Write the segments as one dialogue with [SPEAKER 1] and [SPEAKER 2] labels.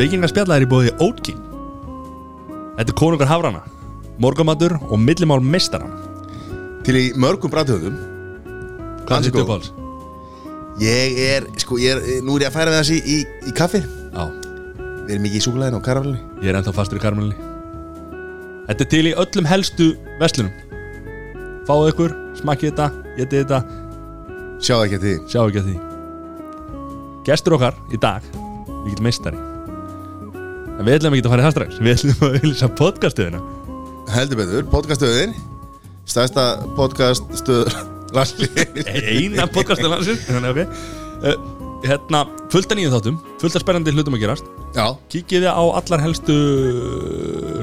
[SPEAKER 1] Spekingarspjalla er í bóði Oatking Þetta er konungar hafrana Morgamatur og millimál meistarana
[SPEAKER 2] Til í mörgum bræðtöðum
[SPEAKER 1] Hvað er þetta uppáhalds?
[SPEAKER 2] Ég er, sko, ég er, nú er ég að færa við þessi í, í kaffi.
[SPEAKER 1] Já,
[SPEAKER 2] Við erum mikið í súkulæðinu og karamelli.
[SPEAKER 1] Ég er ennþá fastur í karmelinni Þetta er til í öllum helstu verslunum. Fáðu ykkur, smakkið þetta, getið þetta.
[SPEAKER 2] Sjáðu ekki að því.
[SPEAKER 1] Sjá ekki að því. Gestur okkar í dag Mikill meistari En við ætlum ekki að fara í það strax Við ætlum að vilja podcastuðina
[SPEAKER 2] Heldur betur, podcaststöðin. Stærsta podcaststöð Landsliðin
[SPEAKER 1] Eina podcastuð landsins. Þannig ok. Uh, Hérna, fullt af nýjum þáttum Fullt af spennandi hlutum að gerast.
[SPEAKER 2] Já,
[SPEAKER 1] Kíkið þið á allar helstu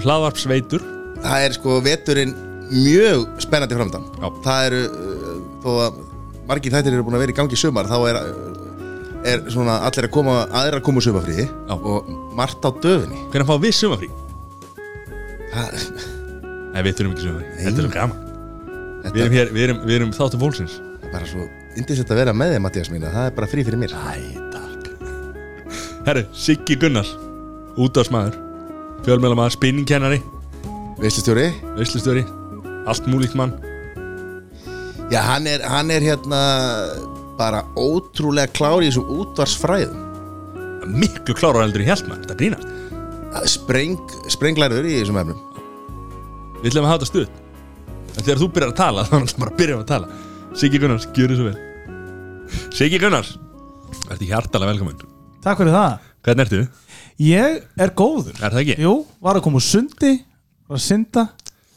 [SPEAKER 1] hlaðvarpsveitur.
[SPEAKER 2] Það er sko veturinn mjög spennandi framdann
[SPEAKER 1] Já.
[SPEAKER 2] Það eru, uh, þó að margir þættir eru búin að vera í gangi sumar Þá er, er svona allir að koma aðrir að koma úr sumarfríði
[SPEAKER 1] Já.
[SPEAKER 2] Og margt á döfinni.
[SPEAKER 1] Hvernig fá við sumafrí?
[SPEAKER 2] Það,
[SPEAKER 1] Nei, við þurfum ekki sumafrí
[SPEAKER 2] Nei.
[SPEAKER 1] Þetta er svo gaman. Við erum, hér, við erum, við erum þáttu fólksins.
[SPEAKER 2] Er bara svo Indisett að vera með þig Mattias mín Það er bara frí fyrir mér.
[SPEAKER 1] Æ, takk. Herru, Siggi Gunnars Útvarsmaður Fjölmjölamæður, spinningkennari.
[SPEAKER 2] Veistustjóri
[SPEAKER 1] Veislustjóri. Allt múlíkt mann.
[SPEAKER 2] Já, hann er, hann er hérna bara ótrúlega klár í þessum útvarsfræðum
[SPEAKER 1] Miklu klárar heldur í hjálpmann Þetta grínast
[SPEAKER 2] Spreng, sprenglæriður í þessum efnum.
[SPEAKER 1] Við ætlum að hafa þetta stuð En þegar þú byrjar að tala Þá ætlum bara að byrja að tala. Siggi Gunnars, gjör svo vel. Siggi Gunnars Ertu hjartalega velkominn.
[SPEAKER 3] Takk fyrir það.
[SPEAKER 1] Hvernig ertu?
[SPEAKER 3] Ég er góður.
[SPEAKER 1] Er það ekki?
[SPEAKER 3] Jú, var að koma úr sundi Var að synda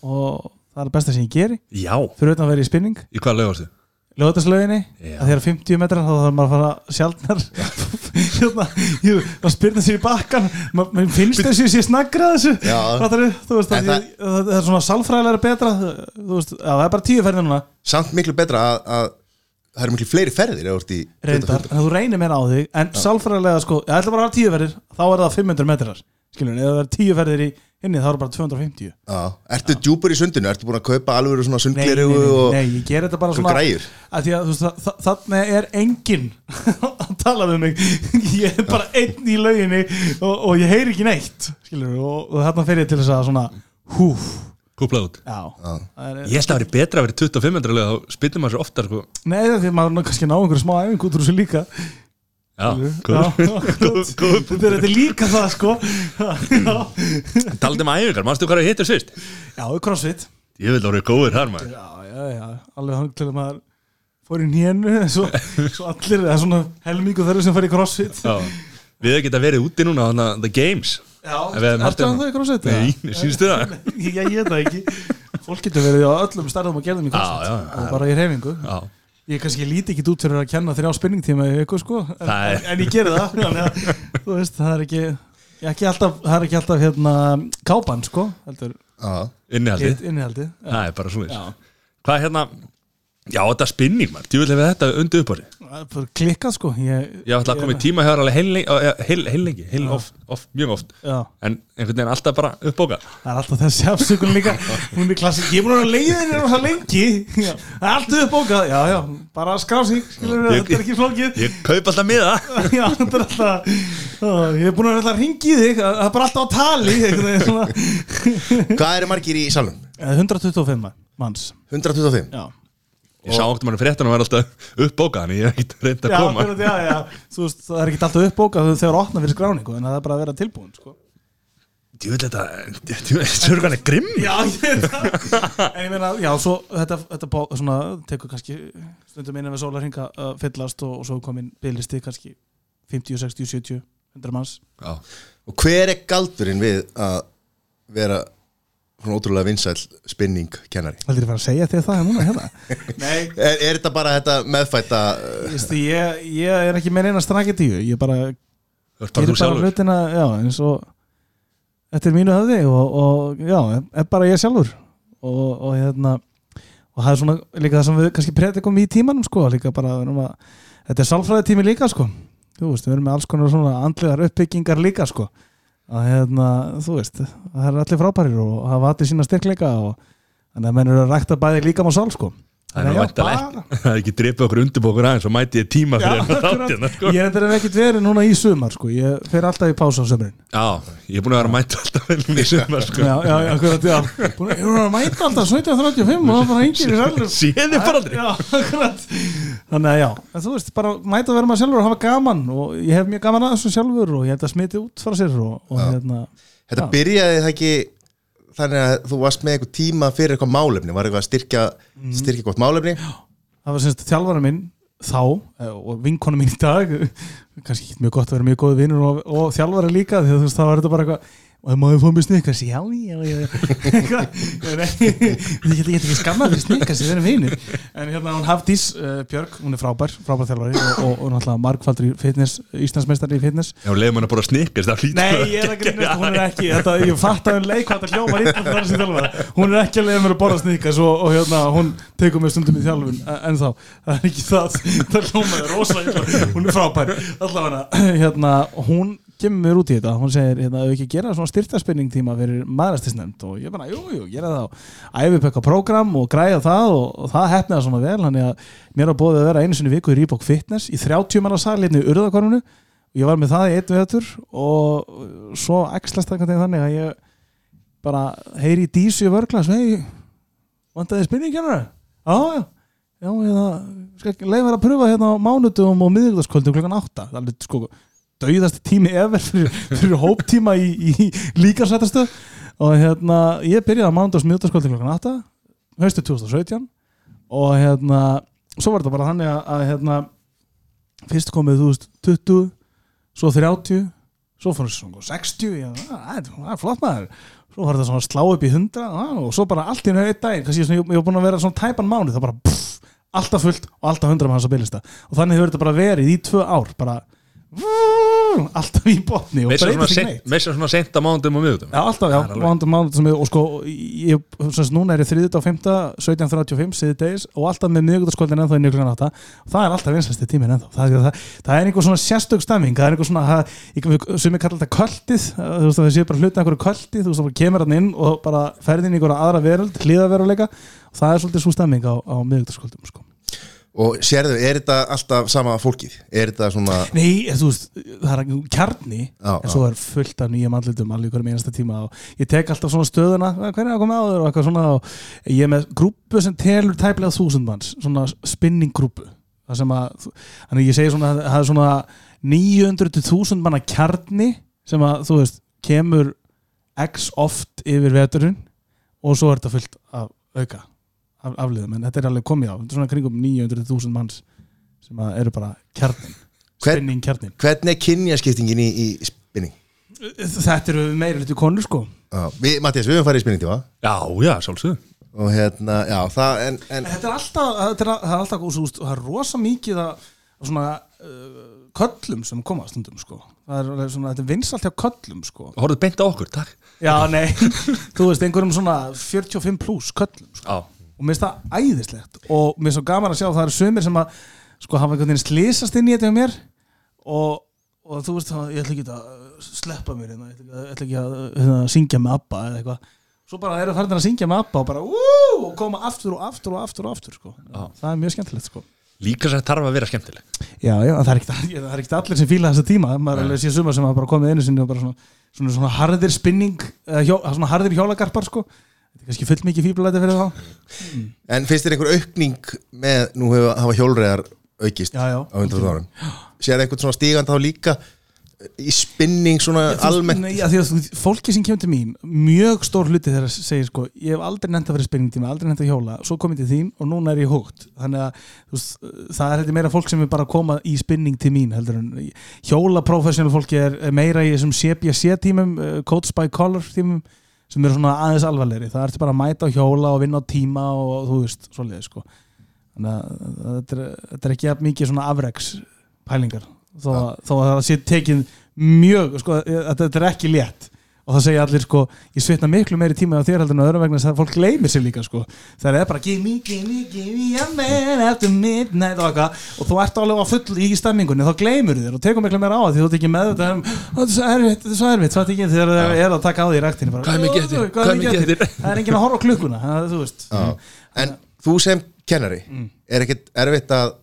[SPEAKER 3] Og það er það besta sem ég geri.
[SPEAKER 1] Já.
[SPEAKER 3] Fyrir utan að vera í spinning.
[SPEAKER 1] Í hvað lög varstu?
[SPEAKER 3] Lögataslauginni
[SPEAKER 1] Já.
[SPEAKER 3] að þegar 50 metrar þá þarf maður að fara sjálfnar hérna, jú, að spyrna sér í bakkan Ma- mér finnst þessi sé snaggra þessu veist
[SPEAKER 2] En
[SPEAKER 3] að ég, það er svona sálfræðilega betra veist, það er bara tíu ferðir núna.
[SPEAKER 2] Samt miklu betra að, að það eru miklu fleiri ferðir
[SPEAKER 3] reyndar, en þú reynir meira á þig en sálfræðilega sko, ég ætla bara að hafa tíu ferðir þá er það 500 metrar skilur, ef það er tíu ferðir í inni þá það bara 250
[SPEAKER 2] Já, ertu djúpur í sundinu? Ertu búin að kaupa alveg svona sundgleru
[SPEAKER 3] nei,
[SPEAKER 2] og
[SPEAKER 3] nei, ég ger þetta bara
[SPEAKER 2] svona græjur?
[SPEAKER 3] að því að þú veist, þa- þa- þannig er enginn að tala við mig. Ég er bara einn í lauginni og, og ég heyri ekki neitt skilur, og, og þarna fer ég til þess að svona húf,
[SPEAKER 1] Kúplað út.
[SPEAKER 3] Já,
[SPEAKER 2] Já.
[SPEAKER 3] það er,
[SPEAKER 1] Ég held að það væri betra að vera 25 metrar lög Þá spytum maður svo oftar sko.
[SPEAKER 3] Nei það er því að maður ná kannski ná einhverju smá æfing út úr þessu líka þetta er, er líka það sko já,
[SPEAKER 1] Talandi um æfingar, manstu hvað það hittir svist?
[SPEAKER 3] já, crossfit
[SPEAKER 1] Ég vil orðið góður þar maður
[SPEAKER 3] já, já, já, alveg hann til að maður fór í nénu svo, svo allir, það er svona helmingu þeirra sem fær í crossfit
[SPEAKER 1] Já. Við hefum geta verið úti núna að The Games
[SPEAKER 3] Já,
[SPEAKER 1] hana.
[SPEAKER 3] það í crossfit?
[SPEAKER 1] Nei, sínstu það?
[SPEAKER 3] Já, ég veit það ekki Fólk getur verið á öllum starðum og gerðum í crossfit
[SPEAKER 1] Já, já, já.
[SPEAKER 3] og bara í reyfingu
[SPEAKER 1] Já
[SPEAKER 3] Ég kannski líti ekki út fyrir að kenna þrjá spinningtíma í ykkur sko. En, en ég geri það þannig að, Þú veist, það er ekki, ekki alltaf, það er ekki alltaf hérna, kápan sko heldur,
[SPEAKER 2] Já,
[SPEAKER 1] Innihaldið.
[SPEAKER 3] Innihaldið
[SPEAKER 1] Það er bara svona
[SPEAKER 3] Já.
[SPEAKER 1] Hvað er hérna Já, þetta er spinning maður. Þú vil hefði þetta undir upp á sig
[SPEAKER 3] Það er bara klikkað sko. Ég,
[SPEAKER 1] Ég ætla að koma í tíma hjá þér alveg heil lengi Heil, lengi, heil oft, oft, mjög oft.
[SPEAKER 3] Já,
[SPEAKER 1] En einhvern veginn alltaf bara uppbóka
[SPEAKER 3] það er alltaf þessi afsökun líka. Hún er klassik, ég er búin að leiða þér rosa lengi. Já, Það er alltaf uppbókað Já, já, bara skrá sig Skilur við, þetta er ekki flókið.
[SPEAKER 1] Ég kaup alltaf miða.
[SPEAKER 3] Já, þetta er alltaf ó, Ég er búin að alltaf ringi þig. Það er bara alltaf á tali
[SPEAKER 2] hvað eru margir í salun?
[SPEAKER 3] Eh, 125 manns.
[SPEAKER 2] 125
[SPEAKER 3] Já,
[SPEAKER 1] Ég sá okkur manni fréttan og var alltaf uppbóka Þannig ég hef ekkert reynd að
[SPEAKER 3] já,
[SPEAKER 1] koma.
[SPEAKER 3] fyrir, já, já. Þú veist, það er ekki alltaf uppbókað þegar það opna fyrir skráningu en það er bara að vera tilbúin sko.
[SPEAKER 1] Veit þetta þetta er hann grimm
[SPEAKER 3] Já, ég veit það. En ég meina, já, svo þetta, þetta bó, svona, tekur kannski stundum innan við sólarhinga að fyllast og, og svo komin bygglisti kannski 50, 60, 70, 100 manns.
[SPEAKER 1] Já.
[SPEAKER 2] Og hver er galdurinn við að vera svona ótrúlega vinsæl spinning kennari?
[SPEAKER 3] Haldur ég fara að segja þér það núna hérna? Nei,
[SPEAKER 2] Er, er þetta bara þetta meðfætta uh,
[SPEAKER 3] Vistu, ég, ég er ekki með eina straketíu ég bara
[SPEAKER 1] Þú ert bara
[SPEAKER 3] gerir bara
[SPEAKER 1] sjálfur.
[SPEAKER 3] hlutina já, eins og þetta er mínu höfði og, og já, er bara ég sjálfur. Og, og hérna og það er svona líka það sem við kannski predikum í tímanum sko, líka bara að, þetta er sálfræði tími líka sko. Þú veist, við erum með alls konar svona andlegar uppbyggingar líka sko að hérna, þú veist, það er allir frábærir og hafa allir sína styrkleika og þannig að menn eru að rækta bæði líka má sál sko
[SPEAKER 1] Það er ekki Það ekki drepið okkur undirbókur aðeins og mæti ég tíma fyrir þetta
[SPEAKER 3] akkurat.
[SPEAKER 1] þáttina sko.
[SPEAKER 3] Ég er þetta ekkert verið núna í sumar sko. Ég fer alltaf í pása á sömurinn
[SPEAKER 1] Já, ég er búin að vera að mæta alltaf í sumar sko.
[SPEAKER 3] Já, já, já, akkurat, já Búin Ég er að mæta alltaf 17.35 og það bara engir í sælum
[SPEAKER 1] Séð þið bara aldrei
[SPEAKER 3] Já, akkurat Þannig að já, en þú veist, bara mæta að vera maður sjálfur og hafa gaman og ég hef mjög gaman að þessu sjálfur og ég held að smiti út frá sér og, og hérna
[SPEAKER 2] Þetta byrjaði það ekki þannig að þú varst með eitthvað tíma fyrir eitthvað málefni var eitthvað að styrkja,
[SPEAKER 3] Mm.
[SPEAKER 2] styrkja gott málefni
[SPEAKER 3] það var semst þjálfara minn þá eh, og vinkonu mín í dag kannski ekki mjög gott að vera mjög góði vinnur og, og þjálfara líka því að þú veist það var þetta bara eitthvað og maður fóð mér snikkars, já, já, já. Ég get ekki skammað fyrir snikkars við erum vinnir en hérna hún Hafdís uh, Björg, hún er frábær, frábær þjálfari og, og, og náttúrulega margfaldur í fitness Íslandsmeistari í fitness.
[SPEAKER 1] Já, leiðum hann að snikkast það hlýtur
[SPEAKER 3] Nei,
[SPEAKER 1] að
[SPEAKER 3] ég er að grínast, hún er ekki þetta, Ég fatt að hún leik hvað þetta hljómar þjálfara Hún er ekki að leiða mér að borða sníkas og, og hérna, hún tekur mér stundum í þjálfun En þá, það er ekki það Það hljómar rosa illa. Hún er frábær. Allavega, hérna, hún kemur út í þetta. Hún segir, hérna, ef við ekki gera svona styrtaspinning tíma fyrir maðurastisnefnd Og ég bara, jú, jú, gera það og Æfi pekka prógram og græja það og, og það hefnaði svona vel Þannig að mér var bóðið að vera einu sinni viku í Reebok Fitness Í 30 manna sal hérna í Urðakornunu ég var með það í einn vetur og svo ekslast þannig að ég bara heyri í dísu í vörglas hei, vantaði spurningkennara já, já, já ég skal leið vera að pröfa hérna á mánudum og miðvíkudagskvöldum klukkan átta. Það er alveg sko dauðasti tími efer fyrir, fyrir hóptíma í, í líkarsættastöð og hérna ég byrjaði á mánudags miðvíkudagskvöldum klukkan átta haustu 2017 og hérna svo var þetta bara þannig að, að hérna fyrst komið þú veist 20 svo 30 svo fór þessu svona 60 já, það er- það flott maður. Svo var þetta svona að slá upp í 100 á, og svo bara allt í einu einn dag svona, ég, ég var búin að vera svona tæpan mánu það bara pff, alltaf fullt og alltaf 100 manns á bylista og þannig hefur þetta bara verið í tvö ár bara alltaf í botni og ekki
[SPEAKER 1] seint-
[SPEAKER 3] neitt
[SPEAKER 1] meira svona seint að mándum og miðutum
[SPEAKER 3] Já, alltaf, já, mánuð sem ég, og sko, ég, semst, núna er ég 3. og 5. 17.35, síði degis og alltaf með miðugutaskvöldin ennþá í nýjum átta og það er alltaf vinslæsti tíminn ennþá það, það, það er einhver svona sérstök stemming það er einhver svona, það, sem ég kalla þetta kvöldið þú veist að það sé bara hluti af einhverju kvöldið þú veist að það kemur hann inn og bara ferði inn í einhverja aðra veröld, hlýðaveruleika og það er svolítið svo stemming á, á miðugutaskvöldum sko.
[SPEAKER 2] Og sérðu, er þetta alltaf sama fólkið? Er þetta svona
[SPEAKER 3] Nei, þú veist, það er kjarni
[SPEAKER 2] Já,
[SPEAKER 3] en svo er fullt af nýjum andlitum alveg hverjum einasta tíma og ég tek alltaf svona stöðuna hver er að koma áður? og eitthvað svona og ég er með grúpu sem telur tæplega þúsund manns, svona spinning grúpu það sem að, þannig ég segi svona það er svona 900 til 1000 manna kjarni sem að þú veist, kemur x oft yfir veturinn og svo er þetta fullt af auka af, afliðum, en þetta er alveg komið á. Þetta er svona kringum 900 til 1000 manns sem að eru bara kjarnin
[SPEAKER 2] Hvern-
[SPEAKER 3] spinning kjarnin
[SPEAKER 2] hvernig er kynjaskiptingin í, í spinning?
[SPEAKER 3] Þetta eru meira litur konur sko.
[SPEAKER 2] Já, við, Mattias, við höfum farið í spinning tíma.
[SPEAKER 1] Já, já, sjálfsögðu.
[SPEAKER 2] Og hérna, já, það en, en
[SPEAKER 3] Þetta er alltaf, þetta er, það er alltaf veist, það er rosa mikið að svona uh, köllum sem koma stundum sko. Það er alveg svona, þetta er vinsalt hjá köllum sko.
[SPEAKER 1] Horfðu beint á okkur, takk.
[SPEAKER 3] Já, nei, þú veist, einhverjum svona 45 pluss köllum sko.
[SPEAKER 1] Já,
[SPEAKER 3] og mér finnst það æðislegt. Og mér er svo gaman að sjá að það eru sömur sem að sko hafa einhvern veginn slýsast inn í þetta hjá mér. Og, og þú veist, þá, ég ætla ekki að sleppa mér hérna, ég ætla ég ætla ekki að hérna, syngja með ABBA eða eitthvað. Svo bara eru farin að syngja með ABBA og bara ú, og koma aftur og aftur og aftur og aftur sko. það er mjög skemmtilegt sko.
[SPEAKER 1] Líka sem þarf að vera skemmtileg.
[SPEAKER 3] Já, já, það er ekkert, það er allir sem fíla þessa tíma. Maður er alveg sé suma sem hafa bara komið einu sinni og bara svona, svona, svona harðir spinning svona harðir hjólagarpar sko þetta er kannski full mikið fíblulæti fyrir þá.
[SPEAKER 2] En finnst þér einhver aukning með, nú hefur hafa hjólreðar aukist
[SPEAKER 3] Já, já.
[SPEAKER 2] á undan árum? Sér einhvern svona stígand þá líka í spinning svona almennt?
[SPEAKER 3] Nei, já, því að þú- fólki sem kemur til mín mjög stór hluti þegar segir sko ég hef aldrei nefnt að vera spinning tíma, aldrei nefnt að hjóla svo komið til þín og núna er ég hótt þannig að þú það er meira fólk sem er bara að koma í spinning til mín heldur en hjóla professional fólki er meira í þessum CBC tímum uh, Coach by Color tímum sem eru svona aðeins alvarlegri. Það ertu bara að mæta á hjóla og vinna á tíma og þú veist, svoleiði sko. Þannig að þetta er, þetta er ekki mikið svona afreks pælingar þó, að, þó að það sé tekið mjög sko, þetta er ekki létt og það segja allir sko, ég svitna miklu meiri tíma á þér heldur en á öðrum vegna þess að fólk gleymir sér líka sko, það er bara give me, give me, give me a man after midnight og eitthvað. Og þú ert alveg á full í stemmingunni þá gleymur þér og tekur miklu meira á það því þú ert ekki með þetta um, þetta er svo erfitt, þetta er svo erfitt, það er ekki þegar það er að taka á því í ræktinu bara,
[SPEAKER 1] Hvað er mikið eftir?
[SPEAKER 3] Hvað er mikið eftir? Það er enginn að horfa klukkuna það, þú veist.
[SPEAKER 2] Já. En þú sem kennari er ekkert erfitt að,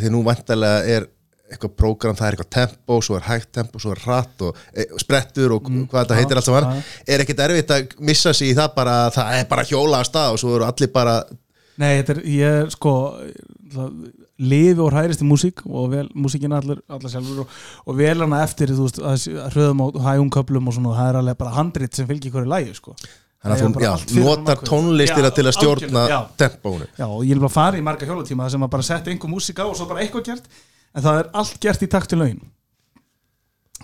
[SPEAKER 2] því nú vantarlega er eitthvað prógram, það er eitthvað tempo svo er hægt tempo, svo er hratt og, e, sprettur og hvað þetta heitir allt saman. er ekkert erfitt að missa sig í það bara að það er bara hjóla að stað og svo eru allir bara
[SPEAKER 3] Nei, þetta er, ég sko lifi og hærist í músík og vel, músíkina allir, allir sjálfur og, og vel hana eftir, þú veist, að hröðum og hægum köplum og svona, það er alveg bara handrit sem fylgir hverju lægi, sko.
[SPEAKER 2] Þannig að þú notar tónlistina til að stjórna tempónu
[SPEAKER 3] Já, og ég er bara fara í marga hjólatíma þar sem að bara setja einhver músík á og svo bara eitthvað gert en það er allt gert í takt til lögin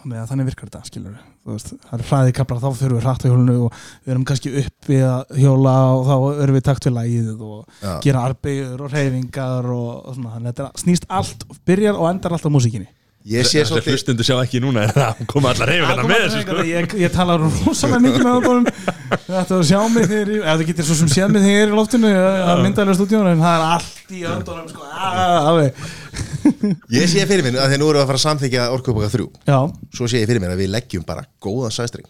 [SPEAKER 3] þannig að þannig virkar þetta, skilur veist, það er hraði kaplar, þá fyrir við hratt á hjólinu og við erum kannski upp við að hjóla og þá erum við í takt við lægið og
[SPEAKER 2] Já.
[SPEAKER 3] gera arbeigur og reyfingar og, og svona, þannig að þetta snýst allt byrjar og endar allt á músíkinni
[SPEAKER 2] ég sé
[SPEAKER 1] Þessi
[SPEAKER 2] svolítið
[SPEAKER 1] hlustundu sjá ekki núna er það koma allar reyfingarna með þessu sko.
[SPEAKER 3] ég, ég tala rosalega mikið með það Þetta að sjá mig þegar ég, eða það getur svo sem séð mig þegar ég er í loftinu að myndalega stúdíónu en það er allt í öndunum sko, alveg.
[SPEAKER 2] ég sé fyrir mér að því nú við að fara að samþykja orkupaka 3
[SPEAKER 3] Já,
[SPEAKER 2] svo sé ég fyrir mér að við leggjum bara góðan sæstring.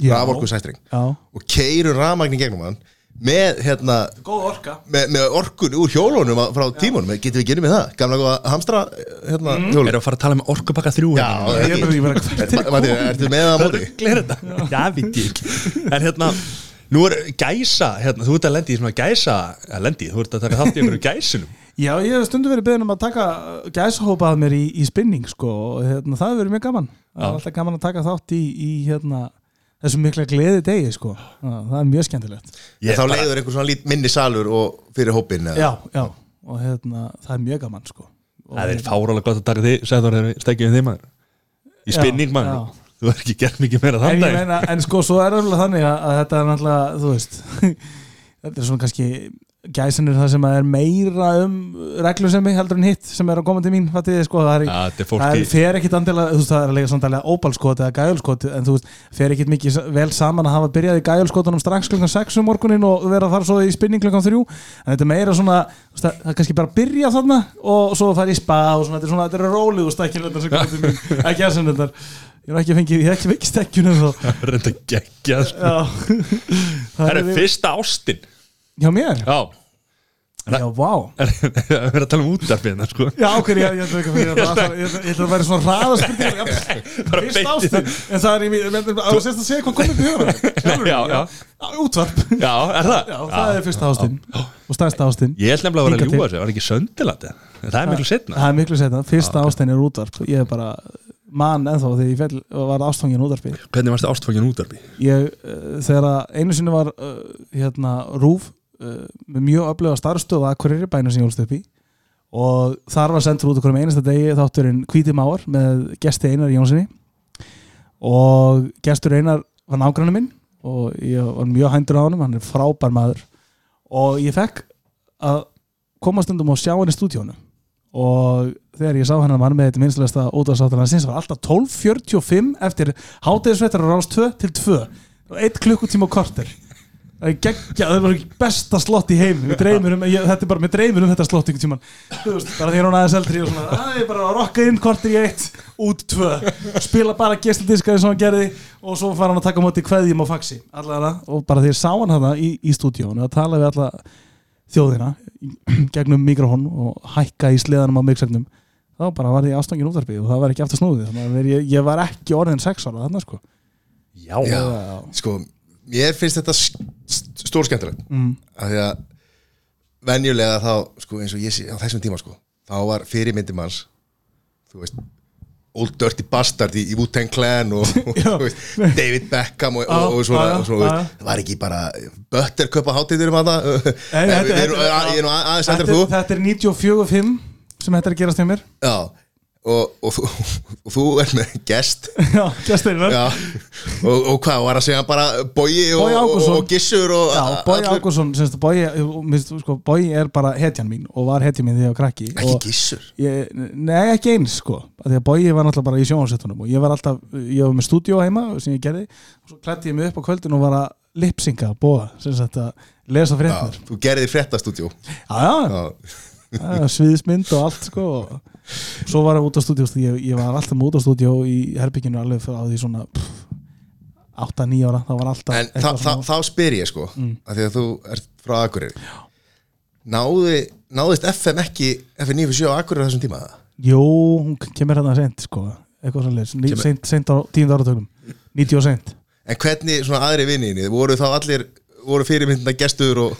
[SPEAKER 3] Já.
[SPEAKER 2] raforku sæstring
[SPEAKER 3] já.
[SPEAKER 2] Og keirum rafmagn í gegnum hann með, hérna,
[SPEAKER 3] Góð orka.
[SPEAKER 2] með, með orkun úr hjólunum á- frá tímunum, getum við gerðið með það? Gamla góða hamstra hérna,
[SPEAKER 3] Mm.
[SPEAKER 2] hjólun.
[SPEAKER 1] Erum að fara að tala um orkupakka þrjú
[SPEAKER 2] Já,
[SPEAKER 1] hérna?
[SPEAKER 3] Ég er bara, ég bara,
[SPEAKER 2] Matti, ertu með það á móti?
[SPEAKER 1] Gler þetta? Já, veit ég ekki. En hérna, nú er gæsa hérna, Þú ert að lendi í svona gæsa að lendi, þú ert að taka þátt í einhverju gæsunum
[SPEAKER 3] Já, ég hef stundu verið beðin um að taka gæsahópa að mér í, í spinning sko, og hérna, það hefur verið mjög gaman. Það er
[SPEAKER 1] Já.
[SPEAKER 3] alltaf gaman að taka þátt í, í hérna, þessum mikla gleði degi sko. Það er mjög skemmtilegt
[SPEAKER 2] Ég þá leiður einhver svona lít minni salur og fyrir hópin eða?
[SPEAKER 3] Já, já, og hérna, það er mjög gaman sko. og,
[SPEAKER 1] Það er fárálega gott að taka þig Sæður þegar við stekjum þig maður Í spinning maður. Þú er ekki gert mikið meira
[SPEAKER 3] en,
[SPEAKER 1] þann
[SPEAKER 3] ég
[SPEAKER 1] dag
[SPEAKER 3] meina, en sko, svo er alveg þannig að, að þetta er náttúrulega, þú veist þetta er svona kannski gæsin er það sem er meira um reglusemi heldur en hitt sem er að koma til mín fatið, þið, sko, það er,
[SPEAKER 1] er
[SPEAKER 3] það er, fer ekkit andilega, þú veist, það er að lega svona dælega ópalskot eða gæjulskot, en þú veist, fer ekkit mikið vel saman að hafa byrjað í gæjulskotunum strax klukkan 6 um morgunin og vera fara svo í spinning klukkan 3, en þetta er meira svona það það er kannski bara að byrja þarna og svo fara í spa og svona, þetta er svona, þetta er rólið og stækjulendar sem komið til mín, ekki að sem þetta ég hef ekki fengið, ég hef ekki fengið stekkjunum þá
[SPEAKER 1] Reynda geggja sko.
[SPEAKER 3] Já.
[SPEAKER 1] Það er fyrsta ástin
[SPEAKER 3] Hjá mér?
[SPEAKER 1] Já.
[SPEAKER 3] Já, vá.
[SPEAKER 1] Er er verið að tala um útarfið hérna sko.
[SPEAKER 3] Já, okkur, ég, ætla að vera svona hraðaspurning
[SPEAKER 1] Bara
[SPEAKER 3] Fyrst ástin En það er í mér Á sérst að segja hvað komið til
[SPEAKER 1] já.
[SPEAKER 3] Útvarp.
[SPEAKER 1] Já, er það?
[SPEAKER 3] Já, það er fyrsta ástin Og stærsta ástin
[SPEAKER 1] Ég nefnilega að vera að
[SPEAKER 3] Hingað
[SPEAKER 1] ljúga sig, var ekki söndilandi Það er miklu setna
[SPEAKER 3] Það er miklu setna Fyrsta ástin er útvarp. Ég er bara mann ennþá þegar ég fell var ástfangin útvarpi
[SPEAKER 1] Hvernig varst það ástfangin útarfi?
[SPEAKER 3] ég, uh, þegar einu sinni var uh, hérna rúf með mjög öfluga starfstöð að hverjir bæna sem ég holst upp í. Og þar var sendur út okkur um einasta degi þátturinn Hvíti Máar með gesti Einar Jónssoni og gestur Einar var nágrannu minn og ég var mjög hændur á honum, hann er frábær maður. Og ég fekk að koma stundum og sjá hann í stúdíónu og þegar ég sá hann að mann með þetta minnstilegsta útvarsáttana sinns var alltaf 12.45 eftir hátegisvettar á 2 til 2 og 1 klukkutíma og korter það er geggja, það var besta slott í heim við dreymir um, ég, þetta er bara, við dreymir um þetta slott ykkur tíman, þú veist, bara því hún aðeins eldri og svona, að ég bara að rokka inn korter í 1 út 2, spila bara gestadiska eins og hann gerði og svo fara hann að taka á móti kveðjum og faxi, allavega. Og bara því ég sá hann hana í, í stúdíónu að tala við alla þjóðina gegnum mikrofón og hækka í sleðanum á mixernum þá bara var ég ástangin útvarpið og það var ekki aftur snúðið ég, ég var ekki
[SPEAKER 2] mér finnst þetta stór skemmtilegt.
[SPEAKER 3] Mm.
[SPEAKER 2] að því að venjulega þá, sko, eins og ég sé á þessum tíma, sko, þá var fyrirmyndi manns þú veist Old Dirty Bastard í, Wu-Tang Clan og, og veist, David Beckham og,
[SPEAKER 3] Já,
[SPEAKER 2] og, svona, og svona
[SPEAKER 3] já.
[SPEAKER 2] það var ekki bara Buttercup að það
[SPEAKER 3] Nei, þetta-
[SPEAKER 2] ég er nú- ég er aðeins eftir þú.
[SPEAKER 3] þetta er 94.5 sem þetta er að gerast hjá mér.
[SPEAKER 2] Já, og, og, og þú ert með gest.
[SPEAKER 3] Já, gesturinn
[SPEAKER 2] já, og, og hvað, var að segja bara Bogi og, Gissur
[SPEAKER 3] Já, Bói Ágússon, Bói, sko, Bói er bara hetjan mín og var hetjan mín þegar ég var krakki.
[SPEAKER 2] Ekki Gissur?
[SPEAKER 3] ég, Nei, ekki eins sko. Að Bói var náttúrulega bara í sjónvarsettunum og ég var alltaf, ég var með stúdíó heima sem ég gerði. Og svo klætti ég mig upp á kvöldin og var að lipsinga, bóa sem sagt að lesa
[SPEAKER 2] já,
[SPEAKER 3] fréttir
[SPEAKER 2] þú gerði fréttastúdjó
[SPEAKER 3] Já, já,
[SPEAKER 2] já,
[SPEAKER 3] já, sviðismynd og allt sko og svo var ég út á stúdíó ég, ég var alltaf út á stúdíó í herbygginu alveg frá því svona 8-9 ára, það var alltaf
[SPEAKER 2] En
[SPEAKER 3] eitthvað
[SPEAKER 2] þá, þá, spyr ég sko
[SPEAKER 3] Mm.
[SPEAKER 2] að því að þú ert frá Akureyri. Náði, náðist FM ekki FM 97 á Akureyri á þessum tíma?
[SPEAKER 3] Jú, hún kemur hérna seint sko eitthvað
[SPEAKER 2] Kemur-
[SPEAKER 3] seint, seint á tíundu áratökum 90 og seint.
[SPEAKER 2] En hvernig svona aðri vinninni voru þá allir, voru fyrirmyndina gestur og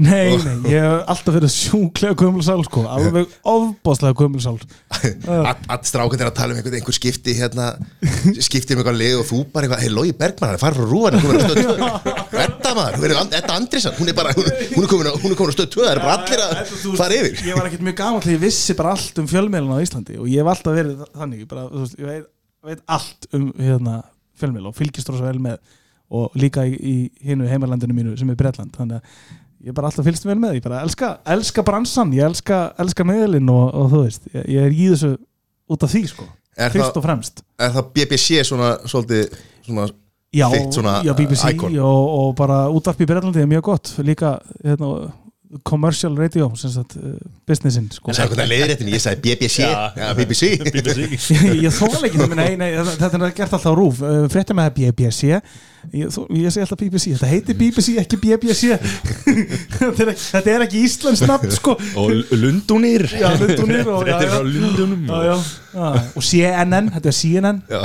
[SPEAKER 3] Nei, nei, ég hef alltaf verið sjúklega kumulsál sko, alveg ofbáslega kumulsál
[SPEAKER 2] að strákan er að tala um einhver, einhver skipti hérna, skipti um eitthvað lið og þú bara hei Lógi Bergmann, hann er farið frá rúan hún á stöð 2, þetta maður hún Edda Andrisson, hún er bara hún, hún er komin er á stöð 2, það er bara allir að fara yfir.
[SPEAKER 3] Ég var ekkert mjög gaman til ég vissi bara allt um fjölmiðlun á Íslandi og ég hef alltaf verið þannig bara, veist, ég veit, veit allt um hérna, fjölmiðl og fylgist rosa vel með og líka í, í hinu heimalandinu mínu sem er Bretland þannig að ég bara alltaf fylgst vel með ég bara elska, elska bransan, ég elska, elska meðlinn og, og þú veist, ég, ég er í þessu út af því sko,
[SPEAKER 2] Er
[SPEAKER 3] fyrst
[SPEAKER 2] það-
[SPEAKER 3] og fremst.
[SPEAKER 2] er það BBC svona svolítið svona,
[SPEAKER 3] Já,
[SPEAKER 2] Þitt svona,
[SPEAKER 3] já BBC
[SPEAKER 2] uh, icon.
[SPEAKER 3] og, og bara útvarp í Breitlandi er mjög gott. Líka hérna, commercial radio sagt, uh, businessin sko.
[SPEAKER 2] ég sagði hvernig leiðréttin, ég sagði BBC
[SPEAKER 1] Já.
[SPEAKER 2] ja, BBC
[SPEAKER 1] BBC
[SPEAKER 3] ég, þóla ekki nei, nei, þetta er gert alltaf rúf. Uh, fréttum með BBC ég, ég segi alltaf BBC, þetta heitir BBC ekki BBC þetta, er, ekki- þetta er ekki Íslands nafn sko.
[SPEAKER 1] Og Lundunir
[SPEAKER 3] Já, Lundúnir og- já,
[SPEAKER 1] Fréttir
[SPEAKER 3] já.
[SPEAKER 1] frá Lundunum
[SPEAKER 3] já, já, já. og CNN, þetta er CNN
[SPEAKER 2] Já.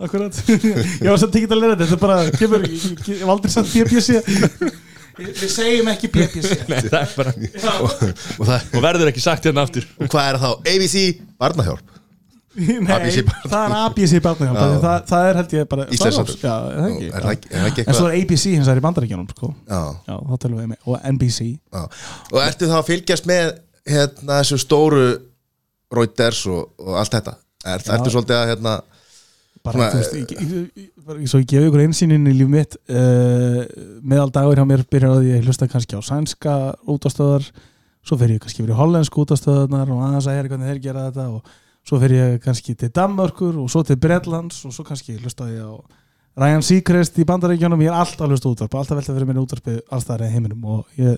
[SPEAKER 3] akkurat. Ég var samt ekki að læra þetta, þetta er bara kemur, ég, hef aldrei sagt BBC við segjum ekki BBC
[SPEAKER 1] Nei, það er bara
[SPEAKER 2] og, það,
[SPEAKER 1] Og verður ekki sagt hérna aftur.
[SPEAKER 2] Og hvað er það þá? ABC, barnahjálp.
[SPEAKER 3] Nei,
[SPEAKER 2] ABC
[SPEAKER 3] það er ABC barnahjálp
[SPEAKER 2] Já.
[SPEAKER 3] það, það er held ég bara
[SPEAKER 2] Íslands
[SPEAKER 3] Star Wars, já, er það ekki,
[SPEAKER 2] er það ekki, er það ekki
[SPEAKER 3] en svo
[SPEAKER 2] eitthvað?
[SPEAKER 3] Er ABC hins vegar í bandaríkjunum sko.
[SPEAKER 2] já,
[SPEAKER 3] já, þá tölum við með og NBC
[SPEAKER 2] já. og ertu þá að fylgjast með hérna þessu stóru Reuters og, og allt þetta? Er,
[SPEAKER 3] Já.
[SPEAKER 2] ertu svolítið að hérna
[SPEAKER 3] bara, þú veist, ég, ég, ég, svo ég gefi ykkur einsýnin í líf mitt uh, meðal dagur hjá mér byrjar að ég hlusta kannski á sænska útastöðar svo fer ég kannski fyrir hollensku útastöðarnar og aðeins að heyra hvernig þeir gera þetta og svo fer ég kannski til Danmörkur og svo til Bretlands og svo kannski hlusta ég á Ryan Seacrest í bandaríkjunum. Ég er alltaf á útvarp, alltaf velta fyrir minni útvarpi allstæðar í heiminum og ég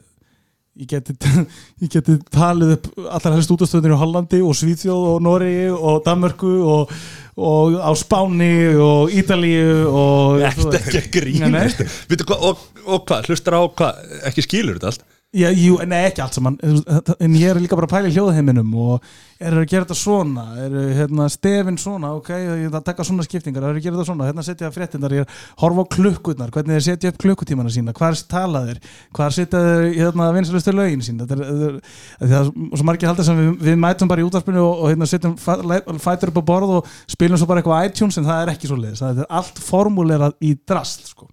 [SPEAKER 3] ég geti, ég geti talið upp allar helst útastöðunir í Hollandi og Svíþjóð og Noregi og Danmörku og, og á Spáni og Ítalíu og
[SPEAKER 1] Ekkert ekki að
[SPEAKER 3] Nei, nei.
[SPEAKER 1] grína Veitu hvað, og, og hvað, hlustar á hvað Ekki skilur þetta allt
[SPEAKER 3] Já, jú, nei, ekki allt saman. En ég er líka bara að pæla í hljóðheiminum og er að gera þetta svona? Er hérna, stefin svona, ok ég er að taka svona skiptingar, er að gera þetta svona? Hérna setja fréttindar, ég er horfa á klukkutnar hvernig þeir setja upp klukkutímana sína, hvað er talaðir hvað setja þeir hérna, vinsalustu lögin sín? Þetta er, þetta er, svo margir haldið sem við, við mætum bara í útvarpinu og, og hérna, setjum fætur upp á borð og spilum svo bara eitthvað iTunes en það er ekki svo leiðis, það er allt formulerað í drast sko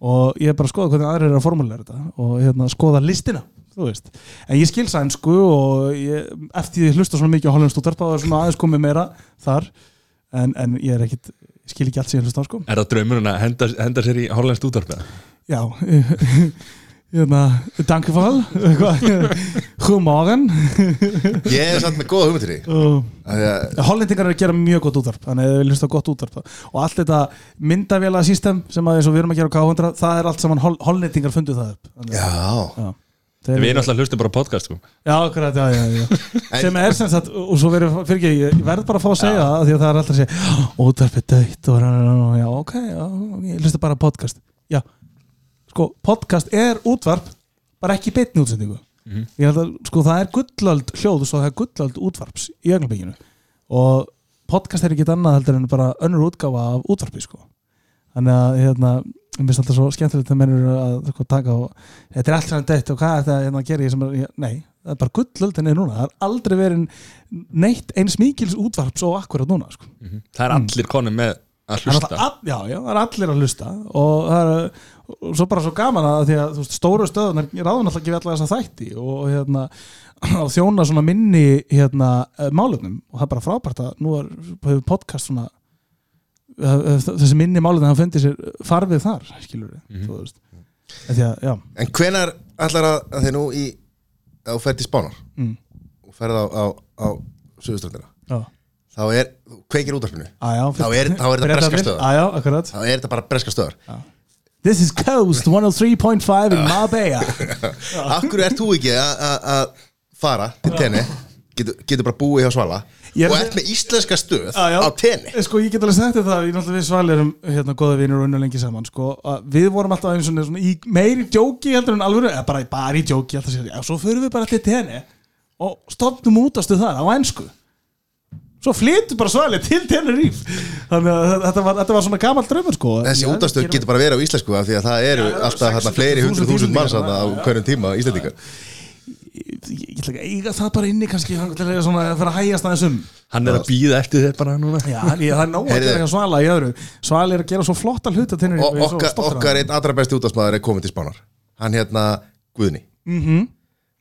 [SPEAKER 3] og ég er bara að skoða hvernig aðrir eru að formulera þetta og hérna, skoða listina en ég skil sænsku og ég, eftir því ég hlusta svona mikið á hollenskt útvarp þá er svona aðeins komið meira þar. En, en ég er ekkit, ég skil ekki allt síðan hlusta á sko.
[SPEAKER 1] Er það draumurinn að henda, henda sér í hollenskt útvarpið?
[SPEAKER 3] já hérna, dankefall humorgen
[SPEAKER 2] ég er samt með góða hugmyndir í
[SPEAKER 3] og Hollendingar er að gera mjög gott útvarp þannig að við viljum gott útvarp. Og allt þetta myndavela system sem að eins og við erum að gera á K100 það er allt saman Hol Hollendingar fundu það upp. Þannig,
[SPEAKER 2] já,
[SPEAKER 3] já.
[SPEAKER 1] Við náttúrulega hlustum bara á podcast sko.
[SPEAKER 3] Já, akkurat, já, já, já. sem er sem sagt og svo verður, fyrir ekki, ég verð bara að fá að segja það því að það er alltaf að segja, útvarpið dött og já, ok, já, ég hlusta bara á podcast. Já, sko podcast er útvarp, bara ekki betni útsendingu, ég held að sko það er gullöld hljóð og það er gullöld útvarps í ögnabíkinu og podcast er ekki annað heldur en bara önnur útgáfa af útvarpi, sko. Þannig að, hérna, ég finnst alltaf svo skemmtilegt að mennur að sko, taka og þetta er allt sem dött og hvað er það hérna, að gera? Ég sem er, nei, það er bara gullöldin er núna, það er aldrei verið neitt eins mikils útvarps og akkurat núna sko.
[SPEAKER 1] Það er allir konum með að hlusta.
[SPEAKER 3] all, já, já, það er allir að hlusta og það er og svo bara svo gaman að því að veist, stóru stöðunar ráðun alltaf ekki við alla þessa þætti og hérna að þjóna svona minni hérna eh, málefnum. Og það er bara frábært að nú er hefur podcast svona eh, eh, þessi minni málefnum það fundið sér farfið þar skilur við, En því að, já,
[SPEAKER 2] en hvenar ætlar að, að þið nú í að þú ferð til Spánar
[SPEAKER 3] mm,
[SPEAKER 2] og ferð á, á, á Suðuströndina
[SPEAKER 3] já.
[SPEAKER 2] Þá er, kveikir
[SPEAKER 3] já,
[SPEAKER 2] Þá er- þá er þetta breska
[SPEAKER 3] akkurat.
[SPEAKER 2] Þá er þetta bara breska stöðar
[SPEAKER 3] This is Coast 103.5 in Marbella.
[SPEAKER 2] Akkur ert þú ekki að- fara til tenni getur, getur bara búið hjá Svala
[SPEAKER 3] Ég er-
[SPEAKER 2] og ert með íslenska stöð
[SPEAKER 3] Já, já.
[SPEAKER 2] á tenni
[SPEAKER 3] Sko ég get alveg sagt það, ég náttúrulega við Svali erum hérna góða vinur og unnu lengi saman sko, að við vorum alltaf einu svona, svona í meiri djóki heldur en alveg, eða bara, bara í djóki alltaf sér, já, svo förum við bara til tenni og stopnum útastu þar á ensku svo flyttu bara Svali til Tenerife. Þannig að þetta var, þetta var svona gamall draumur sko.
[SPEAKER 2] Þessi útastöð getur bara verið á íslensku af því að það eru
[SPEAKER 3] Já,
[SPEAKER 2] alltaf hérna, fleiri hundruð
[SPEAKER 3] þúsund
[SPEAKER 2] manns á hverjum tíma íslendingar.
[SPEAKER 3] Ég, ég, ætla ekki að eiga það bara inni kannski að svona að fara að hægjast aðeins um.
[SPEAKER 1] Hann er að býða eftir þér bara núna.
[SPEAKER 3] Já, ég, það er nóg að gera Svala í öðru. Svala er að gera svo flotta hluta til
[SPEAKER 2] og okkar, okkar einn allra besti útastmaður er komin til Spánar. Hann hérna Guðni.
[SPEAKER 3] Mm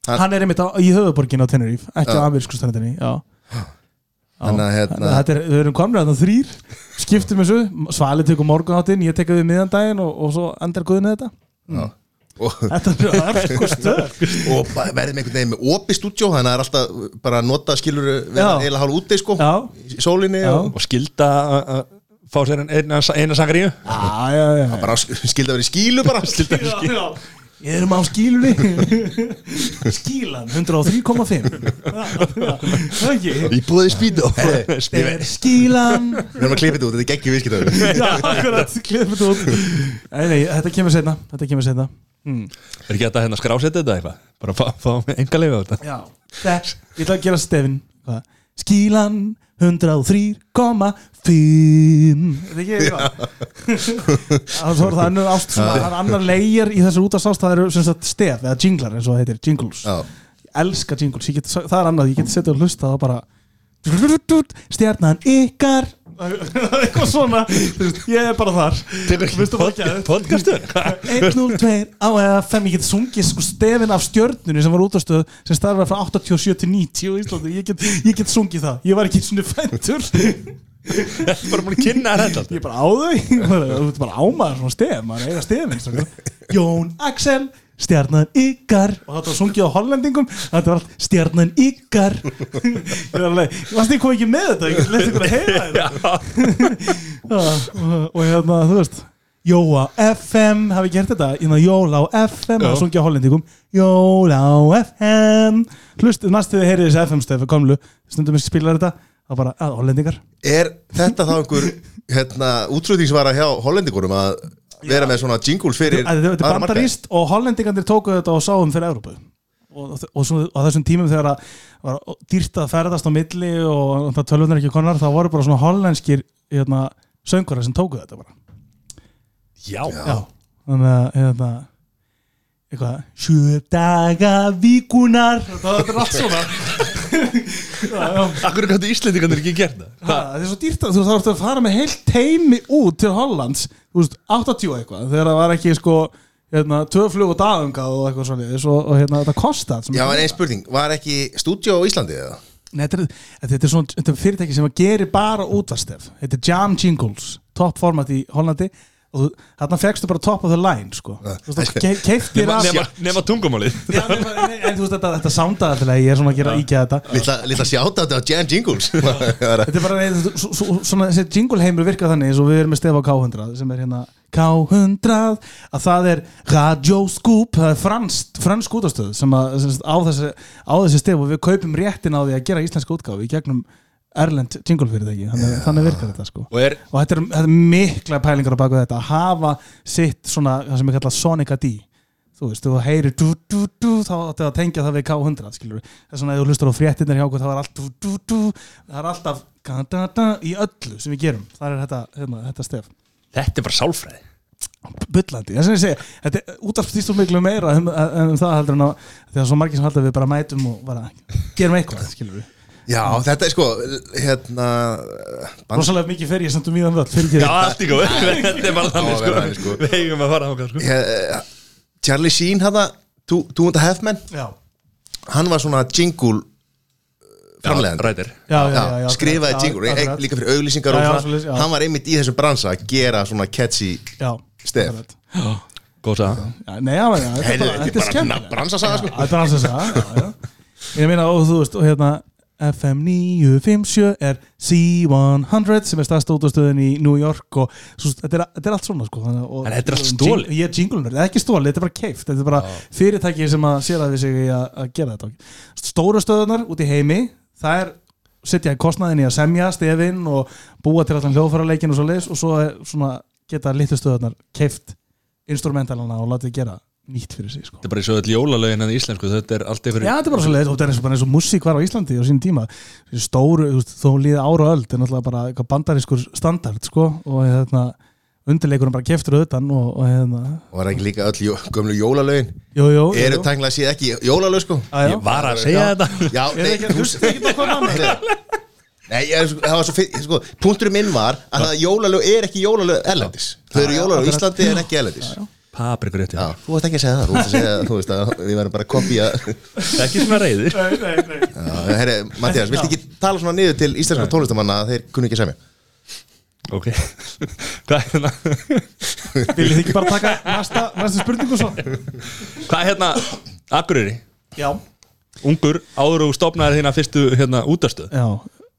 [SPEAKER 2] Hann-
[SPEAKER 3] Hann er einmitt á, í höfuborgin á Tenerife ekki á amerísku strandinni Já
[SPEAKER 2] Þannig að, hérna-
[SPEAKER 3] Þetta er, við erum komnir að það þrýr skiptum þessu, Svali tekur morgunháttinn ég tek við miðandaginn og, og svo endar Guðni þetta
[SPEAKER 2] Já. og,
[SPEAKER 3] Þetta er sko stöð
[SPEAKER 2] og ba- verðum einhvern veginn með opi stúdjó þannig að það er alltaf bara að nota skilur eila hálf úti sko
[SPEAKER 3] Já,
[SPEAKER 2] í sólinni
[SPEAKER 3] Já.
[SPEAKER 2] og
[SPEAKER 1] Og skilda fá sér eina, eina sangaríu
[SPEAKER 3] já, já, já.
[SPEAKER 2] bara skildi að vera í skílu bara
[SPEAKER 1] Skilda
[SPEAKER 3] Já, já. Ég erum á skílunni. Skílan 103,5 Já, já. Það ekki.
[SPEAKER 1] Í
[SPEAKER 3] Þetta er skílan.
[SPEAKER 2] Við erum að klippa þetta út, þetta er geggjum viðskiptaður
[SPEAKER 3] Já, akkurat, klippið út. Nei, nei, þetta kemur setna Þetta kemur setna mm.
[SPEAKER 1] Er ekki þetta hérna skrásetja þetta eitthvað? Bara fá, fá enga leiði á þetta.
[SPEAKER 3] Já, þetta, ég ætla að gera stefin Hvað? Skílan 103,5 Þetta ekki? Eitthvað Það er annar ást það er annar leigir í þessu útastást það eru sem sagt stef eða jinglar eins og það heitir, jingles.
[SPEAKER 2] Já.
[SPEAKER 3] Ég elska jingles, ég get, það er annað, ég get setið og hlusta og bara stjarnan ykkar eitthvað svona. Ég er bara þar. Það
[SPEAKER 1] Podcastur
[SPEAKER 3] 102 á FM ég get sungið sko stefin af stjörnunni sem var útastöð sem starfaði frá 87 til 90 í Íslandi, ég get, ég get sungið það. Ég var ekki svona fæntur
[SPEAKER 1] Þetta er bara múin að kynna þetta
[SPEAKER 3] ég er bara á þau þú ert bara ámaður svona stef maður eiga stefin strákar. Jón Axel stjarnan ykkar. Og þetta var sungið á hollendingum. Þetta var allt stjarnan ykkar. Ég var alveg, ég varst ekki með þetta? Ég leitt ykkur að heyra þetta. Já, og, hérna, þú veist Jóa FM, hafi gert þetta? Hérna Jóla á FM, það sungið á hollendingum. Jóla á FM hlustið næstu þið heyrið þessi FM-stefi komlu stundum við spilar þetta það bara, að hollendingar.
[SPEAKER 2] Er þetta þá einhver hérna, útrúðingsvara hjá hollendingurum að vera með svona jingles fyrir
[SPEAKER 3] þetta er bandaríst og hollendingarnir tóku þetta og sáum fyrir Európu og, og svo, á þessum tímum þegar að var dýrt að ferðast á milli og það tölvunar ekki konar þá voru bara svona hollenskir hérna, söngvarar sem tóku þetta bara.
[SPEAKER 1] Já,
[SPEAKER 3] Já. þannig að hérna, eitthvað sjö daga víkunar þetta þetta er allt svona
[SPEAKER 1] Akkur gæti Íslendingarnir ekki gert það
[SPEAKER 3] er svo dýrt að þú þarf að fara með heilt teimi út til Hollands þú veist, 80 eitthvað þegar það var ekki sko hérna, tvö flug og dagungað og eitthvað svona og, og hérna, þetta kostar
[SPEAKER 2] Já, en einn spurning, var ekki stúdjó á Íslandi eða?
[SPEAKER 3] Nei, þetta, er, þetta, er svona, þetta er fyrirtæki sem að gerir bara útvarstef þetta er Jam Jingles top format í Hollandi og þarna fegstu bara top of the line sko. keiftir
[SPEAKER 1] Nema,
[SPEAKER 3] af
[SPEAKER 1] nema, tungumálið.
[SPEAKER 3] Já, nema, nei, en þú veist þetta, þetta soundaði alltaf ég er svona að gera íkja þetta.
[SPEAKER 2] Lilla, sjáta þetta á Jam Jingles.
[SPEAKER 3] Þetta er bara svona þessi jingle heimur virkar þannig eins og við erum með stef á K100 sem er hérna K100 að það er Radio Scoop það er fransk, fransk útastöð sem að sem á, þessi, á þessi stef og við kaupum réttin á því að gera íslenska útgáfi í gegnum Erlend jingle fyrirtæki þannig, þannig virkar þetta sko.
[SPEAKER 1] Og er,
[SPEAKER 3] og þetta er, þetta er mikla pælingar á baku þetta að hafa sitt svona það sem er kallað Sonica D. Þú veist, þú heyrir dú, dú, dú, þá áttu að tengja það við K100 skilur það er svona ef þú hlustar á fréttinir hjá okkur þá er allt það er alltaf da, da, í öllu sem við gerum. Það er þetta, hérna, þetta stef.
[SPEAKER 1] Þetta er bara sálfræði.
[SPEAKER 3] Bullandi, þess að ég segja, þetta er útaf stýstum miklu meira um, um það heldur en að þegar svo margir sem að við bara mætum og bara gerum eitthvað, skilur við
[SPEAKER 2] Já, þetta er sko hérna band-
[SPEAKER 3] rosalega mikið fer ég samt um íðan völd fyrir
[SPEAKER 1] Já, allt í góð Þetta er bara
[SPEAKER 2] Já,
[SPEAKER 1] þannig sko
[SPEAKER 2] sko.
[SPEAKER 1] Við eigum að fara ákvæð sko.
[SPEAKER 2] He- Charlie Sheen hana Two, two and a Half Men?
[SPEAKER 3] Já,
[SPEAKER 2] hann var svona jingle framlegandi
[SPEAKER 1] Rætir
[SPEAKER 3] já, já,
[SPEAKER 2] Já,
[SPEAKER 3] já, já,
[SPEAKER 2] skrifaði
[SPEAKER 3] akkurat,
[SPEAKER 2] jingle,
[SPEAKER 3] já, akkurat.
[SPEAKER 2] líka fyrir auglýsingar
[SPEAKER 3] Já,
[SPEAKER 2] og
[SPEAKER 3] já,
[SPEAKER 2] svona,
[SPEAKER 3] svoleiðis, já.
[SPEAKER 2] hann var einmitt í þessum bransa að gera svona catchy
[SPEAKER 3] já,
[SPEAKER 2] stef.
[SPEAKER 3] akkurat.
[SPEAKER 1] Góð sagða
[SPEAKER 3] Já, Nei, já, já, þetta er
[SPEAKER 2] Heyrðu,
[SPEAKER 3] bara, þetta er
[SPEAKER 2] bara
[SPEAKER 3] skemmt
[SPEAKER 2] bransasaga sko.
[SPEAKER 3] Þetta er hans að segja já, já. Ég meina, og þú veist, og hérna FM 957 er C100 sem er staðst útastöðin í New York og svo, þetta, er, þetta er allt svona sko, þannig, og,
[SPEAKER 1] En þetta er allt stolið.
[SPEAKER 3] Ég er jinglunar, þetta er ekki stólið, þetta er bara keift Þetta er bara fyrirtæki sem að sér að við sig að, að gera þetta. Stóru stöðunar út í heimi það er setja í kostnaðin í að semja stefin og búa til allan hljóðfæraleikin og svo leis og svo er svona geta litlu stöðarnar keift instrumentalana og látið gera nýtt fyrir sig sko.
[SPEAKER 1] Þetta er bara eins og öll jólalögin en íslensku Þetta er allt yfir
[SPEAKER 3] Já, þetta er bara svo leis og þetta er eins og, bara eins og músík var á Íslandi á sín tíma stóru, þú veist, þó líði ára og öld er náttúrulega bara eitthvað bandarískur standard sko, og hérna undirleikurinn bara keftur utan og, og hérna
[SPEAKER 2] Og var ekki líka öll jó, gömlu jólalögin
[SPEAKER 3] jú, jú,
[SPEAKER 2] Eru
[SPEAKER 3] jú.
[SPEAKER 2] tanglega séð ekki jólalög sko
[SPEAKER 3] Já, já.
[SPEAKER 1] Ég var að segja þetta
[SPEAKER 2] Já, nei,
[SPEAKER 3] ekki að hlusta ekki á hvað annað?
[SPEAKER 2] Nei, ég, það var svo fyrir, sko, punkturinn minn var að það jólalög er ekki jólalög erlendis Þau eru jólalög á
[SPEAKER 3] akkurat.
[SPEAKER 2] Íslandi en ekki erlendis Já,
[SPEAKER 1] Paprikur rétti
[SPEAKER 2] þú varst ekki að segja það, þú varst að segja þú veist að við verðum bara að kopja
[SPEAKER 1] Ekki svona reyðir
[SPEAKER 3] Nei, nei, nei.
[SPEAKER 2] Já, herri, Mattias, viltu ekki tala svona niður til íslenska tónlistamanna að þeir kunni ekki semja?
[SPEAKER 1] Ok. Hvað er hérna?
[SPEAKER 3] Viljið þið ekki bara taka næsta, næsta spurningu svo?
[SPEAKER 1] Hvað er hérna Akureyri?
[SPEAKER 3] Já,
[SPEAKER 1] Ungur áður og stopnaði þína fyrstu hérna útastöð
[SPEAKER 3] já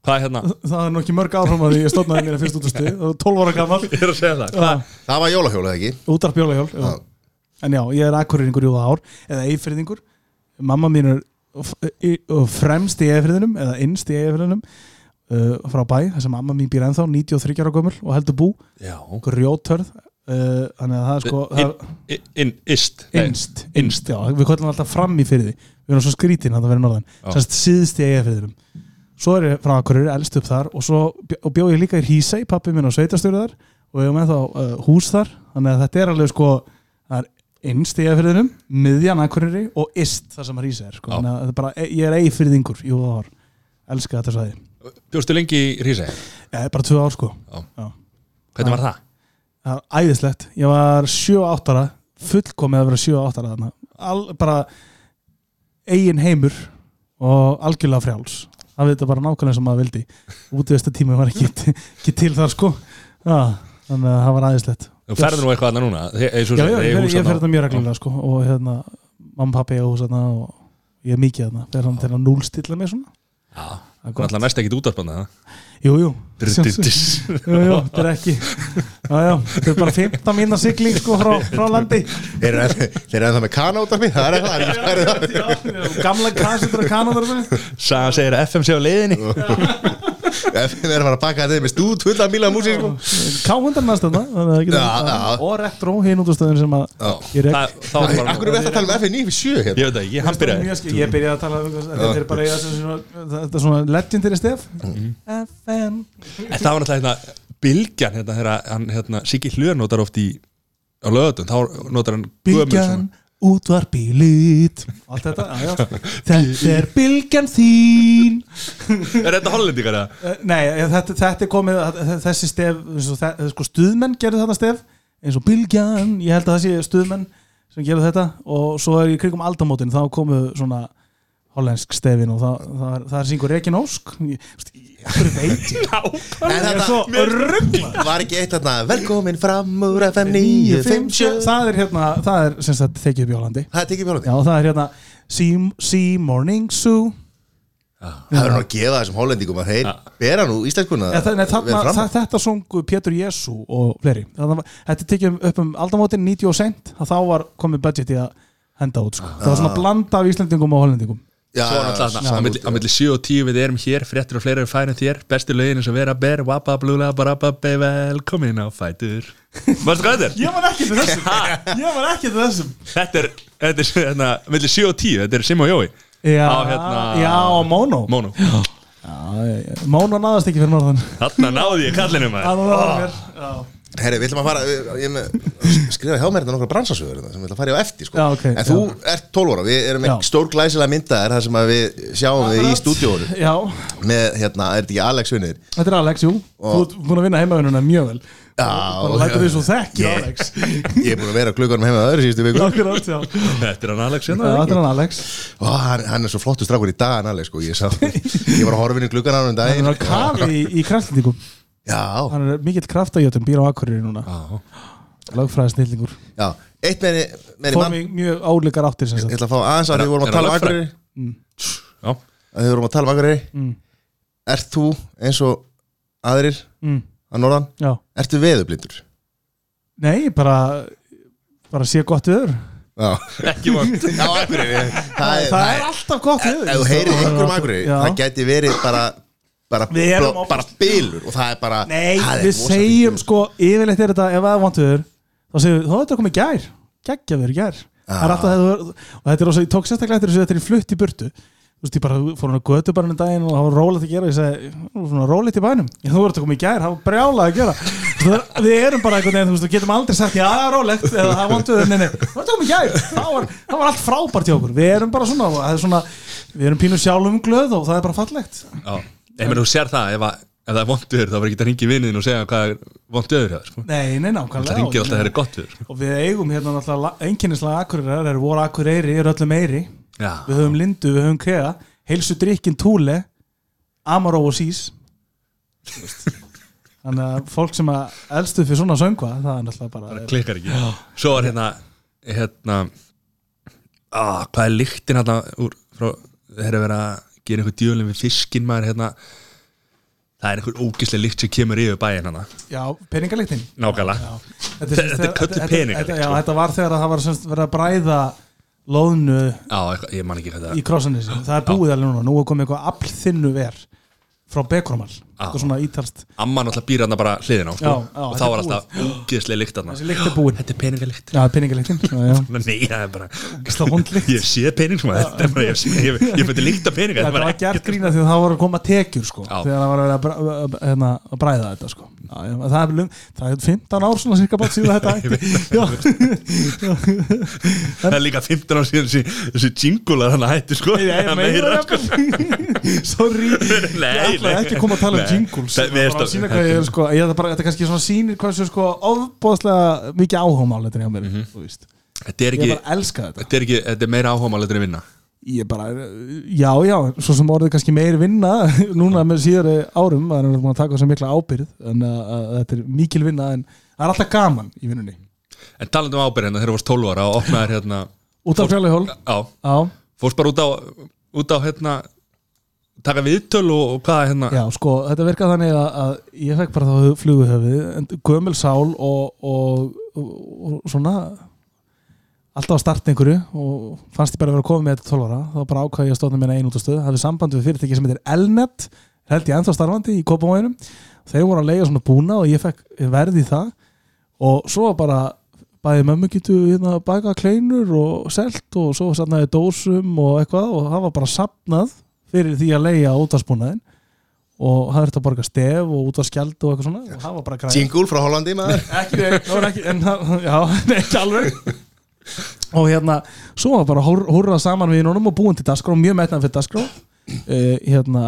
[SPEAKER 1] Hvað er hérna?
[SPEAKER 3] Það er nú ekki mörg áfram að því ég stofnaði mér fyrst út á stuð og 12 ára gammal
[SPEAKER 1] Ég er að segja það. Hvað
[SPEAKER 2] Það var jólahjólað ekki?
[SPEAKER 3] útarp jólahjól já. en já, ég er akkurýringur í það ár eða eifriðingur mamma mín er fremst í eifriðinum eða innst í eifriðinum uh, frá bæ, þess að mamma mín býr ennþá 93 ára gömul og heldur bú.
[SPEAKER 1] Já.
[SPEAKER 3] Grjótörð uh, þannig að það er sko
[SPEAKER 1] In, in, in, Ist Nei.
[SPEAKER 3] innst, innst, já, við kvöldum alltaf fram í fyrir því við erum svo skrítin að það verið norðan. Semst síðst í eifriðinum svo er ég frá Akureyri, elst upp þar og svo bjóð ég líka í Hísei, pappi minn og sveitastöru þar og ég var með þá uh, hús þar. Þannig að þetta er alveg sko það er innst í eifriðinum, miðjan Akureyri og ist þar sem Hísei er sko.
[SPEAKER 1] Já.
[SPEAKER 3] þannig að er bara, ég er eifriðingur jú það var, elska þetta svæði.
[SPEAKER 1] Bjóstu lengi í Rísæði
[SPEAKER 3] eh, bara tvö ár sko.
[SPEAKER 1] Hvernig var það?
[SPEAKER 3] það var æðislegt, ég var 7-8 ára fullkomið að vera 7-8 ára Al, bara eigin heimur og algjörlega frjáls það veit bara nákvæmlega sem maður vildi. Útvista tími var ekki, ekki til þar sko. Já, þannig að það var æðislegt.
[SPEAKER 1] Þú ferður nú eitthvað annað núna? Þe- eins og
[SPEAKER 3] já, já, ég, ég
[SPEAKER 1] þarna.
[SPEAKER 3] fer þetta mjög reglulega sko og hérna, mamma, pappi og hús og ég er mikið þarna. Fer hann til að núlstilla mig svona.
[SPEAKER 1] Já,
[SPEAKER 3] Það er
[SPEAKER 1] alltaf næst ekkit útvarpanna
[SPEAKER 3] jú, jú,
[SPEAKER 1] það
[SPEAKER 3] jú, jú, þetta er ekki já, já, þetta er bara 15 mínna sigling sko frá, frá landi.
[SPEAKER 2] Þeir eru ennþá með kana út af mig Það er það,
[SPEAKER 3] gamla með
[SPEAKER 1] Sagan segir að FM sé á leiðinni
[SPEAKER 2] við erum að baka þetta með stút fulla míla músík sko.
[SPEAKER 3] K100 næst
[SPEAKER 2] já.
[SPEAKER 3] og retro hinn út á stöðun sem að
[SPEAKER 2] Akkur er þetta að tala um F957 hérna?
[SPEAKER 1] Ég veit það ekki, hann byrjaði.
[SPEAKER 3] ég byrjaði að tala um þetta er bara þetta er svona legendary stef.
[SPEAKER 1] En það var náttúrulega hérna Bilgjan hérna þegar hann hérna Siggi Hlur notar oft í á lögatum þá notar hann
[SPEAKER 3] Bilgjan útvarp í lit allt þetta, já, þetta er bylgjan þín.
[SPEAKER 1] Er þetta hollendingar eða?
[SPEAKER 3] Eh, Nei, þetta, þetta er komið þessi stef, sko, stuðmenn gerðu þetta stef, eins og Bylgjan ég held að það sé stuðmenn sem gerðu þetta. Og svo er í krigum aldamótin þá komu svona hollensk stefin og það, það, það er syngur Rekin Ósk. Hverju veit ég?
[SPEAKER 2] En
[SPEAKER 3] ég er
[SPEAKER 2] þetta
[SPEAKER 3] svo ruggla
[SPEAKER 2] var ekki eitt þarna Velkomin fram úr FM 957
[SPEAKER 3] það er hérna, það er sem sagt tekið upp í Hollandi.
[SPEAKER 2] Það er tekið bjálandi
[SPEAKER 3] já, það er hérna Sea, sea Morning Zoo
[SPEAKER 2] Það verður nú að gefa þessum hollendingum að þeir bera nú
[SPEAKER 3] það, það, þetta sungu Pétur Jésu og fleiri. Þetta tekið upp um aldamótin 90 og sent að þá var komið budget í að henda út sko. það var svona blanda af Íslendingum og Hollendingum
[SPEAKER 1] Á milli- á milli 7 og 10 við erum hér fréttir og fleiri eru færin þér. Bestu lögin eins og vera ber wappa blúla barabba be velkomin á fætur. Varstu hvað þetta er?
[SPEAKER 3] ég var ekki til þessum. Ég var ekki til þessum.
[SPEAKER 1] Þetta er, þetta er hérna, milli 7 og 10 þetta er Sim og Jói.
[SPEAKER 3] Já,
[SPEAKER 1] Á, hérna-
[SPEAKER 3] já, Mono
[SPEAKER 1] Mónu
[SPEAKER 3] já, já, já. Mono náðast ekki fyrir norðan.
[SPEAKER 1] Þarna náði ég kallinu maður.
[SPEAKER 3] Það mér já.
[SPEAKER 2] Herri, við ætlum að fara Ég er með skrifa hjá mér þetta nokkra bransasögur hérna, sem við ætlum að fara í á eftir sko.
[SPEAKER 3] Já, ok,
[SPEAKER 2] En þú ert 12 ára, við erum með
[SPEAKER 3] Já.
[SPEAKER 2] stór glæsilega myndaðar þar sem að við sjáum við í stúdíónu
[SPEAKER 3] já,
[SPEAKER 2] með, hérna, er þetta ekki Alex Vinnir?
[SPEAKER 3] þetta er Alex, jú. Þú ert búin að vinna heimavinnuna mjög vel.
[SPEAKER 2] Já,
[SPEAKER 3] bara lætur því svo þekki
[SPEAKER 2] Ég-
[SPEAKER 3] Alex.
[SPEAKER 2] Ég er búin að vera klukkanum heima öðru síðustu viku.
[SPEAKER 3] Akkurat, já.
[SPEAKER 1] Þetta er hann Alex
[SPEAKER 3] Já,
[SPEAKER 1] hérna
[SPEAKER 3] þetta er hann Alex.
[SPEAKER 2] Ó, hann, hann er svo flottur strákur í dag, að um
[SPEAKER 3] er
[SPEAKER 2] Já,
[SPEAKER 3] hann er mikill kraftajötum, býr á Akureyri núna. Lagfræði snillingur
[SPEAKER 2] já Eitt meðni
[SPEAKER 3] fór
[SPEAKER 2] mann
[SPEAKER 3] mig mjög áleikar áttir sem
[SPEAKER 2] Ég ætla að fá aðeins að
[SPEAKER 1] Er-
[SPEAKER 2] við vorum
[SPEAKER 1] er
[SPEAKER 2] að tala um
[SPEAKER 1] Já,
[SPEAKER 2] að Við vorum að tala um Akureyri.
[SPEAKER 3] Mm.
[SPEAKER 2] Ert þú eins og aðrir
[SPEAKER 3] mm,
[SPEAKER 2] að norðan
[SPEAKER 3] já,
[SPEAKER 2] Ertu veðublindur?
[SPEAKER 3] nei, bara bara sé gott viður
[SPEAKER 2] Já,
[SPEAKER 1] Ekki vond
[SPEAKER 2] já Akureyri. Það er,
[SPEAKER 3] það er alltaf gott við
[SPEAKER 2] Ef þú heyrir einhverjum Akureyri
[SPEAKER 3] Já.
[SPEAKER 2] Það geti verið bara bara,
[SPEAKER 3] erum
[SPEAKER 2] bara, bilur og það er bara
[SPEAKER 3] Nei,
[SPEAKER 2] það
[SPEAKER 3] við segjum sko Yfirleitt er þetta, ef það vantuður þá segjum við, þá er þetta komið gær. Geggjaður gær. Það þegar þú- og þetta er rosa, ég tók sérstaklega eftir þessu þetta er flutt í burtu. Þú veist, ég bara fór hann að götu bara um daginn og það var rólegt að gera ég segi, "Nú, svona rólegt í bænum. Ég, þú verður að koma í gær, það var brjálað að gera. Það við erum bara einhvern veginn, þú veist, við getum aldrei sagt já, það rólegt, eða það vantuður. Nei, nei, þú verður að koma í gær, það var, það var allt frábært hjá okkur, við erum bara svona, það er svona við erum pínu sjálfum glöð og það er bara fallegt.
[SPEAKER 1] Já, ég meina þú sér það ef, að, ef það er vond viður þá verður ekki að ringi vinniðin og segja hvað er vond viður hjá þér sko.
[SPEAKER 3] Nei, nei,
[SPEAKER 1] Það
[SPEAKER 3] nákvæmlega
[SPEAKER 1] ringir alltaf þegar það er gott viður sko.
[SPEAKER 3] og við eigum hérna náttúrulega einkennislega akkurir er voru akkureyri, er öllum meiri
[SPEAKER 1] Já,
[SPEAKER 3] við höfum lindu, við höfum krea heilsu drikkin túle Amaró og Sís. Þannig að fólk sem að elstu fyrir svona söngva það er náttúrulega bara
[SPEAKER 1] það klikkar ekki. Svo er hérna hérna á, hvað er lyktin hérna úr, frá, þeir eru verið að gera einhver djúlinn við fiskinn maður hérna. Það er einhver ógislega lykt sem kemur yfir bæinn hérna
[SPEAKER 3] já, peningaliktin
[SPEAKER 1] nákvæmlega.
[SPEAKER 3] Þetta,
[SPEAKER 1] Þetta- þetta er kölluð peningalykt,
[SPEAKER 3] þetta, já,
[SPEAKER 1] sko.
[SPEAKER 3] þetta var þegar það var semst verið að bræða loðnu
[SPEAKER 1] Já,
[SPEAKER 3] í krossanissi það er búið alveg núna, nú er komið eitthvað aflþinnu ver frá Bekromal eitthvað svona ítalst
[SPEAKER 1] Amma náttúrulega býr hérna bara hliðin á sko.
[SPEAKER 3] Já, já,
[SPEAKER 1] og
[SPEAKER 3] þetta
[SPEAKER 1] þá var alltaf ógislega lykt
[SPEAKER 3] þessi lykt búin
[SPEAKER 1] Þetta er peningalykt
[SPEAKER 3] já, peningaliktin.
[SPEAKER 1] Nei, það er bara
[SPEAKER 3] Ógeðslega lykt.
[SPEAKER 1] Ég sé pening svona Þetta er bara, ég, ég, ég fætti líkt af peninga
[SPEAKER 3] Þetta var gert grína því að það voru að koma tekjur sko,
[SPEAKER 1] Já.
[SPEAKER 3] þegar það var að, að, að, hérna, að bræða þetta sko. það, er, lung- það er 15 ár svona cirka bátt síðan þetta
[SPEAKER 1] Það er líka 15 ár síðan þessi, jingular hann hætti sko Það
[SPEAKER 3] sko. sorry
[SPEAKER 1] Nei,
[SPEAKER 3] ég ætla
[SPEAKER 1] nei.
[SPEAKER 3] ekki að koma að tala um
[SPEAKER 1] Nei.
[SPEAKER 3] Jingles
[SPEAKER 1] Það-
[SPEAKER 3] er bara að sína hvað ég er sko, ég, þetta, bara, þetta kannski svona sýnir hvað svo sko ofbóðslega mikið áhugmál þetta er hjá mér þú veist.
[SPEAKER 1] Þetta er
[SPEAKER 3] ég
[SPEAKER 1] ekki
[SPEAKER 3] bara elska þetta.
[SPEAKER 1] Þetta er ekki, þetta er meira áhugamáleitur en vinna.
[SPEAKER 3] Ég bara, já já svo sem orðið kannski meiri vinna núna með síðari árum, það er búin að taka þess mikla ábyrð en að, að þetta er mikil vinna en það er alltaf gaman í vinnunni.
[SPEAKER 1] En talandi um ábyrðina þegar þú varst 12 ára og opnaðir hérna
[SPEAKER 3] út
[SPEAKER 1] Já,
[SPEAKER 3] já,
[SPEAKER 1] fórst bara út á út á hérna taka viðtöl og, og hvað hérna?
[SPEAKER 3] Já, sko, þetta virkaði þannig að, að ég fekk bara þá fluguhöfið gömul sál og, og, og, svona alltaf að starta einhverju og fannst ég bara að vera að koma með þetta 12 ára. Þá bara ákvæði ég að stóna minna einn út á stöð hafði samband við fyrirtæki sem heitir Elnet held ég ennþá starfandi í Kópamóinum þeir voru að leiða svona búna og ég fekk verði í það. Og svo bara bæði mömmu getur hérna baka kleinur og selt og svo sannaði dósum og eitthvað og það var bara sapnað fyrir því að leiða útvarsbúnaðin og það verður að borga stef og útvarskjald og eitthvað svona og það var bara græð
[SPEAKER 2] Jingle frá Hollandi maður.
[SPEAKER 3] Ekki, ekki en, já, ekki alveg. Og hérna, svo var bara hór, hórrað saman við honum og búin til dagskrá mjög metnaðan fyrir dagskrá. Uh, hérna,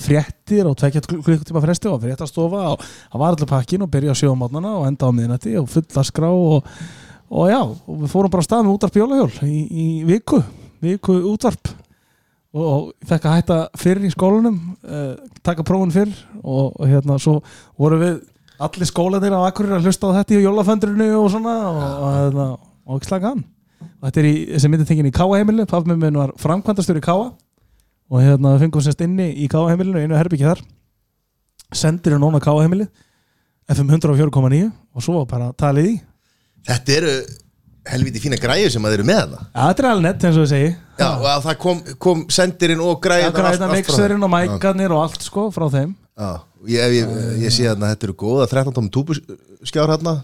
[SPEAKER 3] fréttir og tvekja klukkutíma fresti og fréttastofa og það var allir pakkin og byrja á sjóðumátnana og enda á miðnætti og full dagskrá og, og já, og við fórum bara stað með útvarp jólahjól í, í viku viku útvarp og, fekk að hætta fyrr í skólanum uh, taka prófun fyrr. Og, og hérna svo vorum við allir skólanir á Akureyri að hlusta á þetta í jólaföndrinu og svona og, og, hérna, og ekki slaka hann. Og þetta er í, þessi myndi tengin í Káa heimilu pafmi minn var framkvæmdastur í Káa og hérna við fengum sérst inni í Káa heimilinu einu herbyggja þar. Sendir er núna Káa heimilið FM 104.9 og svo bara talið í.
[SPEAKER 2] Þetta eru helviti fína græður sem að þeir eru með hana
[SPEAKER 3] þetta er alveg nett eins og við segi
[SPEAKER 2] Já, og að það kom, kom sendirinn og græður
[SPEAKER 3] Græna mixerinn og mækarnir og allt sko frá þeim.
[SPEAKER 2] Já, ég, ég, ég sé að þetta eru góða 13 tómi túbuskjár. hérna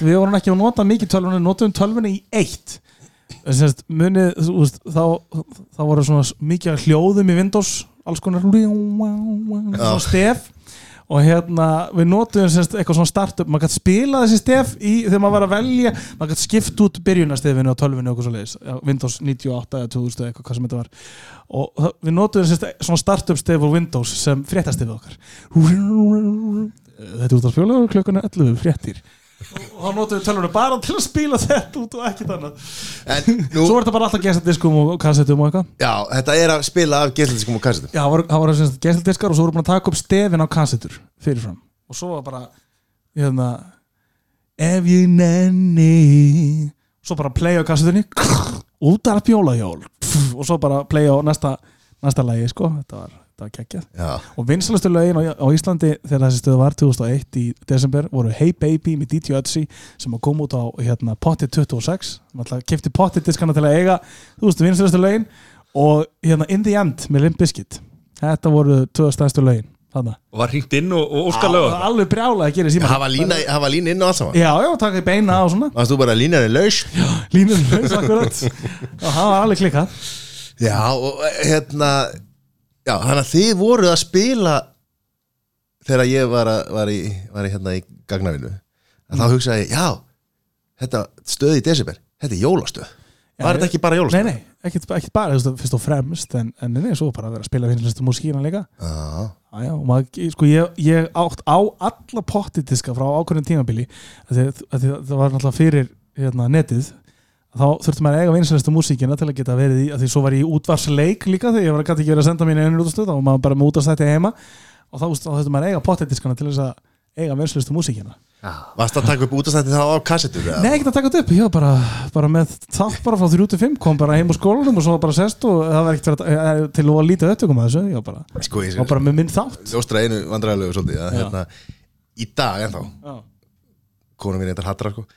[SPEAKER 3] við vorum ekki að nota mikið tölvunni, notum tölvunni í eitt. Sest, munið, þú veist, þá, þá voru svona mikið hljóðum í Windows alls konar. Stef og hérna við semst, eitthvað svona startup. Maður gæti spila þessi stef í, þegar maður var að velja maður gæti skipt út byrjunastefinu á tölvinu og eitthvað svo leiðis, Windows 98 eða 2000 eða eitthvað hvað sem þetta var. Og við notum semst, svona startup stef á Windows sem fréttastefið okkar. Þetta er út á spjóla klukkan er 11 fréttir og þá notum við tölvunni bara til að spila þetta út og ekkert annað.
[SPEAKER 2] En nú,
[SPEAKER 3] svo er þetta bara alltaf gestaldiskum og kassettum og eitthvað.
[SPEAKER 2] Já, þetta er að spila af geðsaldiskum og kassetum.
[SPEAKER 3] Já, það voru, það voru semst gestaldiskar og svo voru búin að taka upp stefin á kassettur fyrirfram. Og svo var bara hérna, ef ég nenni. Svo bara play á kassettunni út af bjólahjól. Og svo bara play á næsta, næsta lagi sko. þetta var það var geggjað.
[SPEAKER 2] Já,
[SPEAKER 3] og vinsalastu lögin á, á Íslandi þegar þessi stöð var 2001 í desember voru Hey Baby með DJ Ötzi sem að koma út á hérna, Potted 26 náttúrulega kefti Potted diskana til að eiga. Þú veist, vinsalastu lögin. Og hérna In The End með Limp Bizkit. Þetta voru tvö stærstu lögin þarna.
[SPEAKER 1] Og var hringt inn og, og óskar lög
[SPEAKER 3] Al- alveg brjálega að gera síma
[SPEAKER 2] lína, hafa lína inn á allt saman.
[SPEAKER 3] Já, já, taka í beina og svona.
[SPEAKER 2] Varst þú bara línan er laus
[SPEAKER 3] línur laus akkurat. Og það var alveg klikkað.
[SPEAKER 2] Já, og hérna Já, þannig að þið voruð að spila þegar ég var, að, var, í, var í, hérna í gagnavinu að þá hugsaði ég, já þetta stöð í desember, þetta er jólastöð. Var þetta ekki bara jólastöð?
[SPEAKER 3] nei, nei, ekkert, ekkert bara fyrst og fremst en, en nei, svo bara að vera að spila vinsalastu músíkina líka.
[SPEAKER 2] Já,
[SPEAKER 3] Já, já, maður, sko, ég, ég átt á alla pottitiska frá ákveðin tímabili það var náttúrulega fyrir hérna, netið þá þurfti maður að eiga vinsælistu músíkina til að geta verið í, að því svo var ég í útvarsleik líka þegar ég var gæti ekki verið að senda mín einu útastöð þá var maður bara með útastætti heima. Og þá, þá þurfti maður að eiga pottitiskana til þess að eiga vinsælistu músíkina.
[SPEAKER 2] Varst að taka upp útastætti þá á kassetur? eða?
[SPEAKER 3] Nei, ekki að taka upp, ég var bara, bara með þátt bara frá 3-5, kom bara heim úr skólanum og svo bara sest og það var ekkert eh, til að lítið upptökum að þessu, ég var bara,
[SPEAKER 2] Sko, ég
[SPEAKER 3] var bara með minn þátt.
[SPEAKER 2] Hérna, sko.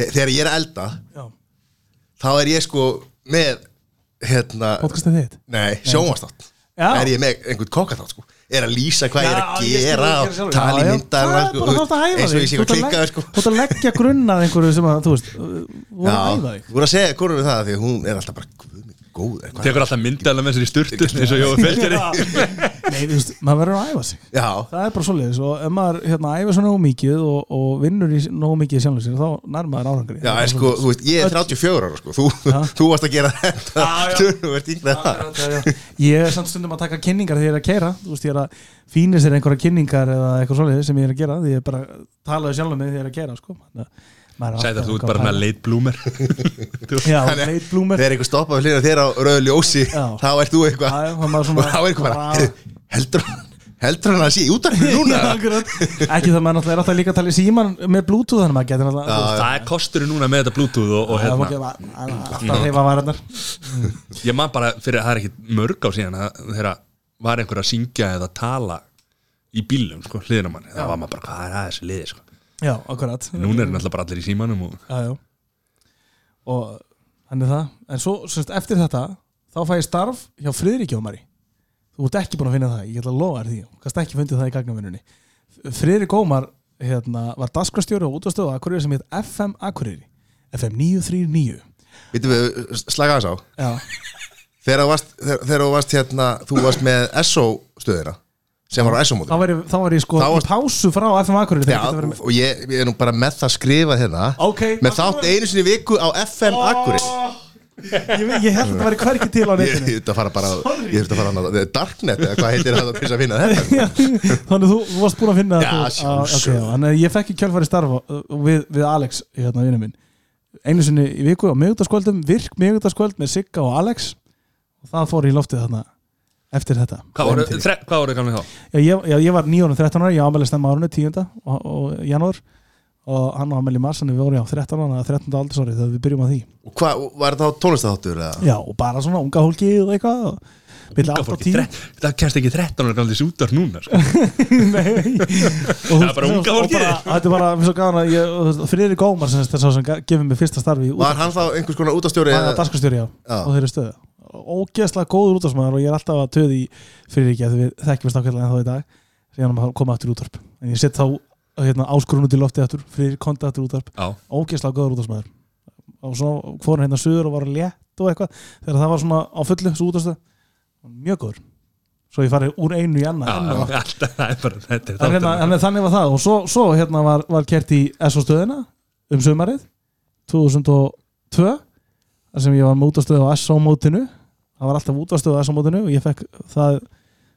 [SPEAKER 2] Þe- þegar ég er elda
[SPEAKER 3] já,
[SPEAKER 2] þá er ég sko með hérna,
[SPEAKER 3] podcastið þitt?
[SPEAKER 2] Nei, sjónvastátt er ég með einhvern kokkatátt sko? Er að lýsa hvað ég er að gera og tala í myndar
[SPEAKER 3] æfa
[SPEAKER 2] eins og ég sé hvað klikkaður sko.
[SPEAKER 3] Þú ert að leggja grunnað einhverju sem að, þú veist, voru að æfa þig.
[SPEAKER 2] Þú voru að segja konum við það því að hún er alltaf bara góð er
[SPEAKER 1] tekur alltaf myndaðlega með sér í sturtu eins og Jói Felgeri.
[SPEAKER 3] Nei, þú veist, maður verður að æfa sig.
[SPEAKER 2] Já,
[SPEAKER 3] Það er bara svoleiðis og ef maður hérna, æfa svo nógu mikið og, og vinnur í nógu mikið í sér þá nær maður árangri.
[SPEAKER 2] Já, en sko, þú veist, ég er 34 ára sko, þú, þú varst að gera þetta. Þú ert yngri en það.
[SPEAKER 3] Já, já. Ég er samt stundum að taka kynningar þegar ég er að keira Þú veist, ég er að fínir sér einhverja kynningar eða eitthvað svoleiðis sem ég er að gera því ég er bara að tala sjálfum mig þegar ég er að gera sko. Þannig að maður er
[SPEAKER 1] að þú ert bara með late bloomer.
[SPEAKER 3] Já, leit blúmer
[SPEAKER 2] þegar einhver stoppa við hlýna þér á rauðu ljósi þá ert þú eitthvað
[SPEAKER 3] Já, já, þá maður
[SPEAKER 2] og þá er eitthvað bara, heldur hann heldur hann að sé í útarfinu núna?
[SPEAKER 3] Já, akkurat. ekki það maður náttúrulega er alltaf líka að tala í síman með bluetooth þannig að maður getur náttúrulega veist,
[SPEAKER 1] það er kosturinn núna með þetta bluetooth og, og
[SPEAKER 3] það má
[SPEAKER 1] hérna
[SPEAKER 3] að- alltaf að reyfa varirnar.
[SPEAKER 1] Ég man bara fyrir að það er ekki mörg á síðan að þegar var einhver að syngja eða tala í bílum sko, hliðina manni, það var maður bara hvað er það þessi liði sko.
[SPEAKER 3] Já, akkurat.
[SPEAKER 1] Núna er náttúrulega bara allir í símanum og
[SPEAKER 3] já, já. og hann er það. En svo semst, eftir þetta þá fæ ég starf hjá Friðriki Ómari. Þú ert ekki búin að finna það, ég ætla að lofa þér því. Þú kannst ekki fundið það í gagnavinnunni. Friðrik Ómar hérna, var dasgrastjóri á útastöðu Akureyri sem heit FM Akureyri. FM 939
[SPEAKER 2] Vittum við, slaga þess á.
[SPEAKER 3] Já,
[SPEAKER 2] Þegar þú varst, þegar, þegar varst hérna Þú varst með SO stöðina sem var á SO
[SPEAKER 3] þá var ég, þá var ég sko í
[SPEAKER 2] varst-
[SPEAKER 3] pásu frá FM Akureyri
[SPEAKER 2] Já,
[SPEAKER 3] þegar verið með-
[SPEAKER 2] og ég, ég er nú bara með það skrifað hérna.
[SPEAKER 3] Ok,
[SPEAKER 2] með þátt einu sinni í viku á FM Akkurir
[SPEAKER 3] ég, ég held að það væri hverki til á
[SPEAKER 2] Ég
[SPEAKER 3] netinu.
[SPEAKER 2] þurfti að fara bara Ég þurfti að fara að það Darknet eða hvað heitir það til þess að finna þetta?
[SPEAKER 3] Já, þannig þú, þú varst búin að finna
[SPEAKER 2] Já,
[SPEAKER 3] þú- að-
[SPEAKER 2] sjálfsögðu.
[SPEAKER 3] ok, já, Þannig að ég fekk í kjálfæri starfa við, við Alex, hérna vinnu minn. Einu sinni í viku á miðugdaskvöldum virk miðugdaskvöld með Sigga og Alex. Og það fór í loftið þarna eftir þetta
[SPEAKER 1] hvað voru, þre, hvað voru gamlega þá?
[SPEAKER 3] já, ég, já, ég var 9 og 13 ára, ég ámæli stemma árunni 10. og, og janúar og hann ámæli mars, þannig við vorum á 13 ára 13. aldursári þegar við byrjum á því
[SPEAKER 2] Og hvað, var þetta á tónlistaháttur eða?
[SPEAKER 3] já, og bara svona unga hólki og eitthvað og milli
[SPEAKER 1] Unga
[SPEAKER 3] 8 og
[SPEAKER 1] fólki,
[SPEAKER 3] 10
[SPEAKER 1] þre- það kemst ekki 13 ára gamlega sútar núna sko.
[SPEAKER 3] Nei
[SPEAKER 1] Það er bara unga
[SPEAKER 3] og bara, þetta er bara, mér svo gaman að ég Friðrik Gómar sem að sem gefur mér fyrsta starfi í
[SPEAKER 2] Var hann þá einhvers konar útastjóri
[SPEAKER 3] Það er daskastjóri, já,
[SPEAKER 2] Já.
[SPEAKER 3] á þeirri stöðu Ógeðslega góður útvarsmaður og ég er alltaf að töði í Friðriki að við þekkjum við stákvæðlega en þá í dag síðan að koma aftur útvarp. En ég set þá hérna, áskorun út í lofti aftur Friðrik konta aftur útvarp.
[SPEAKER 1] Já,
[SPEAKER 3] Ógeðslega góður útvarsmaður og svo fór hérna suður og var létt og eitthvað þegar það var svona á fullu svo útvarstöð mjög góður. Svo ég farið úr einu í annað Þannig, hérna, var það. Og svo, svo hérna var, var kert í SO stöðina um sumarið 2002 þar sem ég var með útastöðu á SO mótinu það var alltaf útastöðu á SO mótinu og ég fekk það,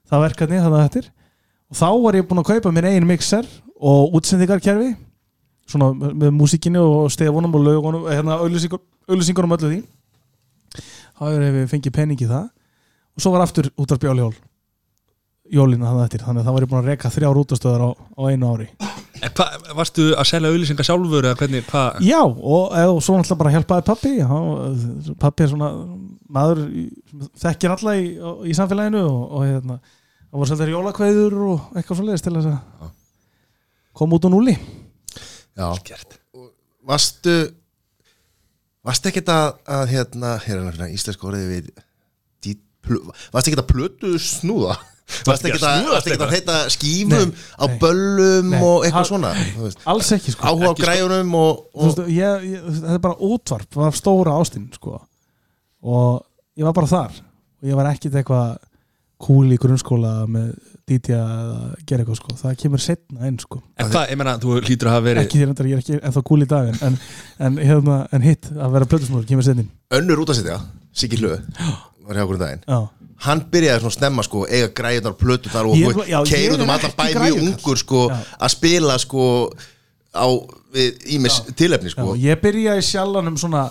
[SPEAKER 3] það verkefni þannig eftir. Og þá var ég búinn að kaupa mér einu mixer og útsendingarkerfi svona með, músíkinu og stefunum og lögunum hérna auglýsingur, auglýsingunum öllu því. Þá hefur við fengið penning í það. Og svo var aftur útvarp jólihjól jólina þannig eftir. Þannig að það var ég búin að reka þrjár útastöðar á, á einu ári
[SPEAKER 1] En hvað, varstu að selja auðlýsingar sjálfur eða hvernig, hvað?
[SPEAKER 3] Já og, og svo náttúrulega bara hjálpaði pappi pappi er svona maður þekkir alla í, í samfélaginu og, og hérna, það voru svolítið jólakveður og eitthvað svo leiðist til þess að koma út á núli
[SPEAKER 2] Já, varstu varstu ekkert að, að hérna, hérna íslensk orðið við varstu ekkert að plötu snúða varstu
[SPEAKER 1] ekki að
[SPEAKER 2] að, að heita skífum
[SPEAKER 3] Nei,
[SPEAKER 2] á böllum
[SPEAKER 3] Nei.
[SPEAKER 2] og eitthvað svona þú veist.
[SPEAKER 3] alls ekki sko.
[SPEAKER 2] Áhuga á
[SPEAKER 1] Ekki sko-
[SPEAKER 2] og,
[SPEAKER 3] Þú veist,
[SPEAKER 2] og
[SPEAKER 3] ég, ég, þetta er bara útvarp var stóra ástinn sko. Og ég var bara þar. Og ég var ekkit eitthvað cool í grunnskóla með DJ eða gera eitthvað sko, það kemur setna inn sko.
[SPEAKER 1] En hvað, ég meina, þú hlýtur að hafa verið
[SPEAKER 3] ekki þér endar, ég er ekki ennþá cool í dag en, en, en, hérna, en hitt að vera plötusnúður kemur setna inn.
[SPEAKER 2] Önnur út að setja Siggi Hlöð var hjá okkur um daginn.
[SPEAKER 3] Já,
[SPEAKER 2] hann byrjaði svona snemma sko eiga græjunar plötu þar og
[SPEAKER 3] já,
[SPEAKER 2] keirur
[SPEAKER 3] er
[SPEAKER 2] um allan bæ mjög ungur sko
[SPEAKER 3] Já.
[SPEAKER 2] að spila sko á ímis tilefni
[SPEAKER 3] já,
[SPEAKER 2] sko.
[SPEAKER 3] Ég byrjaði sjallanum svona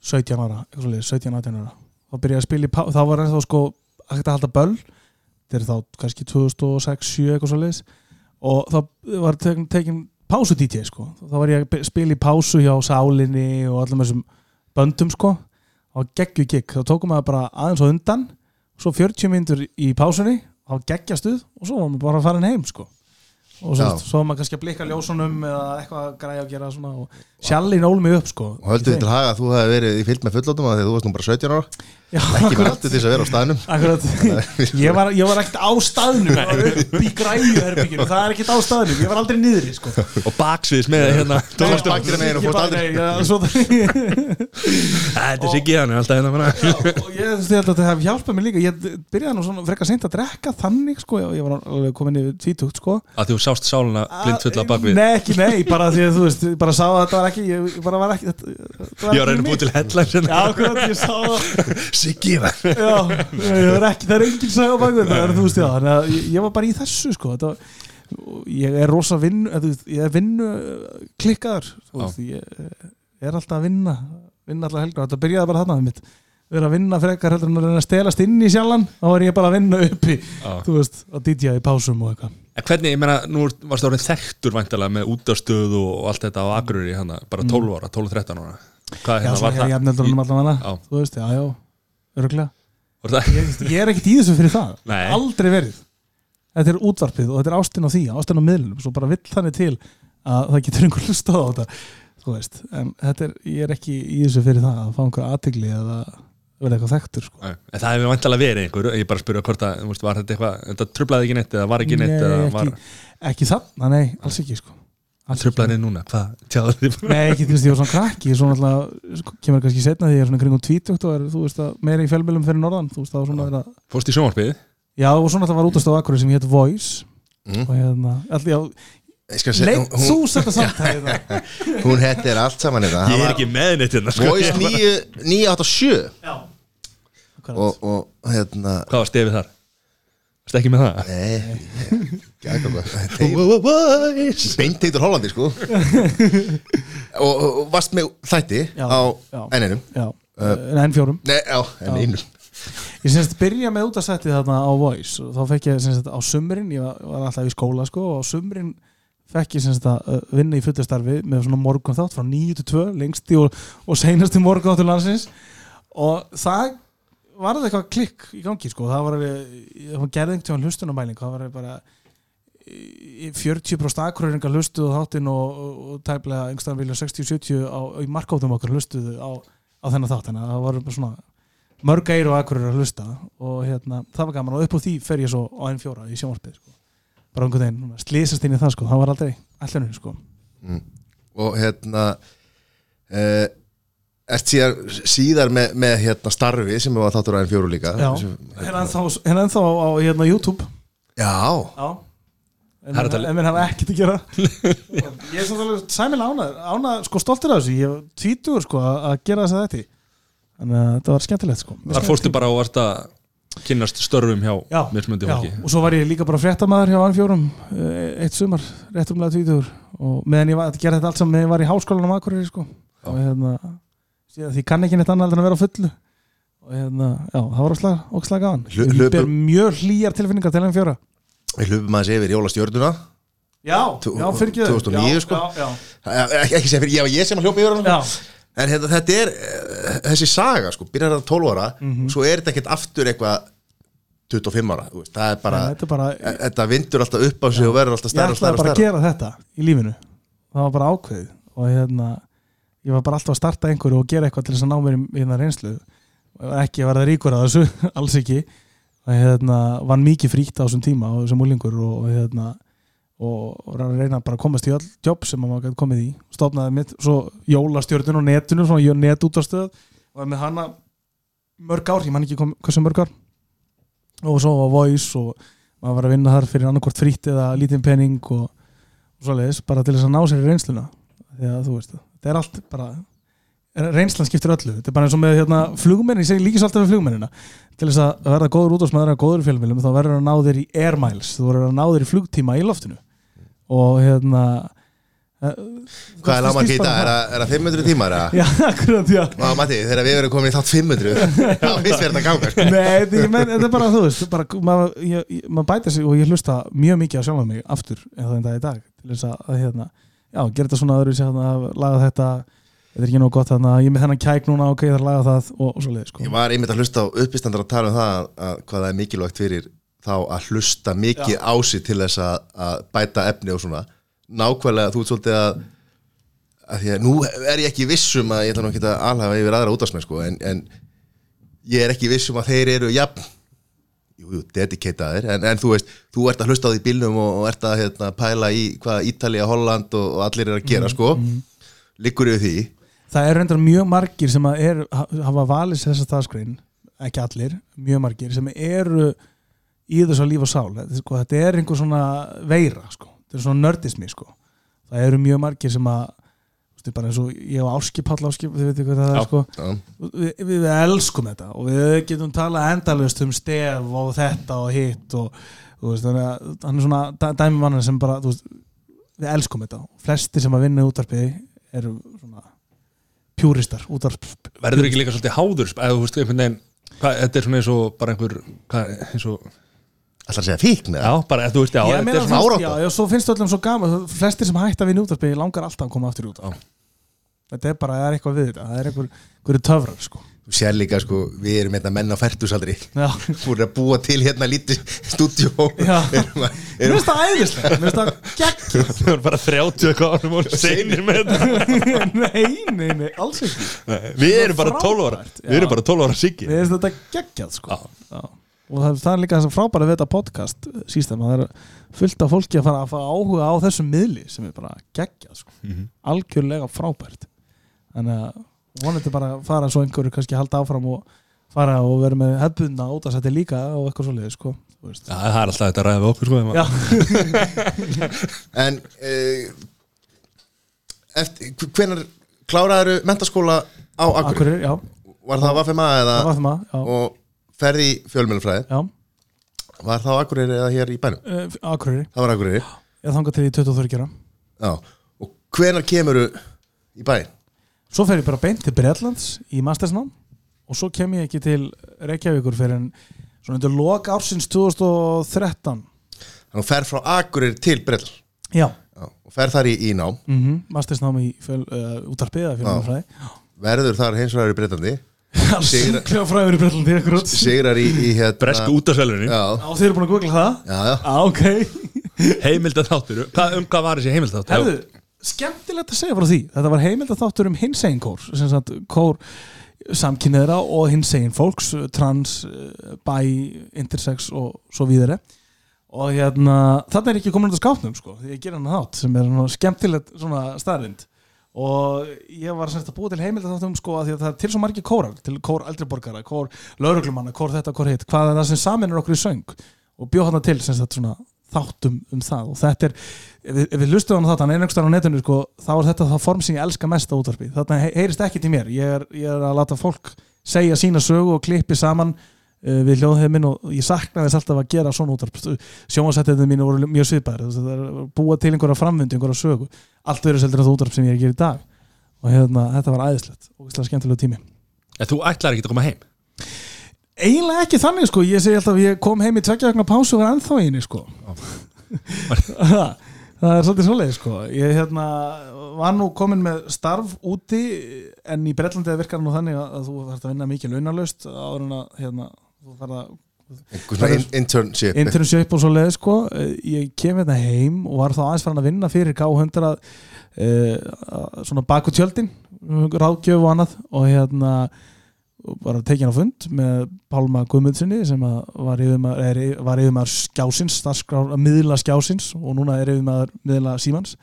[SPEAKER 3] 17 ára, eitthvað svo 17-18 ára. Þá byrjaði að spila í, pá- þá var ennþá sko að hægt að halda böll. Þetta er þá kannski 2006-7 eitthvað svo leiðis og þá var tekin, tekin pásu DJ sko. Þá var ég að spila í pásu hjá Sálinni og allum þessum böndum sko og geggju gigg, þá tókum maður bara aðeins á undan svo 40 myndur í pásunni þá geggjastuð og svo var maður bara að fara heim sko. Og svo, svo maður kannski að blikka ljósunum eða eitthvað að græja að gera svona og sjallin ól mig upp sko.
[SPEAKER 2] Og höldu þið til haga að þú hefði verið í fyllt með fullótum að því að þú varst nú bara 17 ára
[SPEAKER 3] Já,
[SPEAKER 2] ekki aftur til þess að vera á staðnum.
[SPEAKER 3] Akkurat. ég, var, ég var ekkert á staðnum upp í græjuherbygginu það er ekkert á staðnum, ég var aldrei niðri sko.
[SPEAKER 1] Og baksviðs með hérna.
[SPEAKER 3] Já,
[SPEAKER 1] Þetta er Siggi hann, alltaf hérna
[SPEAKER 3] ég held að þetta hef hjálpað mér líka. Ég byrjaði nú svona frekar seint að drekka þannig sko, ég var alveg komin yfir tvítugt sko.
[SPEAKER 1] Að þú sást sáluna blindfulla bakvið
[SPEAKER 3] Nei, ekki, nei, bara því að þú veist bara sá að þetta var ekki, ég var ekki
[SPEAKER 1] að reyna
[SPEAKER 3] ekki
[SPEAKER 1] búið til headline
[SPEAKER 3] Já,
[SPEAKER 1] hérna
[SPEAKER 3] akkurat, ég sá
[SPEAKER 1] Siggi
[SPEAKER 3] Já, ég var ekki, það er engin saga bakvið það er þú veist, já, þannig að ég, ég var bara í þessu sko, þetta ég er rosa vinnu, ég er vinnu klikkaður, þú
[SPEAKER 1] Já.
[SPEAKER 3] veist, ég eh, er alltaf að vinna, vinna alltaf helgar, þetta byrjaði bara þarna mitt, vera að vinna frekar heldur en að stelast inn í sjálfan, þá var ég bara að vinna uppi,
[SPEAKER 1] Já.
[SPEAKER 3] þú veist, að DJ í pásum og eitthvað.
[SPEAKER 1] En hvernig, ég meina, nú varst það orðin þekktur væntalega með útastöð og allt þetta á Akureyri hana, bara 12 ára, 12-13 ára Hvað
[SPEAKER 3] Já,
[SPEAKER 1] hérna
[SPEAKER 3] svo
[SPEAKER 1] var það?
[SPEAKER 3] í efnildunum allavega,
[SPEAKER 1] Já.
[SPEAKER 3] þú veist, já, já, öruglega.
[SPEAKER 1] Var það?
[SPEAKER 3] Ég, ég er ekkert í þessu fyrir það,
[SPEAKER 1] Nei.
[SPEAKER 3] aldrei verið. Þetta er útvarpið og þetta er ástin á því, ástin á miðlunum, svo bara vill þannig til að það getur einhver hlust á þetta, þú veist, en þetta er, ég er ekki í þessu fyrir það að fá einhver aðtigli eða verða eitthvað þekktur, sko.
[SPEAKER 1] En það hefur væntalega verið einhver Ég bara spyrja hvort að, var þetta eitthvað Þetta trublaði ekki neitt eða var ekki neitt
[SPEAKER 3] Nei,
[SPEAKER 1] eða
[SPEAKER 3] ekki,
[SPEAKER 1] var
[SPEAKER 3] ekki þannig, nei, alls ekki, sko. Ekki.
[SPEAKER 1] trublaði neitt núna, hvað? Tjáðu þið
[SPEAKER 3] Nei, ekki, þú veist, ég var svona krakki, svo náttúrulega sko, kemur kannski setna því ég er svona kringum tvítugt og er, þú veist, að meira í fjölmjölum fyrir norðan, þú veist, það var svona verið að
[SPEAKER 1] Fórst í sjónvarpið?
[SPEAKER 3] Já, og svo náttúrulega var útast á Akureyri sem hétt Voice
[SPEAKER 2] Mm.
[SPEAKER 3] og hérna, allir, já,
[SPEAKER 2] Ég skal segja-
[SPEAKER 3] leitt þú þetta samtæði það
[SPEAKER 2] hún, hún hettir allt saman þetta
[SPEAKER 1] Ég er ekki með neitt hérna sko.
[SPEAKER 2] Voice 9 987
[SPEAKER 3] Já
[SPEAKER 2] og, og hérna
[SPEAKER 1] Hvað var stefið þar? Varst ekki með það?
[SPEAKER 2] Nei, ekki
[SPEAKER 1] Voice
[SPEAKER 2] Beint heitur Hollandi sko. Og, og varst með þætti
[SPEAKER 3] Já,
[SPEAKER 2] á
[SPEAKER 3] já.
[SPEAKER 2] enninum
[SPEAKER 3] Já, uh, en fjórum.
[SPEAKER 2] Nei, já, en einum.
[SPEAKER 3] Ég semst byrja með útastætti þarna á Voice og þá fekk ég semst á sumrin ég var, alltaf í skóla sko og á sumrin fekk ég semst að uh, vinna í fullastarfi með svona morgun þátt frá 9 til 2 lengsti og, og seinasti morgun þáttur landsins. Og það var það eitthvað klikk í gangi sko það var, það var gerðing til hlustunumæling það var bara í- í 40% akureyringar hlustuðu þáttinn og, og, og tæplega einhverstaðan vilja 60-70 á, í markóttum okkar hlustuðu á, á þennan þátt þannig að það var svona mörg eir og akureyrir að hlusta og hérna, það var gaman og upp á því fer ég svo á einn fjóra í sjónvarpið sko. bara einhvern veginn, slísast inn í það sko. það var aldrei allinu sko.
[SPEAKER 2] og hérna uh, ert síðar, síðar með, með hérna starfi sem var þáttur aðeins fjóru líka.
[SPEAKER 3] Já, hérna ennþá, á hérna, YouTube.
[SPEAKER 2] Já,
[SPEAKER 3] Já. En
[SPEAKER 1] er
[SPEAKER 3] mér hafa ekkert að gera. Ég er svona sæmil ánað Ánað, sko stoltur af þessu. Ég var tvítugur sko að að gera þess að þetta Þannig að þetta var skemmtilegt sko.
[SPEAKER 1] Þar fórstu bara varst að kynnast störfum hjá
[SPEAKER 3] Já,
[SPEAKER 1] mismundi
[SPEAKER 3] já,
[SPEAKER 1] fólki.
[SPEAKER 3] Og svo var ég líka bara fréttamaður hjá Anfjórum eitt sumar, réttumlega tvítugur. Og meðan ég var, gerði þetta allt saman meðan ég var í háskólanum Akureyri sko. Og hérna, síðan því ég kann ekki neitt annað en að vera á fullu. Og hérna, já, það var ókslega gaman. Ég
[SPEAKER 2] hlupur-
[SPEAKER 3] ber mjög hlýjar tilfinningar til Anfjóra
[SPEAKER 2] við hlupum aðeins yfir jólastjörnuna.
[SPEAKER 3] Já, já, fyrir ekki
[SPEAKER 2] 2009, sko.
[SPEAKER 3] Já, já,
[SPEAKER 2] ekki, segja fyrir, ég ég sem að hljópa yfir hana
[SPEAKER 3] já,
[SPEAKER 2] en hérna, þetta er uh, þessi saga sko, byrjar það 12 ára
[SPEAKER 3] Mhm.
[SPEAKER 2] svo er þetta ekkert aftur eitthvað 25 ára það er bara,
[SPEAKER 3] Nei, þetta er bara
[SPEAKER 2] e- þetta vindur alltaf upp á sig og verður alltaf
[SPEAKER 3] ég
[SPEAKER 2] stærra og
[SPEAKER 3] ætlaði
[SPEAKER 2] stærra og
[SPEAKER 3] bara að gera þetta í lífinu. Það var bara ákveðið. Og hérna, ég var bara alltaf að starta einhverju og gera eitthvað til þess að ná mér í í hérna reynslu. Ekki að verða ríkur að þessu alls ekki. Og hérna, vann mikið fríkt á þessum tíma og þessum úlingur og, hérna og reyna bara að komast í öll jobb sem maður komið í. Stofnaði mitt, svo jólastjörnun og netinu svona netútastöð og var með hana mörg ár, ég man ekki hversu mörg ár. Og svo á Voice og maður var að vinna þar fyrir annarkvort frýtt eða lítinn penning og, og svoleiðis bara til þess að ná sér í reynsluna. Að þú veist, þetta er allt bara reynslan skiptir öllu, þetta er bara eins og með hérna, flugmenn, ég segi líkis alltaf við flugmennina. Til þess að verða góður útásmaður að góður í fjölmjölum þá verður að ná þér í air miles. Þú verður að ná þér í flugtíma í loftinu. Og hérna eh,
[SPEAKER 2] hvað er lámarki í dag, er það- er það 500 tímar?
[SPEAKER 3] Já, akkurat, já.
[SPEAKER 2] Á, Matti, þegar við verðum komin í þátt 500 þá finnst mér þetta ganga sko.
[SPEAKER 3] Nei, þetta, er bara, þú veist maður, bæta sig og ég hlusta mjög mikið á sjálfa að, að já, gera þetta svona öðru að laga þetta. Þetta er ekki nóg gott þarna, ég er með þennan kæk núna ok, það er að laga það og, og svo leið sko.
[SPEAKER 2] ég var einmitt að hlusta á uppistandar að tala um það að, að hvað það er mikilvægt fyrir þá að hlusta mikið á sig til þess að, að bæta efni og svona. Nákvæmlega þú ert svolítið að að því að nú er ég ekki vissum að ég ætla nú ekki að alhafa yfir aðra útásmenn sko, en, en ég er ekki vissum að þeir eru jafn jú, jú, dedicataðir. En, en þú veist, þú ert að hlusta á því bílnum og, og ert að hérna, pæla í hvað Ítalía, Holland og, og allir er að gera sko. liggur yfir því?
[SPEAKER 3] Það er reyndar mjög margir sem er, hafa valið sér þessa staðskrein ekki allir, mjög margir sem eru í þessu líf og sál. Sko, þetta er einhver svona veira sko. þetta er svona nördismi sko. það eru mjög margir sem að þú veist, bara eins og ég og Áski Pall Áski þið veitir hvað það
[SPEAKER 1] Já.
[SPEAKER 3] er sko við, við, elskum þetta og við getum talað endalust um stef og þetta og hitt og þú veist, þannig að hann er svona dæ- dæmi mann sem bara, þú veist, við elskum þetta og flesti sem að vinna í útarpiði eru svona pjúristar útarp
[SPEAKER 1] verður ekki líka svolítið háður eða þú veist, einhvern veginn hvað, þetta er svona eins og bara einhver hvað, eins og,
[SPEAKER 2] ætla að segja fíkn
[SPEAKER 1] já, bara, þú veist, já, þetta er
[SPEAKER 3] það
[SPEAKER 1] svona
[SPEAKER 2] árátta.
[SPEAKER 3] Já, já, svo finnst öllum svo gaman flestir sem hætta við útarpiði langar alltaf að koma aftur út
[SPEAKER 1] Já.
[SPEAKER 3] Þetta er bara, það er eitthvað við þetta það er einhver, einhver töfrar sko.
[SPEAKER 2] Þú sér líka sko, við erum hérna menn á færtusaldri
[SPEAKER 3] Já,
[SPEAKER 2] búin að búa til hérna lítið stúdjó
[SPEAKER 3] Já.
[SPEAKER 2] erum að
[SPEAKER 3] mér
[SPEAKER 2] erum
[SPEAKER 3] finnst það æðislega mér finnst það gegn
[SPEAKER 1] það er bara 30 eitthvað árum og seinir með þetta.
[SPEAKER 3] Nei, nei, nei, alls ekki.
[SPEAKER 1] Við erum bara 12 ára. Við erum bara 12 ára siggi.
[SPEAKER 3] Við finnst þetta geggjað sko.
[SPEAKER 1] Já.
[SPEAKER 3] Og það, er líka þess að frábæra við þetta podcast sístem að það er fullt af fólki að fara að fara áhuga á þessum miðli sem er bara geggjað sko.
[SPEAKER 1] Mhm.
[SPEAKER 3] algjörlega frábært þannig að vonandi bara fara svo einhverju kannski halda áfram og fara og vera með hefbundna útasætti líka og eitthvað svoleiði sko þú veist.
[SPEAKER 1] Já, það er alltaf þetta að ræða við okkur sko,
[SPEAKER 3] Já,
[SPEAKER 2] en uh, eftir, hvenar kláraður mentaskóla á Akureyri?
[SPEAKER 3] Akureyri, já,
[SPEAKER 2] var það Vafema eða?
[SPEAKER 3] Já,
[SPEAKER 2] og ferði fjölmjölufræði
[SPEAKER 3] já,
[SPEAKER 2] var það á Akureyri eða hér í bænum?
[SPEAKER 3] Uh, Akureyri.
[SPEAKER 2] Það var Akureyri.
[SPEAKER 3] Ég þangað til í 23 gera.
[SPEAKER 2] Já. og hvenar kemuru í bæn
[SPEAKER 3] Svo fer ég bara beint til Breitlands í mastersnám og svo kem ég ekki til Reykjavíkur fyrir en svona undir lok ársins 2013
[SPEAKER 2] þannig að fer frá Akureyri til Breitland
[SPEAKER 3] Já,
[SPEAKER 2] já. og fer þar í, í nám?
[SPEAKER 3] Mm -hmm. mastersnám í fjöl, uh, útarpið eða fjölumfræði
[SPEAKER 2] verður þar hins vegar í Breitlandi Sigra-
[SPEAKER 3] fræður í Breitlandi
[SPEAKER 2] sigrar í, í hérna
[SPEAKER 1] bresku útasvelunni
[SPEAKER 2] já,
[SPEAKER 3] þeir eru búin að googla það?
[SPEAKER 2] Já, já.
[SPEAKER 3] Á, ok.
[SPEAKER 1] Heimildatháttur, hvað, um hvað var þessi heimildatháttur?
[SPEAKER 3] Herðu, skemmtilegt að segja frá því. Þetta var heimild að þáttur um hinsegin kór sem sagt kór samkynneðra og hinsegin fólks trans, eh, bi, intersex og svo víðari. Og hérna, þarna er ekki komin út af skápnum sko, því ég ger hann þátt sem er skemmtilegt svona staðrind og ég var semst að búa til heimild að þáttum sko að að það er til svo margir kórar til kór eldri borgara, kór lauruglumanna kór þetta, kór hitt, hvað er það sem samin er okkur í söng? Og bjóð hann til semst að svona þáttum um það. Og þetta er ef við, við lustum á þetta, er einhverstaðar á netinu sko, þá er þetta það form sem ég elska mest á útvarpi. Þarna he- heyrist ekki til mér. Ég er, ég er að láta fólk segja sína sögu og klippi saman uh, við hljóðheimin og ég sakna þess alltaf að gera svona útvarp. Sjónvarsættinu mínu voru mjög svipaðir. Það er að búa til einhverja framvindu, einhverja sögu. Allt verður seldur þetta útvarp sem ég er að gera í dag. Og hérna, þetta var æðislegt og eiginlega ekki þannig sko, ég segi alltaf ég kom heim í tveggja vegna pásu og var ennþá eini sko. Það er svolítið svoleið sko. Ég hérna, var nú komin með starf úti en í Bretlandi virkar nú þannig að, þú þarf að vinna mikið launalaust áður en að hérna, þú þarf að
[SPEAKER 2] internship.
[SPEAKER 3] internship og svo leið sko. Eh, ég kem hérna heim og var þá aðeins farin að vinna fyrir K100 uh, svona baku tjöldin ráðgjöf og annað. Og hérna bara tekin á fund með Pálma Guðmundsinni sem var yfirmaður, var skjásins, miðla skjásins og núna er yfirmaður miðla símans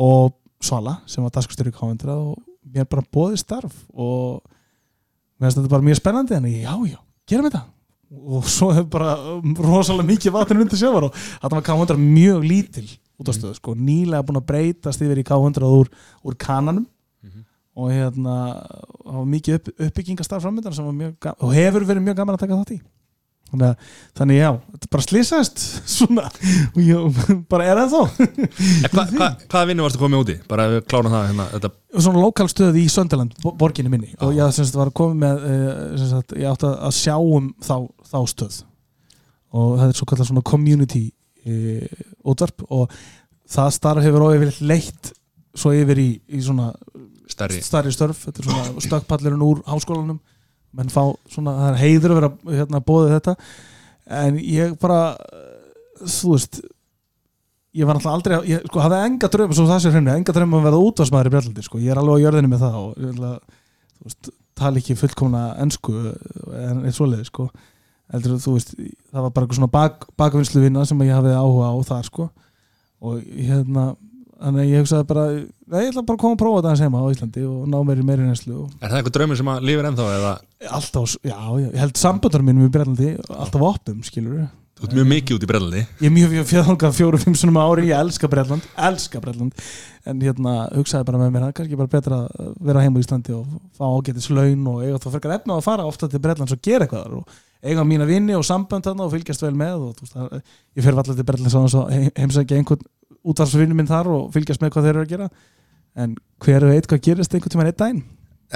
[SPEAKER 3] og Svala sem var dagskrárstjóri K100 og mér bara bóði starf og mér finnst þetta bara mjög spennandi en ég, já, já, gerum þetta. Og svo hefur bara rosalega mikið vatn undir sjávar og þetta var K100 mjög lítil út á stöðu, sko, nýlega búin að breytast yfir í K100 úr, úr kananum og hérna það var mikið upp, uppbyggingastar framöndan og hefur verið mjög gaman að taka þátt í. Þannig, að, þannig já, þetta bara slýsast svona. Og ég bara er það þó
[SPEAKER 1] En hva, hva, Hvaða vinnu varstu komið úti? Bara klárum það hérna,
[SPEAKER 3] svona lokalstöð í Söndaland, borginni minni. Og ég sem sagt, var að koma með uh, sem sagt, ég átti að sjá um þá, þá stöð. Og það er svo kallar svona community uh, útvarp. Og það starf hefur yfir leitt svo yfir í, í svona
[SPEAKER 1] stærri
[SPEAKER 3] starri störf, þetta er svona stökkpallurinn úr háskólanum. Menn fá svona, það er heiður að vera hérna bóðið þetta. En ég bara eh, þú veist ég var náttúrulega aldrei, ég sko hafði enga dröm svo það sé hreinu, enga dröm um að verða útvarsmaður í Breitlandi sko, ég er alveg á jörðinu með það og ég vil að, þú veist, tala ekki fullkomna ensku en eitt svoleiði sko. Heldur þú veist, það var bara eitthvað svona bak, bakvinnslu vinna sem ég hafði áhuga á þar sko. Og hérna þannig að ég hugsaði bara, ég ætla bara að koma að prófa þetta aðeins heima á Íslandi og ná mér í meiri neslu og
[SPEAKER 1] Er það eitthvað draumur sem að lifir ennþá eða?
[SPEAKER 3] Alltaf, já, ég held samböndur mínum í Breitlandi alltaf opnum, skilur
[SPEAKER 1] þú ert mjög mikið út í brellandi
[SPEAKER 3] ég er mjög fjölþangað fjóru-fimm sunum ári ég elska Breitland, elska Breitland en hérna hugsaði bara með mér er kannski bara betra að vera heim á Íslandi og fá ágætis laun og eiga þá frekar efna að fara ofta til Breitlands og gera eitthvað og eiga mína vinni og sambönd þarna og fylgjast vel með og þú veist, ég fer allir til Breitlands og heimsækja einhvern útvarsvinni minn þar og fylgjast með hvað þeir eru að gera. En hver veit hvað gerist einhvern tímann einn daginn?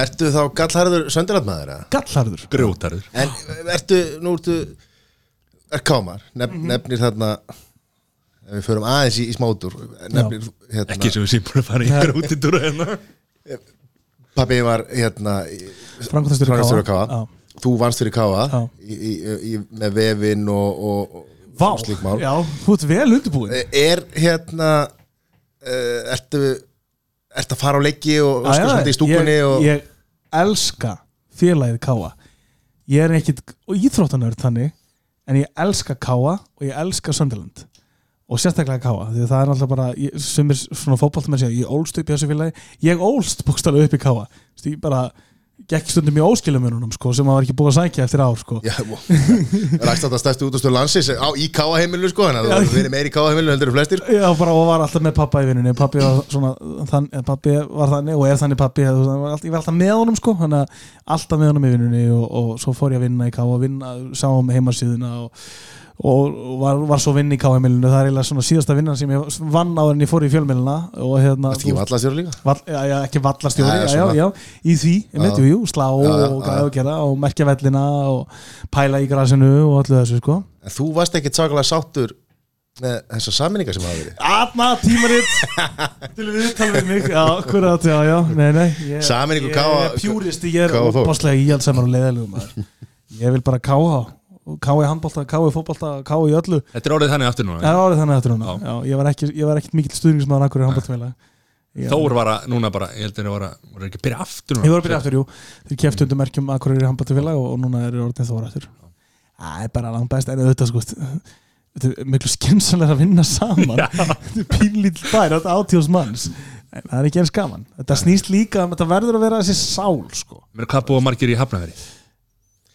[SPEAKER 2] Ertu þá gallharður söndilandmaður? eða?
[SPEAKER 3] gallharður?
[SPEAKER 1] Grjótarður.
[SPEAKER 2] En ertu, nú ertu er kámar, nef, nefnir þarna ef við förum aðeins í, í smátur nefnir, hérna,
[SPEAKER 1] ekki sem við síðan búin að fara í
[SPEAKER 3] Nei.
[SPEAKER 1] grjótitúra hérna.
[SPEAKER 2] Pabbi var hérna
[SPEAKER 3] Framkvæmdastjóri Káa.
[SPEAKER 2] Þú vannst fyrir káa í, í, með vefin og, og,
[SPEAKER 3] Vá,
[SPEAKER 2] mál.
[SPEAKER 3] Já, þú ert vel undirbúin
[SPEAKER 2] er hérna uh, ertu ertu að fara á leiki og
[SPEAKER 3] já,
[SPEAKER 2] svolítið í stúkunni
[SPEAKER 3] ég,
[SPEAKER 2] og,
[SPEAKER 3] ég elska félagið Káa ég er ekkit íþróttanörd þannig en ég elska Káa og ég elska Sönderland og sérstaklega Káa því að það er alltaf bara ég, sem er svona fótboltum að segja ég ólst upp í þessu félagi. Ég ólst bókstallega upp í Káa Þú veist, ég bara gekk stundum í óskilumönunum sko, sem maður var ekki búið að sækja eftir ár sko.
[SPEAKER 2] Rækst þetta stærstu útastöð landsins á, í káaheimilu sko, þannig að þú verið meiri í káaheimilu heldur en flestir.
[SPEAKER 3] Já, bara, og var alltaf með pappa í vinnunni. Pappi var, svona, þann, eh, pappi var þannig og er þannig pappi alltaf, ég var alltaf með honum sko, alltaf með honum í vinnunni og, og svo fór ég að vinna í K og vinna, sá um heimasíðuna og, og var, var svo vinn í K-heimilinu það er eiginlega svona síðasta vinnan sem ég vann á en ég fór í fjölmilina og hérna
[SPEAKER 2] Þetta ekki vallastjóra líka?
[SPEAKER 3] Vall, já, já, ekki vallastjóri,
[SPEAKER 2] Já,
[SPEAKER 3] já,
[SPEAKER 2] já,
[SPEAKER 3] í því, ég veit, jú, jú, slá og gæða og gera og merkja vellina og pæla í grasinu og allir þessu, sko.
[SPEAKER 2] En þú varst ekkit sakalega sáttur með þessar saminningar sem hafa verið?
[SPEAKER 3] Atna, tímaritt! Til við mig, já, akkurat, já, já, nei, nei ég er pjúristi, ég er
[SPEAKER 2] Þór.
[SPEAKER 3] í handbólta, í fótbólta, í öllu.
[SPEAKER 1] Þetta er orðið þannig aftur núna.
[SPEAKER 3] Það er árið þannig eftir hún
[SPEAKER 1] Já.
[SPEAKER 3] já, ég var var ekkit mikill stuðningsmaður akkur í handbóltafélag
[SPEAKER 1] Þór var að, núna bara, ég held að það var að voru ekki að byrja aftur núna.
[SPEAKER 3] Ég voru að byrja aftur, jú. Þeir keftu undir merkjum Akureyri handbóltafélag og, og núna er orðin þóra aftur. Það er bara langt best en auðvitað sko Þetta er miklu skynsalega að vinna saman. Þetta er pínlítill bær, þetta er átjóðs manns. En það er ekki eins gaman. Þetta snýst líka um þetta verður að vera þessi sál sko.
[SPEAKER 1] Mér hvað búa margir í hafnaveri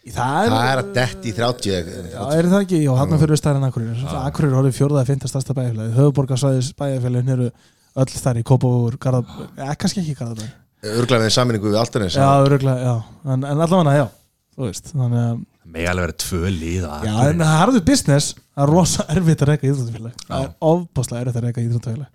[SPEAKER 3] Það er,
[SPEAKER 2] Það er að detti í 30
[SPEAKER 3] Já, er það ekki? Já, hann fyrir stærri en Akureyri Akureyri er orðið fjórða að finna stærsta bæjarfélagi Höfuborgarsvæðis bæjarfélagin eru öll þar í Kópavúr, Garðab ja, kannski ekki Garðabæ.
[SPEAKER 2] Örglega með saminningu við Altanes
[SPEAKER 3] Já, öruglega, já, en, en allavega, já þú veist, þannig að
[SPEAKER 1] Það megi alveg vera tvö lið að
[SPEAKER 3] Já, en það er harður business. Það er rosa erfitt að reyka íþróttafélag. Það er ofbáslega erfitt að reyka íþróttafélag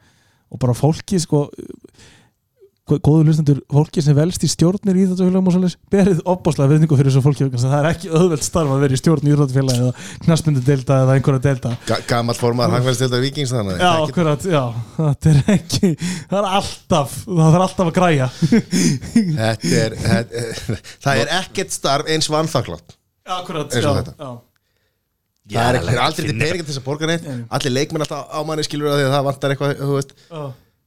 [SPEAKER 3] Og bara fólki, gó- Góður hlustendur, fólki sem velst í stjórnir í íþróttafélagum og svoleiðis Berið ofbáslega viðningu fyrir þessu fólki Það er ekki öðveld starf að vera í stjórn í íþróttafélag Eða knarsmyndu delta eða einhverja delta
[SPEAKER 2] Ga Gamall formar hangvæðstildar vikings þannig
[SPEAKER 3] Já,
[SPEAKER 2] að ekki-
[SPEAKER 3] akkurat, já. Það er ekki, það er alltaf Það er alltaf að græja.
[SPEAKER 2] Þetta er þetta- Það er ekkert starf eins vanþaklátt
[SPEAKER 3] Akkurat,
[SPEAKER 2] Eins
[SPEAKER 3] já,
[SPEAKER 2] þetta.
[SPEAKER 3] já.
[SPEAKER 2] Það er
[SPEAKER 1] er
[SPEAKER 2] aldrei til til þess að borga neitt. Allir leikmenn alltaf á manni skilur að því að það vantar eitthvað þú veist.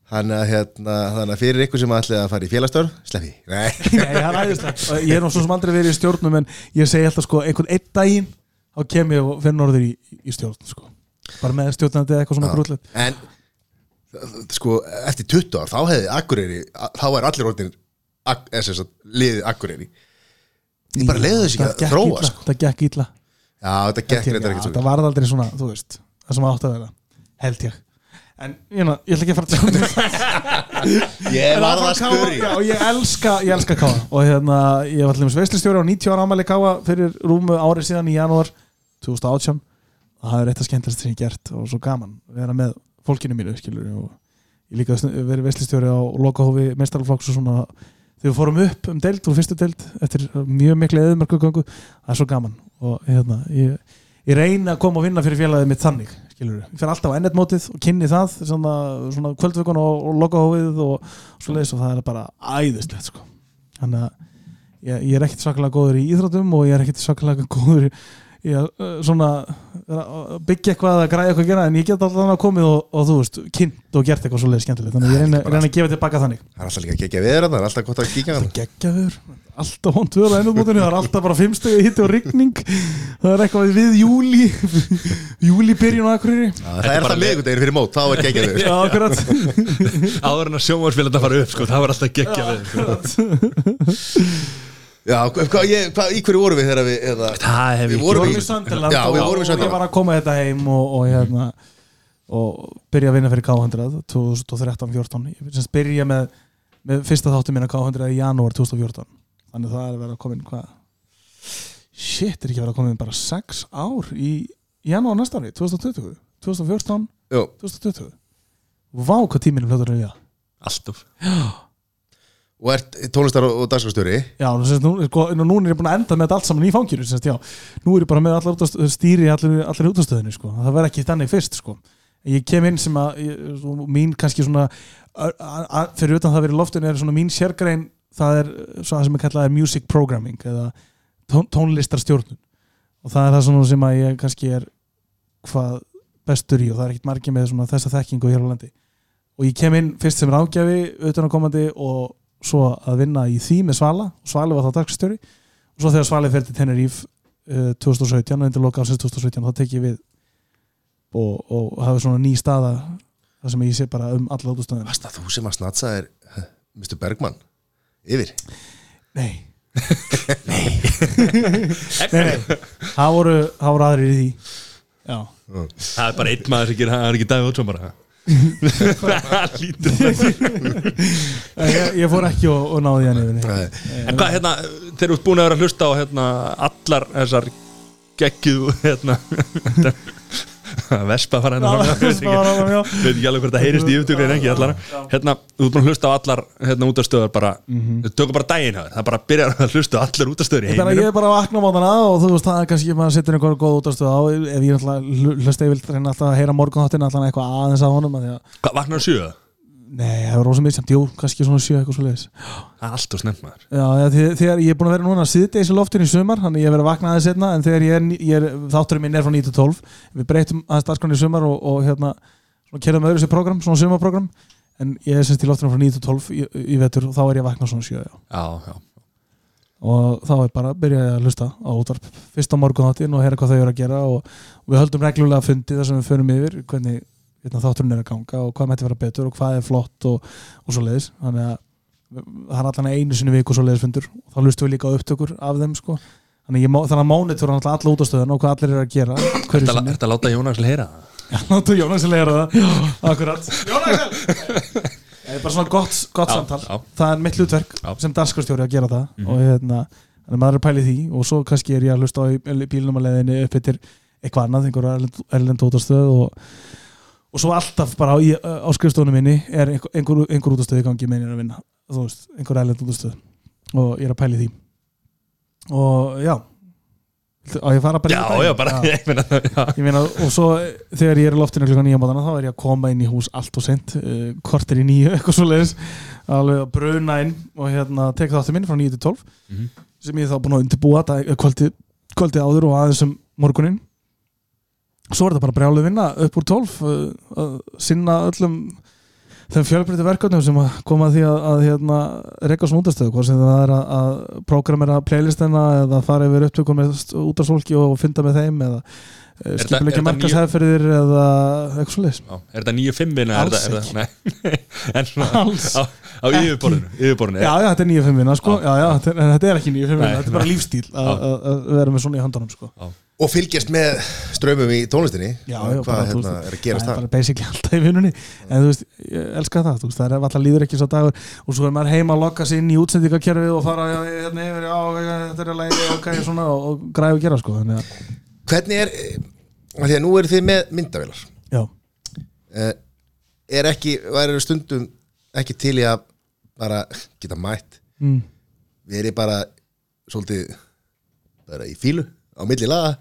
[SPEAKER 2] Þannig að, hérna, fyrir ykkur sem ætli að fara í félagstörf Sleppi, nei.
[SPEAKER 3] Nei, það er æðislegt. Ég er svo sem aldrei verið í stjórnum en ég segi alltaf sko, einhvern einn daginn þá kem ég og finn orður í, í stjórn sko. bara með stjórnandi eða eitthvað svona grútlegt.
[SPEAKER 2] En sko, eftir 20 ár þá hefði Akureyri, þá er allir orðin ak, sagt, liðið Akureyri. Ég bara leiði þess ekki að þróa sko.
[SPEAKER 3] Það gekk ítla
[SPEAKER 2] Já, þetta gekk reyndar ekki
[SPEAKER 3] Það var aldrei svona, þú veist það sem átti að vera, held ég En ég, ná, ég ætla ekki að fara að tjóna
[SPEAKER 2] Ég var það að spuri
[SPEAKER 3] Já, ég elska, ég elska káa Og hérna, ég var allir með sveislistjóri á 90 ára ámæli káa fyrir rúmu árið síðan í janúar 2018 og það er eitt af skemmtilegst sem ég gert og svo gaman vera með fólkinu mínu skilur og ég líka verið veistlistjóri á lokahófi mestaralflokks og svona. Þegar við fórum upp um deild og fyrstu deild eftir mjög miklu eðumörkugöngu það er svo gaman. Og hérna ég, ég reyna að koma og vinna fyrir félagið mitt þannig skilur ég fer alltaf á ennetmótið og kynni það svona, svona kvöldvökun og, og lokahófið og svo leiðis og það er bara æðislegt sko. Þannig að ég, ég er ekkert svakalega góður í íþróttum og ég er ekkert svakalega góður að uh, svona byggja eitthvað að græða eitthvað að gera en ég get alltaf þannig að komið og, og þú veist kynnt og gert eitthvað svolítið skemmtilegt. Þannig að ég reyna, reyna að gefa tilbaka þannig.
[SPEAKER 2] Það er alltaf líka að gegja viður það er alltaf gott að kíkja hann
[SPEAKER 3] geggjaður, alltaf hónd tvöður á ennumótinu, það er alltaf bara fimmstegi hitti og rigning. Það er eitthvað við júli júli byrjun á akkurir
[SPEAKER 2] Það er alltaf miðgundegir fyrir mót, þá er gegja viður
[SPEAKER 3] Já, akkurat.
[SPEAKER 1] Áður en að sjónvarsfélag þetta fara upp sko, það.
[SPEAKER 2] Já, hvað, ég, hvað, í hverju vorum við þegar við eða,
[SPEAKER 1] það hef
[SPEAKER 2] Við
[SPEAKER 1] ég
[SPEAKER 2] vorum
[SPEAKER 3] vorum
[SPEAKER 2] í-
[SPEAKER 3] í Sönderland
[SPEAKER 2] Já, við vorum í
[SPEAKER 3] og, ég var að koma þetta heim og, og hérna og byrja að vinna fyrir K100 2013-14 ég semst byrja með, með fyrsta þáttu mín að K100 í janúar 2014 þannig að það er að vera komin hvað? Shit, er ekki að vera komin bara 6 ár í janúar næsta ári 2020, 2014
[SPEAKER 2] Jú,
[SPEAKER 3] 2020 Vá hvað tíminn er fljótur að líða
[SPEAKER 1] alltaf
[SPEAKER 2] og ert tónlistar og, dagskastjóri
[SPEAKER 3] Já, nú, sko, nú er ég búin að enda með þetta allt saman í fanginu semst. Nú er ég bara með allar stýri allir, allir útastöðinu sko. Það verð ekki þannig fyrst sko. Ég kem inn sem að ég, mín kannski svona a, a, fyrir utan það verið loftinu er svona mín sérgrein það er svona sem er kallað er music programming eða tón, tónlistarstjórnun og það er það svona sem að ég kannski er hvað bestur í og það er ekkit margir með þessa þekkingu hér á landi og ég kem inn fyrst sem ráðgjafi og svo að vinna í því með Svala. Svali var þá dagstjóri og svo þegar Svali fer til Tenerife uh, 2017 og undir loka ásins 2017 þá tek ég við og, og hafa svona ný staða þar sem ég sé bara um alla útustöðin
[SPEAKER 2] Varst það þú sem að snatsa er Mr. Bergman yfir?
[SPEAKER 3] Nei. Nei. Nei, það voru, það voru aðrir í því. Já.
[SPEAKER 1] Það er bara einn maður sem gerir það er ekki Davíð Ótsson bara. það
[SPEAKER 3] ég, ég fór ekki og, og náði hann yfir
[SPEAKER 2] Nei.
[SPEAKER 1] En hvað, hérna, þeir eru búin að vera að hlusta á hérna, allar þessar geggju hérna Vespa
[SPEAKER 3] já, já.
[SPEAKER 1] veit ekki alveg hvort það heyrist í yfirtöku en ekki allar hérna, þú búin að hlusta á allar hérna útastöðar bara, þau tökum bara daginn þér, það bara byrjar að hlusta á allar útastöður í
[SPEAKER 3] Þannig að
[SPEAKER 1] heiminum.
[SPEAKER 3] ég er bara á mótana og þú veist það er kannski maður setur einhverju góð útastöð á. Ef ég hlusta yfir reyna alltaf að heyra morgunháttin alltaf eitthvað aðeins á honum
[SPEAKER 1] Hvað, vaknar það sjö?
[SPEAKER 3] Nei, það er rosa misjamt, jú, kannski svona sjö eitthvað svo leiðis
[SPEAKER 1] Það er alltaf snemt maður.
[SPEAKER 3] Já, þegar, þegar ég er búin að vera núna síðdeis í loftinu í sumar, þannig ég hef verið að vakna aðeins setna en þegar ég er, ég er þátturinn minn er frá 9-12 við breytum aðeins dagskrán í sumar og, og hérna, svona kerðum öðru sér program svona sumarprogram, en ég er semst í loftinu frá 9-12 í, í vetur og þá er ég að vakna svona sjö, já.
[SPEAKER 1] Já, já.
[SPEAKER 3] Og þá er bara að byrja að hlusta á útvarp fyrst á morgun þáttin og heyra hvað þau eru að gera og, og við höldum reglulega fundi þar sem við förum yfir hvernig hérna, þátturinn er að ganga og hvað mætti vera betur og hvað er flott og, og svo leiðis þannig að það er allan einu sinni í viku svo leiðis fundur. Og þá hlustum við líka á upptökur af þeim sko. þannig, má- þannig að mónitor hann alla út á og hvað allir eru að gera hverju
[SPEAKER 1] Þetta er að láta Jónas heyra það?
[SPEAKER 3] Já, láttu Jónas að leira það. Akkurat. Jónas Það er bara svona gott, gott
[SPEAKER 1] Já,
[SPEAKER 3] samtal.
[SPEAKER 1] já.
[SPEAKER 3] Það er mitt hlutverk sem danskarstjóri að gera það.
[SPEAKER 1] Mhm.
[SPEAKER 3] og hérna, maður er að pæli því. Og svo kannski er ég að hlusta á bílnum að leiðinni upp eftir eitthvað annað, einhver erlend, erlend útastöð og, og svo alltaf bara á, í, á skrifstofunum minni er einhver, einhver, útastöð í gangi meðin að vinna, þú veist, einhver erlend útastöð og ég er að pæli því og já á ég fara bara
[SPEAKER 1] Já,
[SPEAKER 3] daginn?
[SPEAKER 1] já, bara, ég meina það já.
[SPEAKER 3] Ég meina, og svo þegar ég er í loftinu klukkan nýja mótana þá er ég að koma inn í hús allt og sent uh, kortir í nýju, eitthvað svo leiðis alveg að bruna inn og hérna tek þáttu minn frá 9 til 12
[SPEAKER 1] Mhm.
[SPEAKER 3] sem ég er þá búin að undirbúa kvöldi, kvöldi áður og aðeins um morgunin svo er þetta bara brjálu vinna upp úr 12 uh, að sinna öllum þeim fjölbreytti verkefnum sem koma að því að, að hérna, reyka svona útastöðu hvort sem það er að, að prógramera playlistina eða fara yfir upptökum með útastólki og fynda með þeim eða
[SPEAKER 1] er
[SPEAKER 3] skipulegja
[SPEAKER 1] þetta
[SPEAKER 3] markasæðferðir eða eitthvað svo leis
[SPEAKER 1] Já, er þetta nýju fimmina?
[SPEAKER 3] Alls
[SPEAKER 1] svona
[SPEAKER 3] Alls
[SPEAKER 1] á, á yfirborðinu,
[SPEAKER 3] Já, já, þetta er nýja fimmina sko.
[SPEAKER 1] Já.
[SPEAKER 3] já, þetta, er, þetta er ekki nýja fimmina Þetta er bara lífstíl að vera með svona í handunum sko.
[SPEAKER 2] Og fylgjast með strömmum í tónlistinni.
[SPEAKER 3] Já, já,
[SPEAKER 2] Hvað hérna, er að gerast
[SPEAKER 3] það er
[SPEAKER 2] það?
[SPEAKER 3] bara basically alltaf í vinnunni. En þú veist, ég elska það, veist, það er alltaf líður ekki svo dagur. Og svo er maður heima að lokka sig inn í útsendingakerfið og fara hérna yfir, já, þetta er lægi ok, svona, og, og græðu að gera sko að,
[SPEAKER 2] Hvernig er, því að nú eru þið með myndavélar.
[SPEAKER 3] Já,
[SPEAKER 2] Eh, Er ekki, væri stundum ekki til í að bara geta mætt?
[SPEAKER 3] Mm.
[SPEAKER 2] Verið bara svolítið bara í fílu á milli laga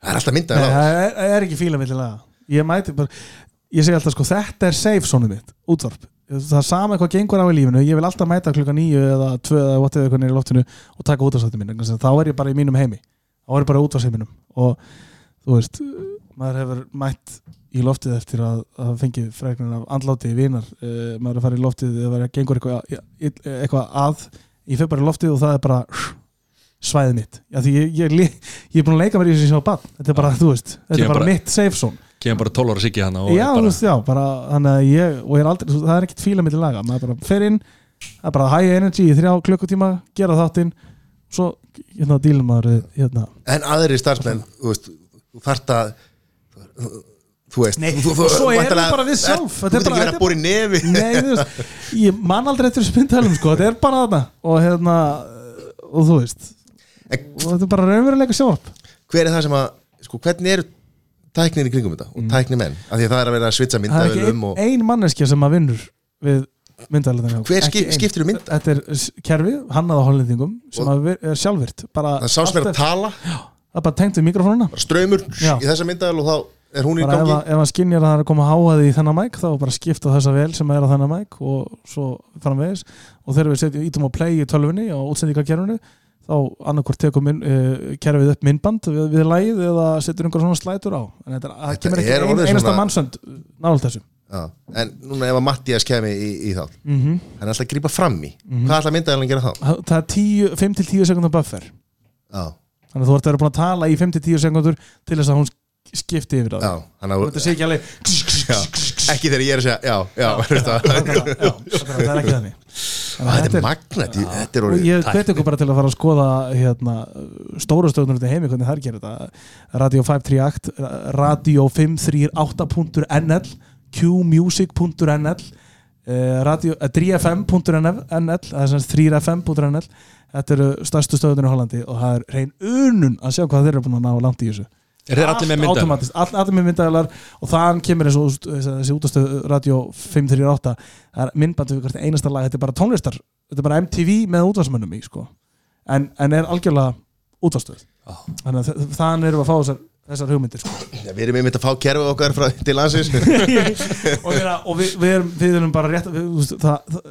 [SPEAKER 2] Það er alltaf myndavélar
[SPEAKER 3] það er, það er ekki fíla millilega ég mæti bara, ég segi alltaf sko þetta er safe svona mitt, útvarp. Það er sama hvað gengur á í lífinu, ég vil alltaf mæta klukka nýju eða tvö eða whatever eitthvað nýri loftinu og taka útvarpsætti mín, að þá er ég bara í mínum heimi. Þá er ég bara útvarpsheiminum og þú veist, maður hefur mætt í loftið eftir að, að fengi fregnin af andláti vinar. Uh, maður er farið í loftið eða að gengur eitthvað, eitthvað að ég fyrir bara í loftið og það er bara svæðið mitt. Já, því ég, ég, ég, ég er búin að leika mér í þessu sem bann þetta er bara, þú veist, þetta er bara
[SPEAKER 1] bara-
[SPEAKER 3] mitt safe zone.
[SPEAKER 1] kemur bara 12 ára siggi hana og
[SPEAKER 3] já,
[SPEAKER 1] bara,
[SPEAKER 3] veist, já, bara þannig að ég, og ég er aldrei, það er ekkert fíla milli laga. Maður bara fer inn, það er bara high energy í þrjá klukkutíma, gera þáttinn svo, hérna, dílum maður hérna,
[SPEAKER 2] En aðri starfsmenn, þú veist Þú þarft að Þú veist
[SPEAKER 3] Nei,
[SPEAKER 2] þú, þú,
[SPEAKER 3] og svo erum við bara við sjálf,
[SPEAKER 2] Þú
[SPEAKER 3] þetta er
[SPEAKER 2] veit ekki
[SPEAKER 3] bara-
[SPEAKER 2] verið að bóra í nefi.
[SPEAKER 3] nei, þú veist ég man aldrei eftir þessu myndtælum, sko, þetta er bara þarna. Og hérna, og þú veist og þetta er bara raunveruleika sjálf
[SPEAKER 2] hver er það sem að sko, hvernig eru tæknir í kringum þetta og tækni menn, af því að það er að vera að svitsa
[SPEAKER 3] Mm. það er ekki
[SPEAKER 2] myndavélum
[SPEAKER 3] ein,
[SPEAKER 2] og
[SPEAKER 3] ein manneskja sem að vinnur við myndtælum
[SPEAKER 2] hver skip, skiptir um mynda?
[SPEAKER 3] þetta er s- kerfi, hannað á hollendingum sem að ver- er sjálfvirt. Bara
[SPEAKER 2] það sá sem er
[SPEAKER 3] allt
[SPEAKER 2] að tala,
[SPEAKER 3] það er bara tengt við mikrofónuna.
[SPEAKER 2] Bara ströymur
[SPEAKER 3] Já.
[SPEAKER 2] í þessa myndavél og þá er hún í
[SPEAKER 3] bara ef,
[SPEAKER 2] gangi.
[SPEAKER 3] að- ef hann skinjar að það er að koma háaði í þennan mæk þá er bara skipta þessa vel sem er á þennan mæk og svo framvegis. Og þegar við setjum ítum á play í tölvunni og útsendingakerfinu þá annarkvort tekur minn, uh, kerfið upp myndband við, við lægið eða setur einhver svona slætur á. En þetta,
[SPEAKER 2] Þetta
[SPEAKER 3] kemur ekki
[SPEAKER 2] er
[SPEAKER 3] ein, einasta
[SPEAKER 2] svona-
[SPEAKER 3] mannsönd nált þessu.
[SPEAKER 2] Já. en núna ef að Mattias kemi í, í þá
[SPEAKER 3] mm -hmm.
[SPEAKER 2] hann er alltaf að grípa fram í. Hvað ætla myndavélin að gera þá?
[SPEAKER 3] það er 5-10 sekundar buffer.
[SPEAKER 2] Já,
[SPEAKER 3] þannig að þú ert að vera búin að tala í 5-10 sekundur til þess að hún skipti yfir á
[SPEAKER 2] já,
[SPEAKER 3] það þetta sé ekki alveg
[SPEAKER 2] já, ekki þegar ég er að segja já, já, veist það.
[SPEAKER 3] Já, það er ekki þannig. Þannig að
[SPEAKER 2] þetta er magnet, þetta er orðið
[SPEAKER 3] ég hveti ykkur bara til að fara að skoða hérna, stóra stöðnur í heimi hvernig þær gerir þetta. Radio 538 Radio 538.nl qmusic.nl eh, eh, 3fm.nl það er sem sagt 3fm.nl þetta eru stærstu stöðunir í Hollandi og það er reyn unun að sjá hvað þeir eru búin að ná langt í þessu
[SPEAKER 1] er þeir allir með
[SPEAKER 3] Allt
[SPEAKER 1] mynda
[SPEAKER 3] automatist, all, allir með myndaðalar og þaðan kemur þessu, þessi, þessi útastöð Radio 538 það er myndband við hvert einasta lag, þetta er bara tónlistar þetta er bara MTV með útvarsmönnum í sko. en, en er algjörlega útvarstöð
[SPEAKER 1] Já.
[SPEAKER 3] þannig að þa- þaðan erum við að fá þessar, þessar hugmyndir sko.
[SPEAKER 2] Já, við erum einmitt að fá kerfið okkar frá, til landsins
[SPEAKER 3] og, við, og við, við, erum, við erum bara rétt við, það, það,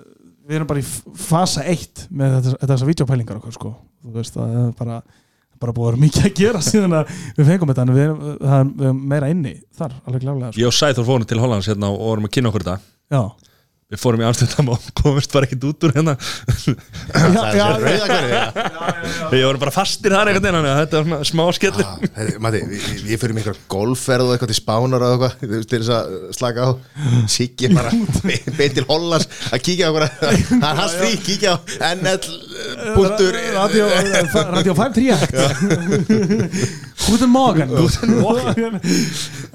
[SPEAKER 3] við erum bara í fasa eitt með þetta, þessar videopælingar okkar sko. þú veist, það er bara bara búið að vera mikið að gera síðan að við fengum þetta en við erum, er meira inni þar, alveg klálega sko.
[SPEAKER 1] ég og Sæþór fórum til Hollands hérna og vorum að kynna okkur þetta
[SPEAKER 3] já,
[SPEAKER 1] við fórum í Amsterdam og komumst bara ekkert út úr hérna.
[SPEAKER 3] Já, já, já,
[SPEAKER 2] Rauðakerfið,
[SPEAKER 1] við vorum bara fastir þar einhvern veginn þannig að þetta var svona smá
[SPEAKER 2] Já, heyrðu, Matti, við, fyrir einhver golfferð og eitthvað til Spánar og eitthvað til þess að slaka á. Siggi bara beint til Hollands að kíkja á er hans frí, kíkja á NL punktur
[SPEAKER 3] radio, radio 538 Guten Morgen. Guten Morgen.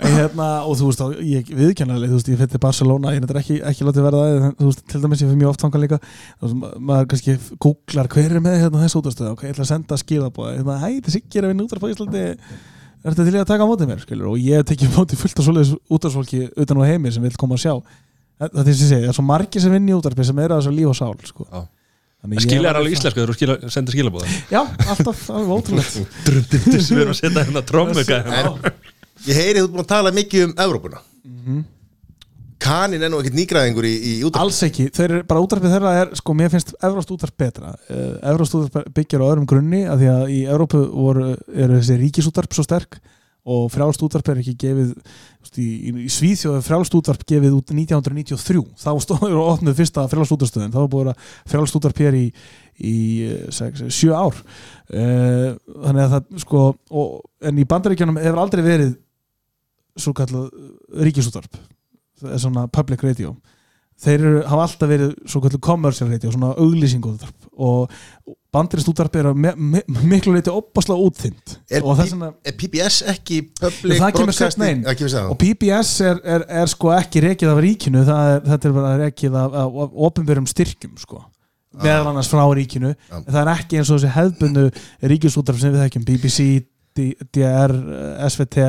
[SPEAKER 3] Hérna, og þú veist þá, ég viðkennalega þú veist, ég fyrir Barcelona, ég er ekki, ekki látið verða það, þú veist, til dæmis ég fyrir mjög oft þangað líka veist, ma- maður kannski googlar hver er með hérna þessu útastöðu, ok, ég ætla að senda skilabóða hérna, hæ, þetta Siggi er að vinna útar á Íslandi er þetta til í að taka á mótið mér, skilur og ég tekið mótið fullt af svoleiðis útarsfólki utan á heimi sem vil koma að sjá. Það er að segja, það er svo margir sem vinn í útarpi sem eru að þessu líf og sál sko.
[SPEAKER 1] Já.
[SPEAKER 3] Þannig ég
[SPEAKER 1] skiljar alveg íslensku þegar þú skila, sendir skilabóða
[SPEAKER 3] Já, alltaf, alveg ótrúlegt.
[SPEAKER 1] Drundindis, við erum að setja hérna trómuga
[SPEAKER 2] En ég heyri þú ert búin að tala mikið um Evrópuna.
[SPEAKER 3] Mhm.
[SPEAKER 2] Kanin er nú ekkert nýgræðingur í, í útaf
[SPEAKER 3] Alls ekki, þeir eru bara útarpið þeirra er, sko, mér finnst Evróst útarp betra. Uh, Evróst útarp byggjar á öðrum grunni af því að í Evrópu voru, eru þessi ríkisútarp svo sterk og frjálst útvarp er ekki gefið í, í, Svíþjóð er frjálst útvarp gefið út 1993 þá stóður og opnuð fyrsta frjálst útvarstöðin þá var búið að frjálst útvarp hér í, í eh, sex, sjö ár. Uh, þannig að það sko og, en í bandaríkjunum hefur aldrei verið svo kallað ríkisútvarp. Það er svona public radio þeir eru, hafa alltaf verið svo kallað commercial radio, svona auglýsingútvarp og bandarist útvarp er me, me, miklu leiti opasla útþynd
[SPEAKER 2] Er,
[SPEAKER 3] vegna
[SPEAKER 2] er PBS ekki public broadcasting-. Það kemur sex
[SPEAKER 3] og PBS er, er, er sko ekki rekið af ríkinu, það er, þetta er bara rekið af, af, af opinberum styrkjum sko. Meðal annars frá ríkinu. En það er ekki eins og þessi hefðbundu ríkisútvarp sem við þekkjum, BBC DR, SVT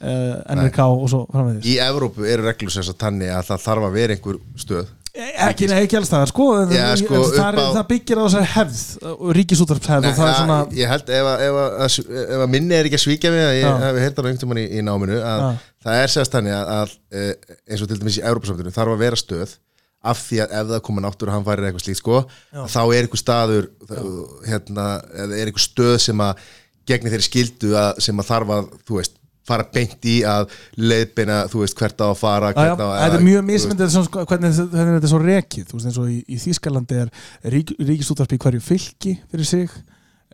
[SPEAKER 3] NRK og svo framvegis.
[SPEAKER 2] Í Evrópu eru reglur sem sagt þannig að það þarf að vera einhver stöð.
[SPEAKER 3] Ekki, nei, ekki alls það, sko,
[SPEAKER 2] Já, sko,
[SPEAKER 3] það, er,
[SPEAKER 2] á-
[SPEAKER 3] það byggir á þessari hefð ríkisútvarpshefð og það er svona
[SPEAKER 2] Ég held ef að, ef, að, ef að minni er ekki að svíkja mig að ég hef heyrt það einhvern veginn í, í náminu að það er sérst þannig að, að eh, eins og til dæmis í Evrópusafninu þarf að vera stöð af því að ef það koma náttúru hann færir eitthvað slíkt sko þá er einhver staður hérna, eða er einhver stöð sem að gegni þeirri skildu að, sem að þarf að þú veist, fara beint í að leiðbeina, þú veist, hvert á að fara á að-
[SPEAKER 3] þetta er mjög mismyndið sko, hvernig, þetta er svo rekið. Þú veist eins og í, í Þýskalandi er rík, ríkisútvarp í hverju fylki fyrir sig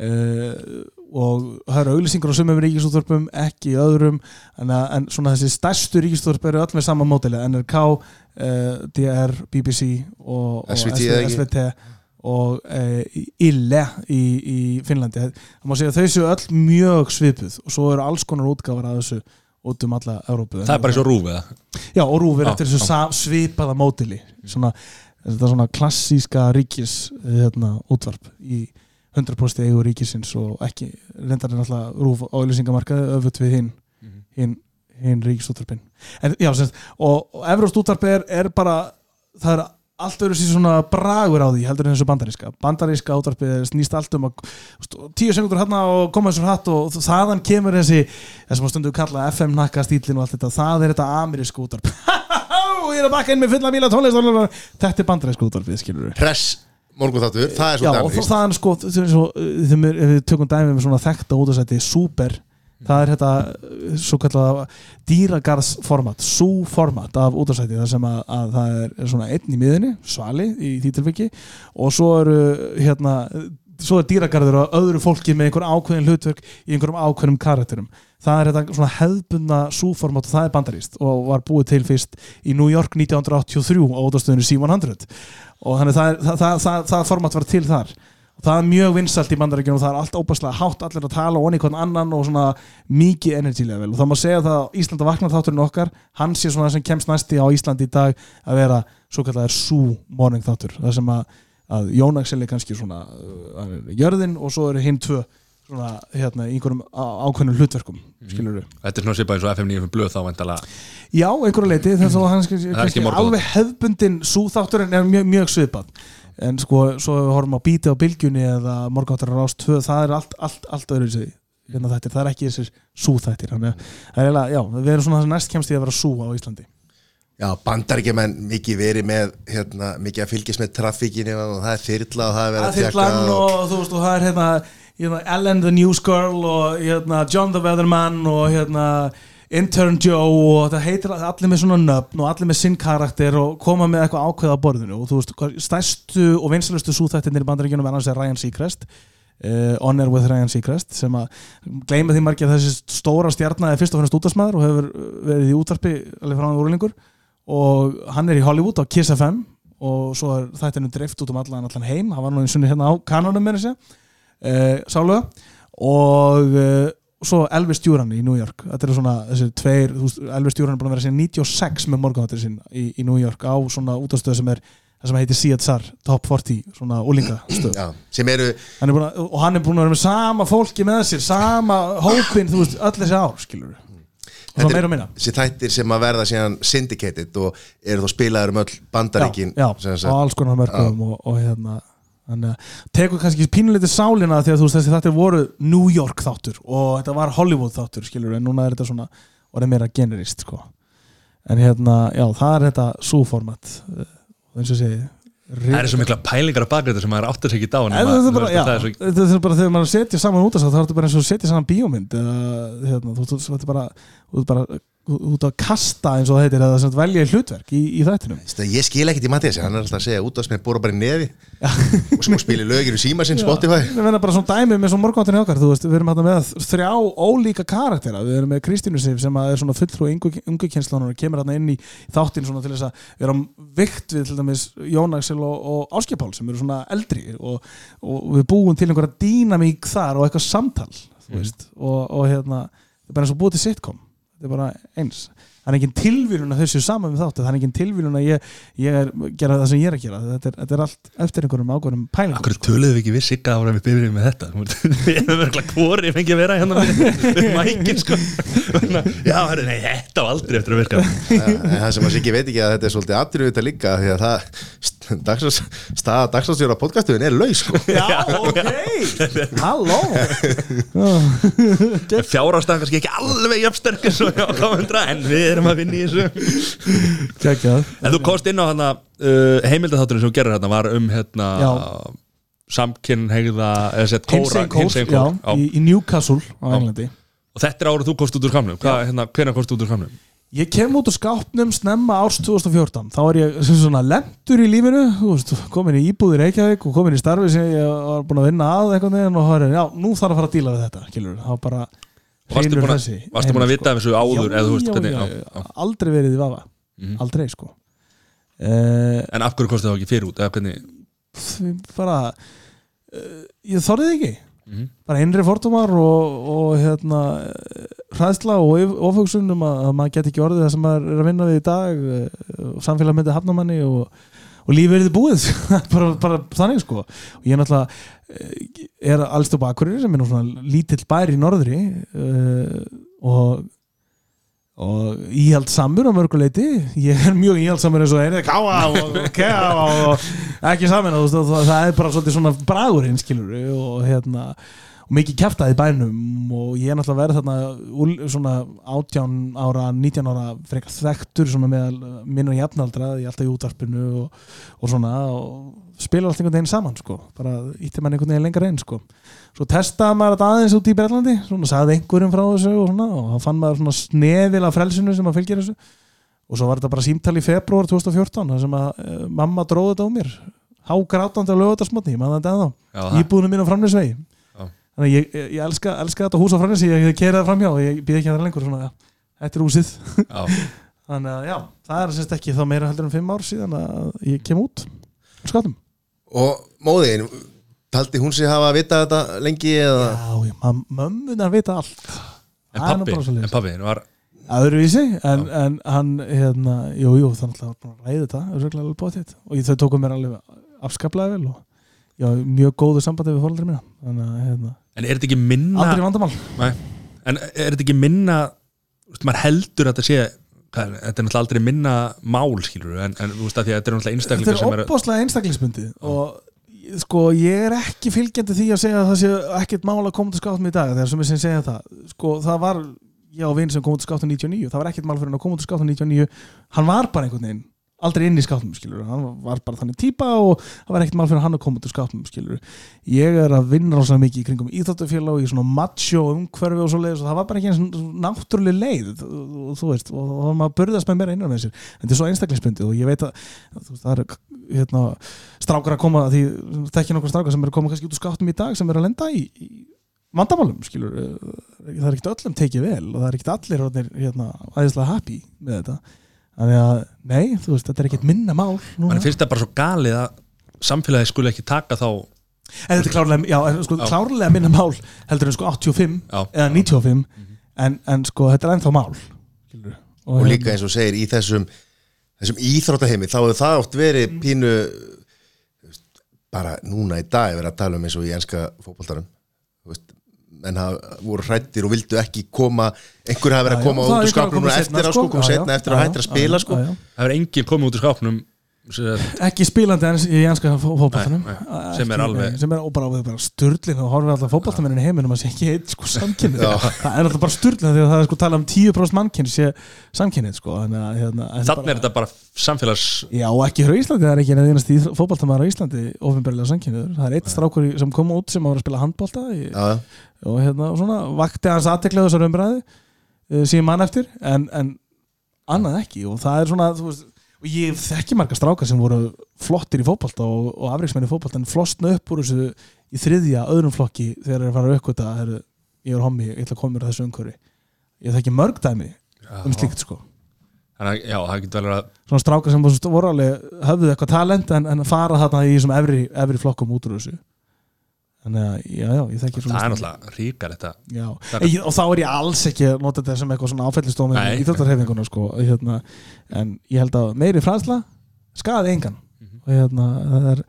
[SPEAKER 3] uh, og það eru auglýsingur á sumum ríkisútvarpum ekki í öðrum. En, að, en svona þessi stærstu ríkisútvarp eru öll með sama mótili NRK, uh, DR, BBC og, og
[SPEAKER 2] SVT?
[SPEAKER 3] SVT og uh, Ille í, í Finnlandi. Það má segja að þau séu öll mjög svipuð og svo eru alls konar útgáfar af þessu út um alla Európu
[SPEAKER 1] það er bara eins og rúfið
[SPEAKER 3] Já, og rúfir
[SPEAKER 1] Já,
[SPEAKER 3] eftir þessu sa- svipaða mótili svona, þetta svona klassíska ríkis hérna, útvarp í 100% eigu ríkisins og ekki reyndar er náttúrulega rúf á auðlýsingamarkaði öfut við hinn hinn, hinn ríkisútvarpin en, já, semst, og, og Evróst útvarp er, er bara það er allt öðru sér svona bragur á því heldur en þessu bandaríska bandaríska útvarpið er snýst allt um að tíu sekundur hérna og koma þessur hatt og þaðan kemur þessi þessum að stundu kalla FM nakka stílin og allt þetta það er þetta amerísku útvarp og ég er að bakka inn með fulla bíla tónlist þetta er bandarísku útvarpið skilur við
[SPEAKER 2] Hress morgunþáttur, það er
[SPEAKER 3] Já,
[SPEAKER 2] svo
[SPEAKER 3] og það er sko þegar svo, þegar við- ef við tökum dæmi með svona þekkta útastætti Super, það er þetta uh, svo kallega dýragarðsformat sú-format af útastætti þar sem að, að það er, svona einn í miðinni svali í því tilviki og svo eru hérna svo er dýragarður á öðru fólki með einhver ákveðin hlutverk í einhverjum ákveðnum karakterum. Það er þetta svona hefðbundna súformat og það er bandaríst og var búið til fyrst í New York 1983 á útastöðinu C100 og þannig það, það, það, það, format var til þar það er mjög vinsalt í bandaríkjunum og það er allt óbærslega hátt allir að tala og onni hvern annan og svona mikið energy level. Og það má segja það að Íslanda vaknar þátturinn okkar hann sé svona það sem kemst næsti á Íslandi í dag að vera svo kallar sú morning þáttur. Það sem að, að Jón Axel er kannski svona uh, jörðin og svo eru hinn tvö svona hérna í einhverjum ákveðnum hlutverkum skilur við
[SPEAKER 1] þetta er svona svipað eins og FM 9 blöð þá vendala
[SPEAKER 3] Já, einhverju leiti þess að hann kannski, alveg hefbundin súþátturinn er mjög, mjög svipað en sko, svo ef við horfum á bíti á bylgjunni eða morgáttar á rást 2 það er allt, allt, allt öðru sig. Hérna það er ekki þessir súþættir. Þannig að það er eiginlega, já, við erum svona það sem næst kemst í að vera sú á Íslandi.
[SPEAKER 2] Já, bandaríkjumenn mikið verið með hérna, mikið að fylgjast með trafíkinu og það er þyrla og það er verið
[SPEAKER 3] Það er þyrlan
[SPEAKER 2] og...
[SPEAKER 3] og þú veist og það er hérna, hérna Ellen the News Girl og hérna John the Weatherman og hérna Intern Joe og það heitir allir með svona nöfn og allir með sinn karakter og koma með eitthvað ákveð á borðinu og þú veist, stærstu og vinsalustu súþættinir í bandaríkjunum er annars er Ryan Seacrest uh, Honor with Ryan Seacrest sem að gleyma því margir að þessi stóra stjarnar er fyrst og fremst útastmaður og hefur verið í útvarpi alveg frá hann úrlingur og hann er í Hollywood á Kiss FM og svo er þættinu dreift út um allan, allan heim. Hann var nú eins og hérna á kanonum með þessi uh, sálega og uh, svo Elvis Duran í New York. Þetta eru svona þessi tveir veist, Elvis Duran er búin að vera síðan 96 með morgunháttir sinn í, í New York á svona útastöð sem er það sem heitir CSR Top 40 svona úlingastöð
[SPEAKER 2] Já, sem eru
[SPEAKER 3] hann er búin að, og hann er búin að vera með sama fólki með sér sama hópin, þú veist, öll þessi ár skilur og
[SPEAKER 2] Þetta er-
[SPEAKER 3] og
[SPEAKER 2] þættir sem að verða síðan syndicated og eru þá spilaður um öll bandaríkin
[SPEAKER 3] já, já, á alls konar mörgum og, og hérna þannig að tekur kannski pínulítið sálina því að þú veist þessi þáttir voru New York þáttur og þetta var Hollywood þáttur skilur en núna er þetta svona orðið meira generist sko. En hérna, já, það er þetta súformat eins og segi
[SPEAKER 1] Það er svo mikla pælingar á bakgröndu sem maður áttar sig ekki
[SPEAKER 3] En
[SPEAKER 1] nema-
[SPEAKER 3] þetta er bara,
[SPEAKER 1] veist,
[SPEAKER 3] já,
[SPEAKER 1] það er svo-
[SPEAKER 3] þetta er bara þegar maður setja saman út af það, þá er þetta bara eins og setja saman bíómynd hérna, þú, þú, þú, þú, bara, ert að kasta eins og eða sem sagt velja hlutverk í, í þættinum.
[SPEAKER 2] Ég skil ekkert í Mattias, hann er alltaf að segja út af sem er bóra bara í nefi og svo spilir lögir í síma sinn Spotify.
[SPEAKER 3] Við verðum bara svona dæmi með svona morgunáttinni okkar veist, við erum hérna með þrjá ólíka karaktera. Við erum með Kristínu Sif sem að er svona fulltrú ungu kynslunar og kemur hérna inn í þáttin svona til þess að vera vikt við til dæmis Jón Axel og, og Áskipál sem eru svona eldri og, og við búum til einhverja dýnamík þar og eitthvað samtal veist, og, og hérna er bara eins og búið til sitcom þetta er bara eins. Það er engin tilvílun að þessu saman með þáttu það er engin tilvílun að ég, ég er gera það sem ég er að gera. Þetta er, þetta er allt eftir einhverjum ákveðnum pælingum
[SPEAKER 1] Akkur töluðum við ekki við sigga ára við byrjum með þetta? Við hefum verið hvori fengið að vera hérna með, með mækin sko. Já, herri, nei, þetta var aldrei eftir að virka.
[SPEAKER 2] En það sem að Siggi veit ekki að þetta er svolítið þetta líka því að það staða dagsastjóra podcastuðin er laus sko.
[SPEAKER 3] Já, ok, halló.
[SPEAKER 1] Fjárhástaðan kannski ekki alveg jafnsterk svo já, komendra, en við erum að vinna í þessu.
[SPEAKER 3] Kækjað
[SPEAKER 1] En þú komst inn á hana uh, heimildathátturinn sem þú gerir hérna var um hérna sett kóra,
[SPEAKER 3] Hinsegin Kór, já, í, í Newcastle á. Englandi.
[SPEAKER 1] Og þetta er árið þú komst út úr skamnum Hvað, hérna, hvenær komst þú út úr skamnum?
[SPEAKER 3] Ég kem út úr skápnum snemma árs 2014 þá er ég svona lendur í lífinu veist, komin í íbúðir Reykjavík og komin í starfi sem ég var búin að vinna að eitthvað neginn og það er, já, nú þarf að fara að díla við þetta kilur, þá bara
[SPEAKER 1] Varstu
[SPEAKER 3] hreinur
[SPEAKER 1] búin að-
[SPEAKER 3] þessi
[SPEAKER 1] varstu búin að vita þessu áður,
[SPEAKER 3] Já,
[SPEAKER 1] eða veist
[SPEAKER 3] já,
[SPEAKER 1] hvernig-
[SPEAKER 3] já,
[SPEAKER 1] já,
[SPEAKER 3] aldrei verið í vafa.
[SPEAKER 1] Mhm.
[SPEAKER 3] aldrei sko. Uh,
[SPEAKER 1] En af hverju komst það ekki fyrir út?
[SPEAKER 3] Bara uh, ég þorðið ekki
[SPEAKER 1] Mhm.
[SPEAKER 3] bara innri fordómar og, og hérna hræðsla og ofhugsun um að, að maður get ekki orðið það sem maður er að vinna við í dag eh, og samfélag myndi hafna manni og, og lífið er búið bara, bara þannig sko og ég er náttúrulega eh, er allstu bakurir sem er svona lítill bær í norðri uh, og og íhald samur á mörguleiti ég er mjög íhald samur eins og einið káa og kea og ekki saman það, það er bara svona bragurinn skilur og hérna og mikið kæftað í bænum. Og ég er náttúrulega verið þarna svona 18 ára, 19 ára frekar þekktur svona með minna jafnaldra í alltaf í útvarpinu og, og svona og spila allt einhvern veginn saman sko, bara ítti mann einhvern veginn lengra einn sko. Svo testaði maður þetta aðeins út í Berlandi svona sagði einhverjum frá þessu og svona og þá fann maður svona snefil af frelsinu sem að fylgja þessu. Og svo var þetta bara símtal í februar 2014 þar sem að e, mamma dróði þetta á mér. Hágrátandi á lögutarsmotni, maður þetta
[SPEAKER 1] já, það,
[SPEAKER 3] íbúðinu mín á framnesvegi.
[SPEAKER 1] Já.
[SPEAKER 3] þannig að ég, ég, ég elska, elska þetta hús á framnesi ég hef keirað framhjá og ég býð ekki að það lengur svona, er
[SPEAKER 1] já.
[SPEAKER 3] þannig að já, það er semst ekki þá meira heldur en fimm ár síðan að ég kem út úr skátum
[SPEAKER 2] Og móðin, taldi hún sig hafa að vita þetta lengi eða?
[SPEAKER 3] Já, já, mam- mömmunar vita allt.
[SPEAKER 1] En
[SPEAKER 3] Það er nú
[SPEAKER 1] pappi,
[SPEAKER 3] bara svoleiðis.
[SPEAKER 1] en pappi var,
[SPEAKER 3] öðruvísi, en, en hann hérna, jú, jú, þannig að það var búin að ræða þetta örugglega alveg bóttið og ég- þau tóku mér alveg afskaplega vel og já, mjög góðu sambandi við fóröldri mína. Þannig að hérna,
[SPEAKER 1] En er þetta ekki minna
[SPEAKER 3] aldrei vandamál.
[SPEAKER 1] Nei. En er þetta ekki minna þú veist, maður heldur að þetta sé er- þetta er náttúrulega aldrei minna mál skilur en, en þú veist að að þetta er náttúrulega
[SPEAKER 3] Þetta
[SPEAKER 1] einstaklingar sem
[SPEAKER 3] er
[SPEAKER 1] er
[SPEAKER 3] opbáslega einstaklingsbundið og sko ég er ekki fylgjandi því að segja að það sé ekkert mál að koma til skáttum í dag þegar sem ég sem segja það. Sko það var, ég á vinn sem kom til skáttum 99 það var ekkert mál fyrir hann að koma til skáttum 99 hann var bara einhvern veginn aldrei inn í skáttum skilur, hann var bara þannig típa og það var ekkert mál fyrir hann að koma til skáttum skilur, ég er að vinna rosa mikið í kringum íþáttufélag og í svona macho umhverfi og svo leiðis og það var bara ekki eins náttúrulega leið og þú veist, og þá var maður að burðast með meira innan með sér. En þetta er svo einstaklingsbundið og ég veit að veist, það eru hérna, strákar að koma því þekki nokkur strákar sem eru að koma kannski út úr skáttum í dag sem eru að lenda í, í vandamálum skilur það er ekkert öllum tekið vel og það er ekkert allir hérna, æðislega happy með þetta þannig að, nei, þú veist, þetta er ekkert minna mál núna.
[SPEAKER 1] mann finnst það bara svo galið að samfélagi skulle ekki taka þá
[SPEAKER 3] en þetta er klárlega, já, en sko,
[SPEAKER 1] Já.
[SPEAKER 3] klárlega minna mál heldur en sko 85
[SPEAKER 1] já,
[SPEAKER 3] eða 95 en, en sko þetta er ennþá mál skilur
[SPEAKER 2] og líka eins og segir í þessum þessum íþróttaheimi þá hefur það oft verið pínu þú veist, bara núna í dag er verið að tala um eins og í enska fótboltarum þú veist, menn hafa, voru hrættir og vildu ekki koma einhver hafa verið að koma út úr skapnum eftir á sko, koma setna eftir að hættir að spila sko.
[SPEAKER 1] það er enginn komið út úr skápnum
[SPEAKER 3] ekki spilandi en í
[SPEAKER 1] Nei, nei, sem er alveg-
[SPEAKER 3] sem er bara, bara sturlin og horfið alltaf fótballtamennin í heiminum að sé ekki eitt sko samkynni það er alltaf bara sturlin því að það er sko tala um 10% mannkynni sé samkynnið sko. Þannig að hérna, en
[SPEAKER 1] þannig er þetta bara samfélags
[SPEAKER 3] Já, og ekki hér á Íslandi, það er ekki einast fótballtamaður á Íslandi ofinbarlega samkynniður, það er eitt strákur í- sem kom út sem var að spila handbólta í, og hérna, og svona vakti hans aðteklega þessar umræði uh, síðan mann eftir, en, en annað ekki, og það er svona þú veist, og ég þekki marga strákar sem voru flottir í fótbolta og, og afreiksmenn í fótbolta en flostna upp úr þessu í þriðja öðrum flokki þegar þeir eru að fara að aukvita heru, ég er hommi, ég ætla að koma mér að þessu umhverfi. Ég þekki mörg dæmi um slíkt sko.
[SPEAKER 1] Þannig að já, það getur vel að
[SPEAKER 3] svona strákar sem voru- voru alveg höfðu eitthvað talent en, en fara þarna í þessum efri, efri flokkum út úr þessu þannig að, já, já, ég þekki
[SPEAKER 1] það er náttúrulega ríkar þetta. Er-
[SPEAKER 3] ég, og þá er ég alls ekki að nota þetta sem eitthvað svona áfællistofn
[SPEAKER 1] Nei.
[SPEAKER 3] í íþjóttarhefinguna sko, hérna, en ég held að meiri fræðsla skaði engan.
[SPEAKER 1] Mhm.
[SPEAKER 3] og hérna, það er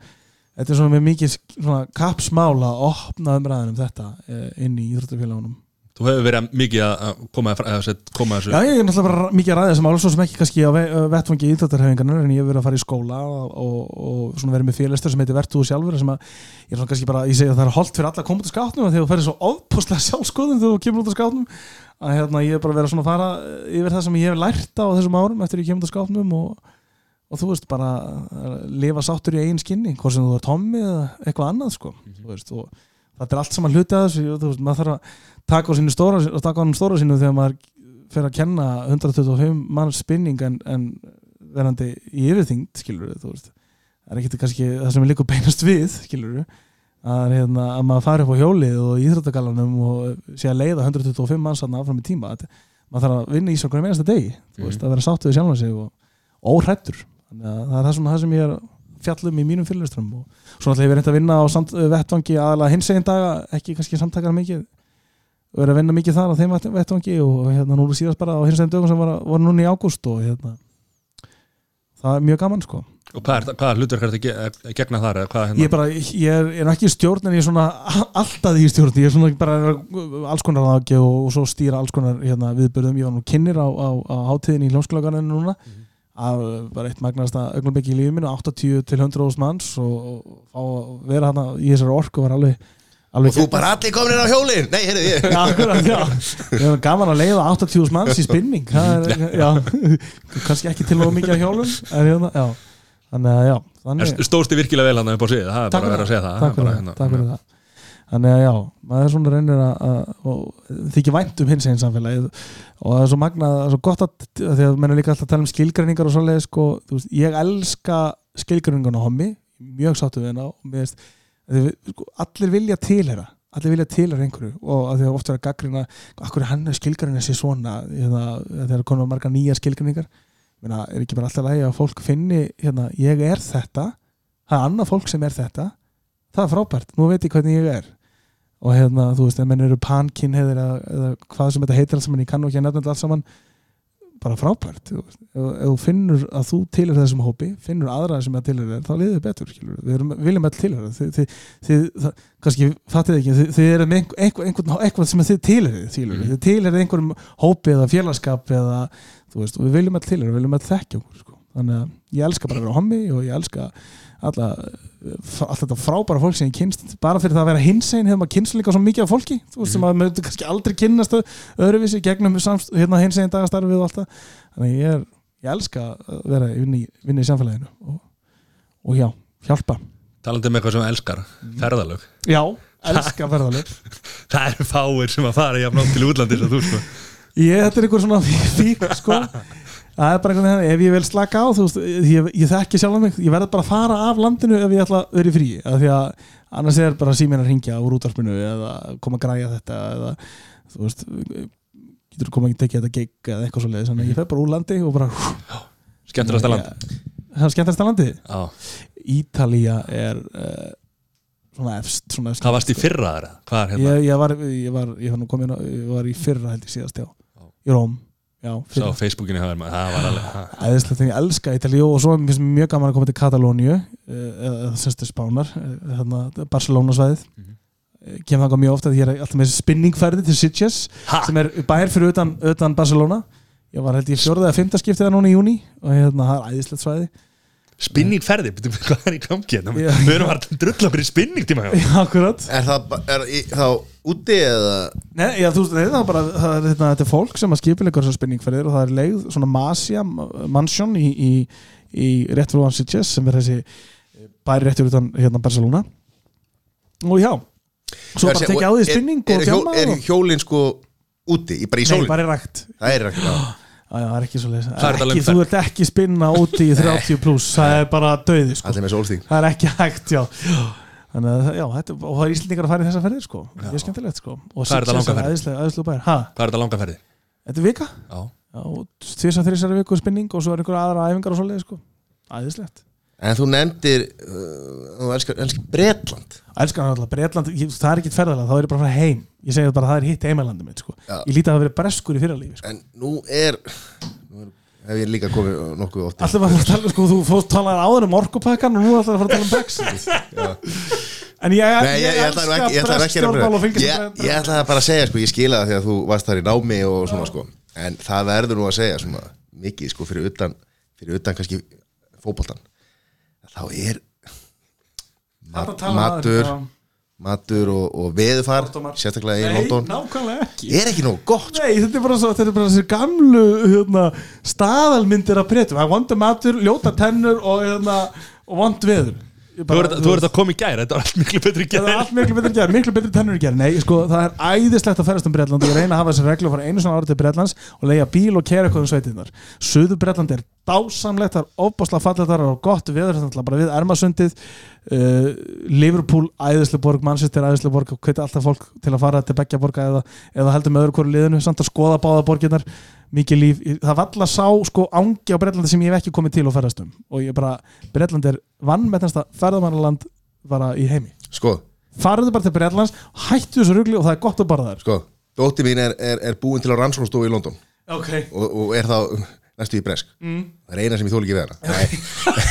[SPEAKER 3] þetta er svona með mikið svona kapsmál að opna umræðin um þetta eh, inn í íþjóttarfélagunum
[SPEAKER 1] þú hefur verið mikið að- að koma, að koma þessu
[SPEAKER 3] Já, ég er náttúrulega bara mikið að ræða þessum svo sem ekki kannski á vettfangi íþjóttarhefingarnar en ég hef verið að fara í skóla og, og, og verið með félagstur sem heitir Vertu sjálfur sem að ég er svona kannski bara, ég segi að það er holdt fyrir alla að koma út á skátnum þegar þú ferir svo ofpúslega sjálfskoðum þegar þú kemur út á skátnum að hérna, ég er bara verið að fara yfir það sem ég hef lært á þessum árum eftir ég kemur út á skátnum og, og þú veist bara að lifa sáttur í eigin skinni hvort sem þú ert hommi eða eitthvað annað sko, og þetta er allt saman hluti að þessu maður þarf að taka á sínu stóra, og taka á stóra sínu þegar maður fer að kenna 125 manns spinning en, en verandi í yfirþyngd skilur þú veist. Það er ekkert kannski það sem er líka beinast við skilur við, að, hérna, að maður fari upp á hjólið og í íþróttagalanum og sé að leiða 125 manns aðna áfram í tíma. Þetta, maður þarf að vinna í svo hverjum einasta degi þú veist,
[SPEAKER 1] Mhm.
[SPEAKER 3] að vera sáttu við sjálfan sig og óhrættur það er það, svona, það sem ég er fjallum í mínum fyrirlustrum og svo náttúrulega hef ég reynt að vinna á samt, vettvangi aðalega hins egin daga, ekki kannski samtakar mikið og verið að vinna mikið þar á þeim vett- vettvangi og hérna nú síðast bara á hins egin dögum sem var, var núna í ágúst og hérna það er mjög gaman sko.
[SPEAKER 1] Og hvað, er, er þetta að ge- gegna þar
[SPEAKER 3] ég
[SPEAKER 1] hérna?
[SPEAKER 3] Er bara, ég er, ég er ekki í stjórn en ég er svona alltaf í stjórn. Ég er svona bara alls konar aðgjöf og, og svo stýra alls konar hérna, viðbörðum ég var nú kynir á, á, á hátíðin í hljómskólagarðinu núna af bara eitt magnasta augnablik í lífið mínu 80 til 100 manns og, og, og vera hana í þessari orku var alveg, alveg
[SPEAKER 2] Og þú bara allir komin inn á hjólin Nei, heyrðu ég
[SPEAKER 3] Já, akkurat, já. Gaman að leiða 80.000 manns í spinning. Það er, já, kannski ekki til og mikið á hjólum en hérna, já. Þannig að já, þannig
[SPEAKER 1] þið virkilega vel hann upp á síðu, það er
[SPEAKER 3] Takk
[SPEAKER 1] bara að vera
[SPEAKER 3] fyrir
[SPEAKER 1] að segja það.
[SPEAKER 3] takk
[SPEAKER 1] það
[SPEAKER 3] fyrir
[SPEAKER 1] bara
[SPEAKER 3] það,
[SPEAKER 1] hérna-
[SPEAKER 3] takk fyrir það. Þannig að já, maður er svona reynir að, að og þykir vænt um hins einn samfélagið. Og það er svo magnað, það er svo gott að því að menn er líka alltaf að tala um skilgreiningar og svoleiði sko, þú veist, ég elska skilgreiningarna á hommi, mjög sáttu við hennar að sko, allir vilja tilhera, allir vilja tilhera einhverju og að því að oft vera gaggrina akkur er hann er skilgreiningar sér svona? Eða þegar komum margar nýja skilgreiningar. Meina, er ekki bara alltaf lægi að fólk finni hérna, ég er þetta það er annað fólk sem er þetta það er frábært, nú veit ég hvernig ég er. Og hérna, þú veist, ef menn eru pankinheðir eða, eða hvað sem þetta heitir alls saman ég kann ekki að nefna þetta alls saman bara frábært, ef, þú finnur að þú tilhör þessum hópi finnur aðra sem að tilhör þér, þá liður þið betur skilur. við erum, viljum all þið, þið, þið, það, kannski fattið ekki þið, þið eru með einhver, einhver, einhvern, sem þið þið,
[SPEAKER 1] Mhm.
[SPEAKER 3] þið tilhör einhverjum hópi eða félagskap eða, veist, við viljum all tilhör, við viljum all þekkja okkur sko. þannig að ég elska bara að vera hommi og ég elska alla, allt þetta frábæra fólk sem ég kynst bara fyrir það að vera hinsegin hefur maður kynst líka svo mikið af fólki þú veist, sem maður mögðu kannski aldrei kynnast öðruvísi gegnum samst, hérna, hinsegin dagastarfið og allt það. Þannig ég, er, ég elska að vera vinni, vinni í samfélaginu og, og já, hjálpa.
[SPEAKER 1] Talandi um eitthvað sem elskar, ferðalög.
[SPEAKER 3] Já, elska verðaleg
[SPEAKER 1] það eru fáir sem að fara jafn átt til útlandi sem þú sko.
[SPEAKER 3] Ég, þetta er einhver svona fík sko það er bara einhvern veginn, ef ég vil slaka á þú veist, ég, ég þekki sjálf mig ég verð bara að fara af landinu ef ég ætla að vera í frí af því að annars er bara síminn að ringja úr útvarpinu eða koma að græja þetta eða þú veist getur koma að tekja þetta gig eða eitthvað svo leiðis þannig að ég fer bara úr landi og bara
[SPEAKER 1] skemmtilegasta land.
[SPEAKER 3] Það er skemmtilegasta landi
[SPEAKER 1] Já.
[SPEAKER 3] Ítalía er uh, svona efst svona efst.
[SPEAKER 1] Hvað varst í fyrra þar? hérna?
[SPEAKER 3] ég, ég, var, ég, var, ég, var var í fyrra held ég síðast já, í Róm
[SPEAKER 1] sá Facebookinu það var alveg ha.
[SPEAKER 3] æðislegt þegar ég elska Ítalíu og svo finnst mér mjög gaman að koma til Katalóníu eh, eða semstu Spánar eh, þarna, Barcelona svæðið
[SPEAKER 1] Mhm.
[SPEAKER 3] kem þangað mjög ofta því ég er alltaf með spinningferði til Sitges sem er bær fyrir utan, utan Barcelona ég var held ég fjórða eða fymta skiptið það núna í júni og hérna, það er æðislegt svæði
[SPEAKER 1] Spinningferði, betur hvað er í gangi hérna? Við erum að drulla okkur í spinningtíma hjá.
[SPEAKER 3] Já, akkurat.
[SPEAKER 2] Er það er, í, þá úti eða?
[SPEAKER 3] Nei, já, þú veist, nei, það er bara það er, þetta, þetta er fólk sem að skipilegur þessar spinningferðir og það er leið, svona Masja mansion í, í, í rétt fyrir Sitges sem er þessi bæri réttur utan hérna Barcelona. Og já svo
[SPEAKER 2] Er-
[SPEAKER 3] bara tekja á því
[SPEAKER 2] er-
[SPEAKER 3] spinning
[SPEAKER 2] er,
[SPEAKER 3] og
[SPEAKER 2] er,
[SPEAKER 3] djama
[SPEAKER 2] er
[SPEAKER 3] og,
[SPEAKER 2] hjólinn sko úti, í- bara í
[SPEAKER 3] Nei,
[SPEAKER 2] sólinn
[SPEAKER 3] bara í rækt
[SPEAKER 2] Það er ekki já.
[SPEAKER 3] Það er ekki svo
[SPEAKER 1] er löng
[SPEAKER 3] Þú ert ekki spinna úti í 30 pluss það er bara döði sko.
[SPEAKER 2] Allir með sólsting
[SPEAKER 3] það er ekki hægt, já Þannig að, já, þetta, og það er Íslendingar að fara í þessa ferðir sko. það er skemmtilegt sko. og
[SPEAKER 1] Hvað er
[SPEAKER 3] Sitges
[SPEAKER 1] langa ferð?
[SPEAKER 3] æðislega, æðislega bæir ha,
[SPEAKER 1] Hvað er þetta langa ferði?
[SPEAKER 3] þetta er vika
[SPEAKER 1] Já
[SPEAKER 3] Já, tvisar þrísar viku spinning og svo er einhver aðra æfingar og svoleið sko. æðislegt
[SPEAKER 2] En þú nefndir uh, Þú elskar, elskar Bretland.
[SPEAKER 3] Elskan alltaf, Breitland, ég, það er ekkit ferðalega þá er ég bara að fara heim, ég segi það bara það er hitt heimalandi mitt, sko. Ég líti að það verið breskur í fyrralífi sko.
[SPEAKER 2] En nú er Nú er- hef ég líka komið nokkuð oft
[SPEAKER 3] Alltaf var að tala, sko, þú fórst talaði áður um orkupakkan og nú ætlar að fara að tala um Brexit. En ég,
[SPEAKER 2] Nei, ég, ég að
[SPEAKER 3] stjórnmál og fylgjast
[SPEAKER 2] ég,
[SPEAKER 3] með
[SPEAKER 2] ég ætla bara að segja, sko, ég skila það að þú varst þar í námi og svona, sko. En það verður nú að segja mikið, sko, fyrir utan fótboltan þá er mat,
[SPEAKER 3] maður,
[SPEAKER 2] matur
[SPEAKER 3] já.
[SPEAKER 2] matur og, og
[SPEAKER 3] Fordómar.
[SPEAKER 2] sérstaklega í London.
[SPEAKER 3] ekki.
[SPEAKER 2] Er ekki nóg gott, sko?
[SPEAKER 3] Nei, þetta er bara svo, þetta er bara þessi gamlu hérna, staðalmyndir að breytum það er vondur matur, ljóta tennur og, hérna, og vond veður bara-
[SPEAKER 1] þú ert að koma í gæri, þetta var allt miklu betri í
[SPEAKER 3] Það er
[SPEAKER 1] gæri
[SPEAKER 3] allt miklu betur gerð, miklu betur tennur gerð Nei, sko, það er æðislegt að ferast um Bretland og ég reyna að hafa þessi reglu að fara einu svona ára til Bretlands og leiða bíl og kera eitthvað um sveitinnar Suður Bretland er dásamlegt það er ofbáslega fallegt, það er gott þetta er bara við Ermasundið uh, Liverpool, æðislega borg Manchester, æðislega borg og hveti alltaf fólk til að fara til beggja borga eða, eða heldur með öðru hverju liðinu samt að skoða báða borginnar mikið líf, það var alltaf sá sko ángi á Bretlandi sem ég hef ekki komið til og ferðast um. Og ég bara, Bretland er vannmettnasta ferðamannaland bara í heimi.
[SPEAKER 2] Sko,
[SPEAKER 3] farðu bara til Breitlands, hættu þessu rugli og það er gott að bara þær
[SPEAKER 2] sko dótti mín er, er, er búin til að rannsóknstofu í London.
[SPEAKER 3] Ok,
[SPEAKER 2] og, og er þá næstu í bresk. Mm. það er eina sem ég þóla ekki við hana. Nei,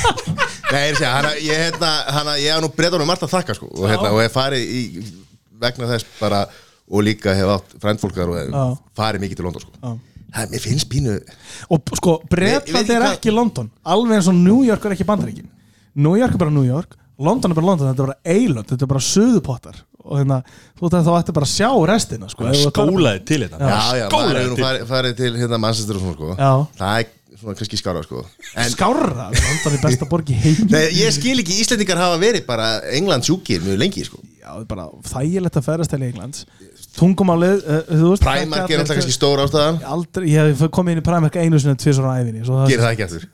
[SPEAKER 2] Nei ég, er að segja, hana, ég, hérna, hana, ég hef nú breytanum margt að þakka sko, og, hérna, og hef farið í, vegna þess bara og líka hef átt frændfólkar og farið mikið til London sko. Það, mér finnst pínu
[SPEAKER 3] og sko, Breitland er ekki London. Alveg eins og New York er ekki Bandaríkin. New York er bara New York, London er bara London þetta er bara eilönd, þetta er bara suðupottar. Og hérna, þú veist að þá ætti bara að sjá restina sko,
[SPEAKER 1] Skólaði til þetta
[SPEAKER 2] já, já, maður hefur nú
[SPEAKER 1] til
[SPEAKER 2] farið, farið til hérna, Manchester og svona sko.
[SPEAKER 3] Já.
[SPEAKER 2] það er svona kannski skára sko. en
[SPEAKER 3] skárra, London er besta borg í heim
[SPEAKER 2] Nei, ég skil ekki, Íslendingar hafa verið bara England sjúkir mjög lengi sko.
[SPEAKER 3] já, það er bara þægilegt að ferðast til Englands tungumálið, uh, þú veist
[SPEAKER 2] Primark er alltaf kannski stór ástæðan.
[SPEAKER 3] Aldrei, ég hef komið inn í Primark einu sinni tvisar á æfinni svo það-
[SPEAKER 2] Gerir það ekki aftur.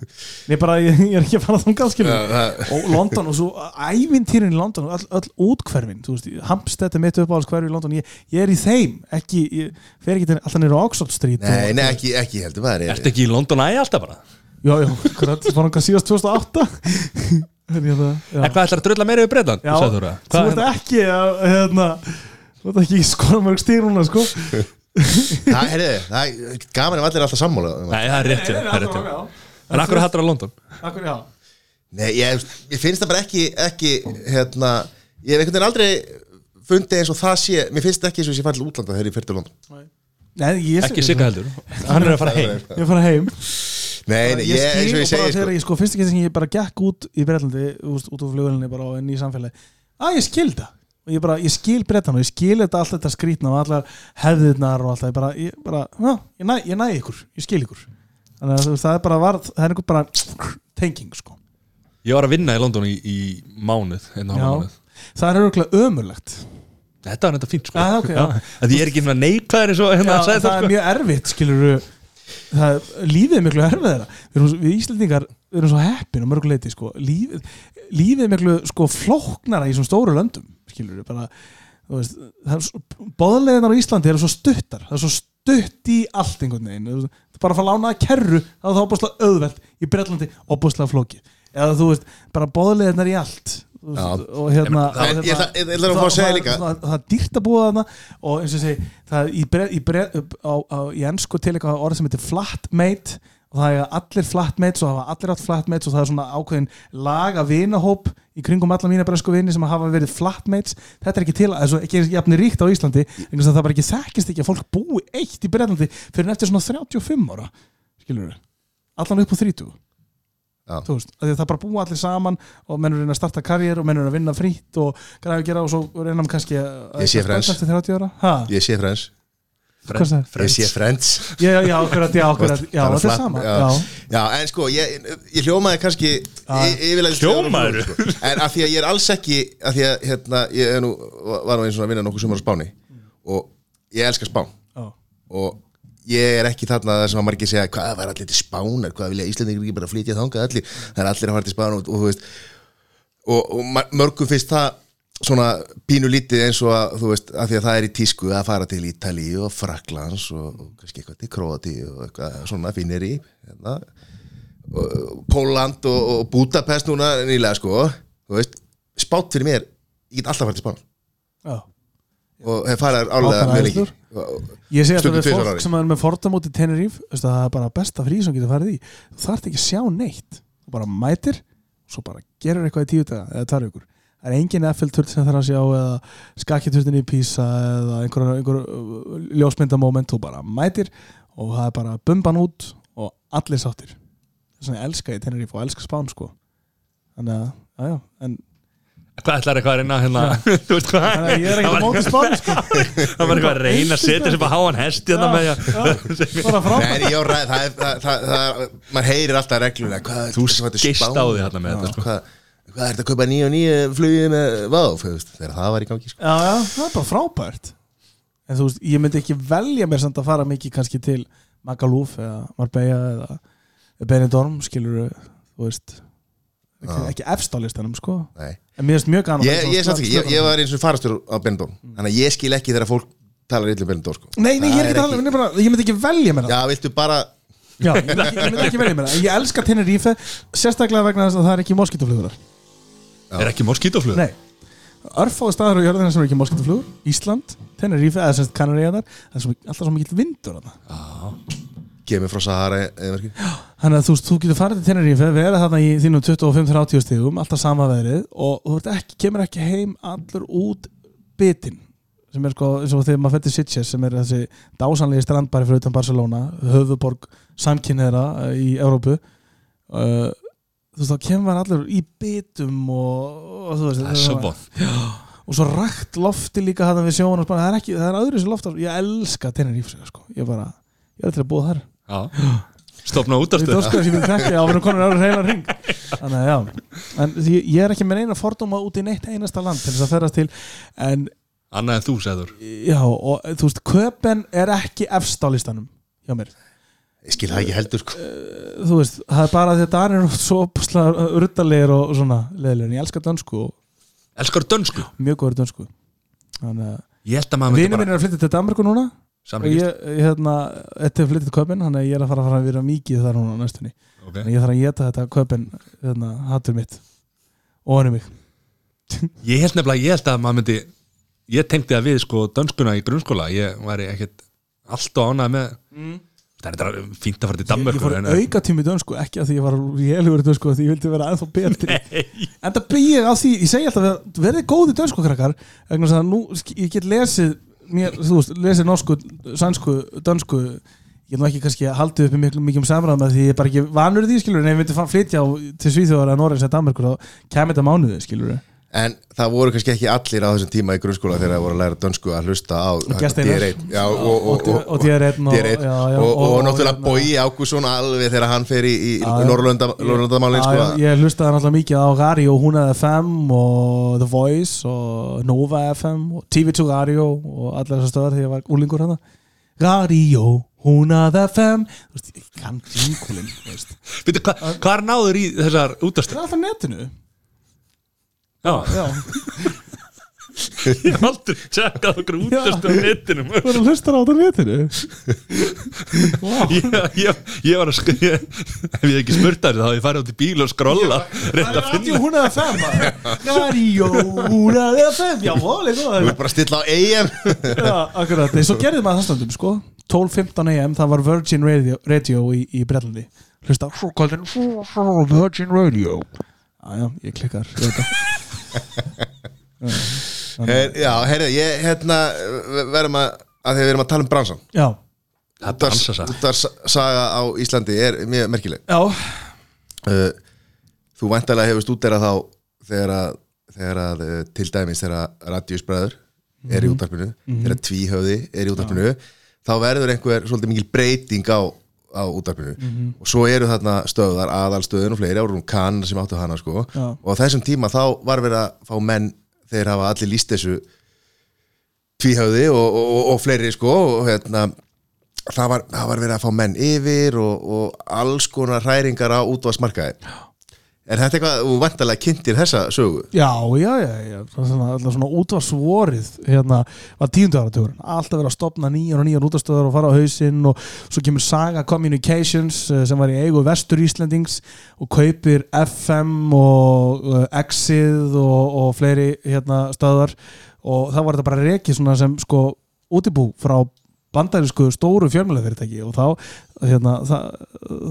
[SPEAKER 3] Nei, bara, ég, ég er ekki að fara
[SPEAKER 2] það-
[SPEAKER 3] og London og svo ævintýrin í London og öll, öll útkverfin þú veist, Hampstead er mitt uppáhaldskverfi í London ég, ég er í þeim, ekki ég fer ekki til, alltaf á Oxford Street
[SPEAKER 2] Nei,
[SPEAKER 3] og,
[SPEAKER 2] nei, ekki, ekki heldur maður er,
[SPEAKER 1] Ertu ekki í London ægi alltaf bara?
[SPEAKER 3] já, já, hvernig, það var náttúrulega síðast 2008 en ég
[SPEAKER 1] hvað ætlar að drulla meira við Breitland?
[SPEAKER 3] já
[SPEAKER 1] þú?
[SPEAKER 3] þú ert ekki að hérna, þú ert ekki skora mörg stýr núna sko.
[SPEAKER 2] Það, heyrðu, það er gaman ef allir er alltaf sammála.
[SPEAKER 1] Nei, það er rétt hjá, það er rétt hjá En akkur hattur á London?
[SPEAKER 3] Akkur, já
[SPEAKER 2] Nei, ég, ég finnst það bara ekki, ekki hérna, ég hef einhvern veginn aldrei fundið eins og það sé, mér finnst ekki eins og ég fætti útlanda þegar ég fyrir til London.
[SPEAKER 3] Nei, ég,
[SPEAKER 1] Ekki sigga heldur. Hann er að fara heim.
[SPEAKER 3] Ég fara heim.
[SPEAKER 2] Nei, nei, ég, eins og ég
[SPEAKER 3] bara
[SPEAKER 2] segi
[SPEAKER 3] þegar
[SPEAKER 2] sko,
[SPEAKER 3] ég sko, fyrst ekki sem ég bara gekk út í Breitlandi, út, út úr flugvelinni bara og inn í samfélagi, að ég skil það og ég bara, ég skil Brettan og ég skil þetta allt þetta skrítna og allar hefðirnar og allt það, ég bara, ég bara, já, ég næ, ég næ ykkur ég skil ykkur. Þannig að það er bara, var, það er einhver bara tenging, sko.
[SPEAKER 1] Ég var að vinna í London í, í mánuð Einn og
[SPEAKER 3] Já.
[SPEAKER 1] hálfa mánuð.
[SPEAKER 3] Það er örgulega ömurlegt.
[SPEAKER 1] Þetta var þetta fínt sko.
[SPEAKER 3] Já, ok, já.
[SPEAKER 1] Að ég er ekki svona neikvæður eins og hérna
[SPEAKER 3] Já,
[SPEAKER 1] að segja
[SPEAKER 3] það
[SPEAKER 1] það
[SPEAKER 3] er
[SPEAKER 1] sko.
[SPEAKER 3] mjög erfitt, skilur það, lífið er miklu erum, svo- við Íslandingar við erum svo heppin og mörguleiti sko. lífið, lífið er miklu sko, flóknara í svona stóru löndum skilur bara er svo- boðleiðinar á Íslandi eru svo stuttar það er svo stutt í allt einhvern veginn Þú veist, er bara að fara að lána að kerru það er það opaslega auðvelt í Bretlandi opaslega flókið eða þú veist, bara boðleiðinar í allt
[SPEAKER 2] Já.
[SPEAKER 3] og hérna
[SPEAKER 2] Það-
[SPEAKER 3] og
[SPEAKER 2] ég ætla- ég ætla að fá að segja
[SPEAKER 3] það-
[SPEAKER 2] líka.
[SPEAKER 3] það, það er dýrt að búa þarna og eins og ég segi, það í, bre, í, bre, á, á, í ennsku til eitthvað orð sem heitir flatmate og það er allir flatmates og það hafa allir átt flatmates og það er svona ákveðin laga vinahóp í kringum alla mína bresku vini sem hafa verið flatmates þetta er ekki til, þessu ekki jafnir ríkt á Íslandi að það bara ekki þekkist ekki að fólk búi eitt í Bretlandi fyrir en eftir svona 35 ára skilur við, allan upp á 30
[SPEAKER 2] Já.
[SPEAKER 3] þú veist, það er bara búa allir saman og mennur reyna að starta karriér og mennur reyna að vinna frýtt og græði að gera og svo reyna hann kannski að
[SPEAKER 2] Ég sé Friends.
[SPEAKER 3] eftir 30 ára ha?
[SPEAKER 2] Ég sé
[SPEAKER 3] er það?
[SPEAKER 2] Ég sé Friends.
[SPEAKER 3] Já, já, já, akkurat, já, akkurat, já, þetta er sama
[SPEAKER 2] já. en sko, ég, ég hljómaði kannski
[SPEAKER 1] Hljómaðirðu?
[SPEAKER 2] sko. En af því að ég er alls ekki af því að, hérna, ég er nú var nú eins og að vinna nokkuð sumar á Spáni og ég elska Spán. Og ég er ekki þarna það sem að margir segja hvað var allir til Spánar, hvað vilja Íslandingur ekki bara flytja þangað allir, það er allir að fara til Spán og, og þú veist og, og mörgum finnst það svona pínu lítið eins og að þú veist, af því að það er í tísku að fara til Ítalíu og Fraklands og, og kannski eitthvað til Króati og eitthvað svona finnir í hérna. Og- Póland og, og Budapest núna nýlega sko veist, spátt fyrir mér ég get alltaf farið til Spán
[SPEAKER 3] Já.
[SPEAKER 2] og hef farið álega mjög
[SPEAKER 3] er
[SPEAKER 2] lengi.
[SPEAKER 3] Ég
[SPEAKER 2] Stundum
[SPEAKER 3] við
[SPEAKER 2] tvisvar á
[SPEAKER 3] fólk sem er með fordamóti veistu, það er bara besta frí sem getur farið í. Þú þarft ekki að sjá neitt. Þú bara mætir svo bara gerur eitthvað í tíu eða tvær vikur það er engin Eiffel-turn sem þarf að sjá eða skakjaturtin í Pisa eða einhver, einhver uh, ljósmyndamóment þú bara mætir og það er bara bumban út og allir sáttir. Þess vegna elska ég Tenerife og elska Spán sko. Þannig að, já, já en
[SPEAKER 1] Hvað ætlar eitthvað að reyna hérna? Þú veist hvað?
[SPEAKER 3] Ég er ekki á móti Spán sko.
[SPEAKER 1] Það var eitthvað að reyna að setja hesti hérna að
[SPEAKER 3] bara frábært.
[SPEAKER 2] Nei, já, ræð, það er, það, það, það, maður heyrir alltaf regluna hvað,
[SPEAKER 1] Þú
[SPEAKER 2] er Spán?
[SPEAKER 1] á því hérna með þetta, sko.
[SPEAKER 2] Hvað, er þetta að kaupa nýja og nýja flugið með váf, þegar það var í gangi sko.
[SPEAKER 3] Já, já, það er bara frábært En þú veist, ég myndi ekki velja mér samt að fara mikið kannski til Magaluf eða Marbella eða Benidorm, skilur þú veist ekki,
[SPEAKER 2] Já.
[SPEAKER 3] ekki efst á listanum, sko
[SPEAKER 2] Nei.
[SPEAKER 3] En mér finnst mjög gaman
[SPEAKER 2] ég, ég, satt ekki, ég, ég var eins og farastur á Benidorm þannig að ég skil ekki þegar fólk talar illa um Benidorm sko.
[SPEAKER 3] Nei, nei, ég er ekki að tala, ég, myndi ekki velja mér það
[SPEAKER 2] Já, viltu bara
[SPEAKER 3] Já, ég, myndi ekki- velja mér það Ég elska Tenerife, sérstaklega vegna þess að það er ekki moskítoflugur
[SPEAKER 1] Er ekki moskítoflug?
[SPEAKER 3] Nei. Örfáðu staðar á jörðina sem er ekki moskítoflugur Ísland, Tenerife, eða semst Kanaríðanar Það er svo, alltaf svo mikill vindur
[SPEAKER 2] kemur frá Sahara verki
[SPEAKER 3] Þannig að þú, þú getur farið til Tenerife, verið þarna í þínum 25-30 stigum, alltaf sama veðrið og þú ekki, kemur ekki heim allur út bitin sem er sko, eins og þegar maður fættir Sitges sem er þessi dásanlegi strandbæri fyrir utan Barcelona, höfuborg samkynniðra í Európu uh, þú veist, þá kemur allur í bitum og, og þú veist
[SPEAKER 1] Það er svo von
[SPEAKER 3] og svo rækt lofti líka hættan við spana, það er ekki, það er öðru sem loft ég elska Tenerife, sko, ég bara ég er til að búa þar.
[SPEAKER 1] Já. Stopna út af
[SPEAKER 3] ring Þannig að já. En því, ég er ekki með eina fordóma út í neitt einasta land til þess að ferðast til En
[SPEAKER 1] Annað en þú, segður
[SPEAKER 3] já, og þú veist, köpen er ekki efst á listanum hjá mér
[SPEAKER 2] Ég skil það ekki heldur sko.
[SPEAKER 3] Þú veist, það er bara því að Danir eru svo ruttalegir og svona leðilegir, en ég elska dönsku og
[SPEAKER 1] Elskar dönsku?
[SPEAKER 3] mjög góður dönsku. Þannig að
[SPEAKER 1] Ég held að maður myndi
[SPEAKER 3] Vinur minn
[SPEAKER 1] bara
[SPEAKER 3] er að flytja til Danmarku núna. Og ég, hérna, þetta er flyttið til köpen þannig að ég er að fara að fara að vera mikið þar núna næstunni.
[SPEAKER 1] Ok.
[SPEAKER 3] Þannig að ég þarf að geta þetta köpen hérna, hattur mitt. Og hann mig.
[SPEAKER 1] Ég held nefnilega, ég held að maður myndi Ég tengdi það við sko dönskuna í grunnskóla. Ég væri ekkert alltaf ánægð með Það er fínt að fara til
[SPEAKER 3] ég, ég fór auka tími dönsku ekki að því ég var rélugur dönsku því ég vildi vera ennþá betri. En það byggir á því, ég segi alltaf ver- verðið góði dönsku krakkar vegna að nú, ég get lesið mér, þú veist, lesið norsku, sænsku dönsku, ég get nú ekki kannski haldið upp í miklu mikið um samræðum að því ég er bara ekki vanur því skilur, en ef ég myndi flytja á, til Svíþjóðar eða Norris eða Danmarkur þá kemur þetta mánuði skilur
[SPEAKER 2] En það voru kannski ekki allir á þessum tíma í grunnskóla þegar það voru að læra dönsku að hlusta á
[SPEAKER 3] Gesteinar.
[SPEAKER 2] DR1 Já, og, og, og,
[SPEAKER 3] og, og DR1 og,
[SPEAKER 2] DR1
[SPEAKER 3] já, já,
[SPEAKER 2] og, og, náttúrulega
[SPEAKER 3] hérna-
[SPEAKER 2] Bogi Ágússon alveg þegar hann fer í. Norrlöndamálin sko,
[SPEAKER 3] ég hlustaði náttúrulega mikið á Radio 100 FM og The Voice og Nova FM og TV2 Radio og allar þessar stöðar þegar ég var úlingur hana Radio 100 FM.
[SPEAKER 1] Veitu, hva, hvað er náður í þessar
[SPEAKER 3] Það
[SPEAKER 1] útastöð?
[SPEAKER 3] er alltaf netinu
[SPEAKER 1] Já,
[SPEAKER 3] Já,
[SPEAKER 1] ég hef aldrei tjekkað okkur útastöð á netinu
[SPEAKER 3] þú verður að hlusta á þetta netinu? Wow.
[SPEAKER 1] ég, ég, ég var að sko ég, Ef ég hef ekki spurt það þá hef ég farið út í bíl og skrolla Reynda að
[SPEAKER 3] Radio
[SPEAKER 1] finna.
[SPEAKER 3] 100 FM maður. Radio 100 FM Já, voðalega
[SPEAKER 2] Þú
[SPEAKER 3] góð
[SPEAKER 2] ert bara að stilla á EM
[SPEAKER 3] Já, akkurat, nei, svo gerði maður það stundum sko. 12.15 AM, það var Virgin Radio, radio í, í Brellandi hlusta. Á Virgin Radio. Já, já, ég klikkar ég veit það.
[SPEAKER 2] Her, Já, herri, ég hérna verðum að, að þegar við erum að tala um bransan
[SPEAKER 3] Já,
[SPEAKER 1] Það er bransa sá
[SPEAKER 2] Útars saga á Íslandi er mjög merkileg.
[SPEAKER 3] Já,
[SPEAKER 2] uh, þú vantarlega hefur stúdera þá þegar að, þegar að eh, til dæmis þegar radíusbræður er í útarpinu, þegar tvíhöfði er í útarpinu, þá verður einhver svolítið mikil breyting á, á útarpinu og svo eru þarna stöðar aðalstöðun og fleiri árum kann sem áttu hana sko.
[SPEAKER 3] Já.
[SPEAKER 2] og á þessum tíma þá var verið að fá menn þeir hafa allir líst þessu tvíhöfði og, og, og, og fleiri sko og hérna það var, það var verið að fá menn yfir og, og alls konar hræringar á útvarsmarkaði Er þetta eitthvað, þú vantarlega kynntir þessa sögu?
[SPEAKER 3] Já, já, já, já. Svona, svona útvarsvorið hérna var tíundu áratugurinn alltaf verið að stopna nýjar og nýjar útastöðar og fara á hausinn og svo kemur Saga Communications eh, sem var í eigu Vestur Íslandings og kaupir FM og uh, Exið og, og fleiri hérna stöðar og það var þetta bara svona sem sko útibú frá bandarísku stóru fjölmjöleifyrirtæki og þá hérna, það,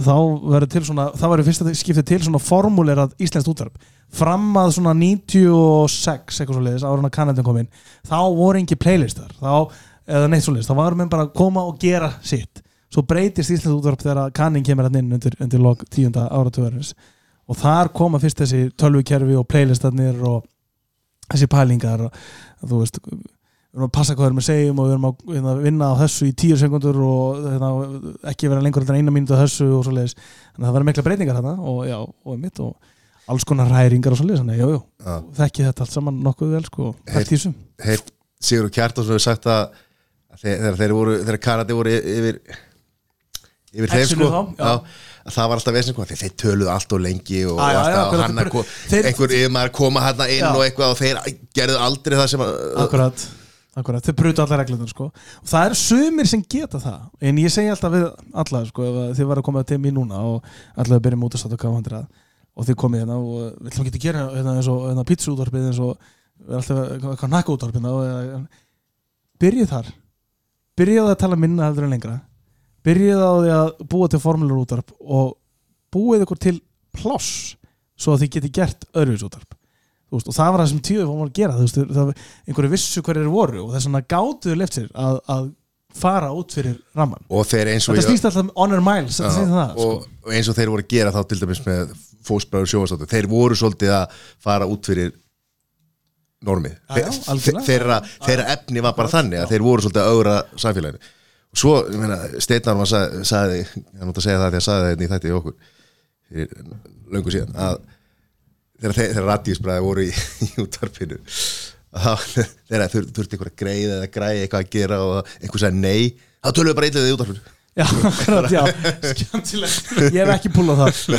[SPEAKER 3] þá verður til svona það verður fyrst að skipta til svona formulerað íslenskt útvarp. Fram að svona 96 eitthvað svo leiðis hann að kannadin kom inn þá voru engi playlistar. Þá, eða neitt svo leiðis, þá varum við bara að koma og gera sitt. Svo breytist íslenskt útvarp þegar kannin kemur hann inn undir, undir lok tíunda áratugurins og þar koma fyrst þessi tölvukerfi og playlistarnir og þessi pælingar og þú veist við erum að passa hvað við erum að segjum og við erum að hérna, vinna á þessu í tíu sekundur og hérna, ekki vera lengur en eina mínútu á þessu og svo leiðis þannig að það verður mikla breytingar þarna og, já, og, mitt, og alls konar ræringar og svo leiðis þannig að þekki þetta allt saman nokkuð vel sko,
[SPEAKER 2] Heyr, Sigur Kjartansson hefur sagt að að þegar þeir voru, þegar Kanadi voru yfir yfir þeim sko
[SPEAKER 3] þá,
[SPEAKER 2] að það var alltaf vesinn sko, þeir, töluðu allt og lengi og, og alltaf og að ko-
[SPEAKER 3] þeir-
[SPEAKER 2] einhver yfirmaður koma hann inn
[SPEAKER 3] Já.
[SPEAKER 2] og eitthvað og þeir gerðu aldrei það sem að
[SPEAKER 3] akkurat, akkurat, þau brutu allar reglunum sko. og það eru sumir sem geta það. En ég segi alltaf við alla sko, ef að þið var að koma til mér núna og allavega að byrja mútast á K100 og þið komið hérna og við ætlum ekki að gera hérna, eins og hérna, pítsuútvarpið eins og við erum alltaf að- eitthvað nakkaútvarpið byrjið þar. Byrjið að tala minna heldur en lengra. Byrjið á því að búa til formulur útvarp og búið ykkur til ploss svo að þið geti gert öðruvis útvarp. Þú veist, og það var það sem tíu var að gera veist, það, einhverju vissu hverju voru og þess vegna gátuðu left sér að, að fara út fyrir ramman þetta snýst alltaf um honor miles snýst um það,
[SPEAKER 2] og, og eins og þeir voru að gera þá til dæmis með fósbræður sjóastóttu þeir voru svolítið að fara út fyrir normið.
[SPEAKER 3] Já, já,
[SPEAKER 2] Þe-
[SPEAKER 3] algjörlega.
[SPEAKER 2] þeirra, þeirra efni var bara þannig að þeir voru svolítið að augra samfélaginu. Og svo, ég meina, Steitnar var sagði, sagði, hann átt að segja það því að sagði þetta í þætti í okkur fyrir löngu síðan að þegar, radíusbræði voru í, í útvarpinu þegar þur, þurfti einhver að greiða eða græja eitthvað að gera og einhver sagði nei þá tölum við bara eitthvað í útvarpinu.
[SPEAKER 3] Já, akkurat, já, skemmtilegt. Ég hef ekki púlað það.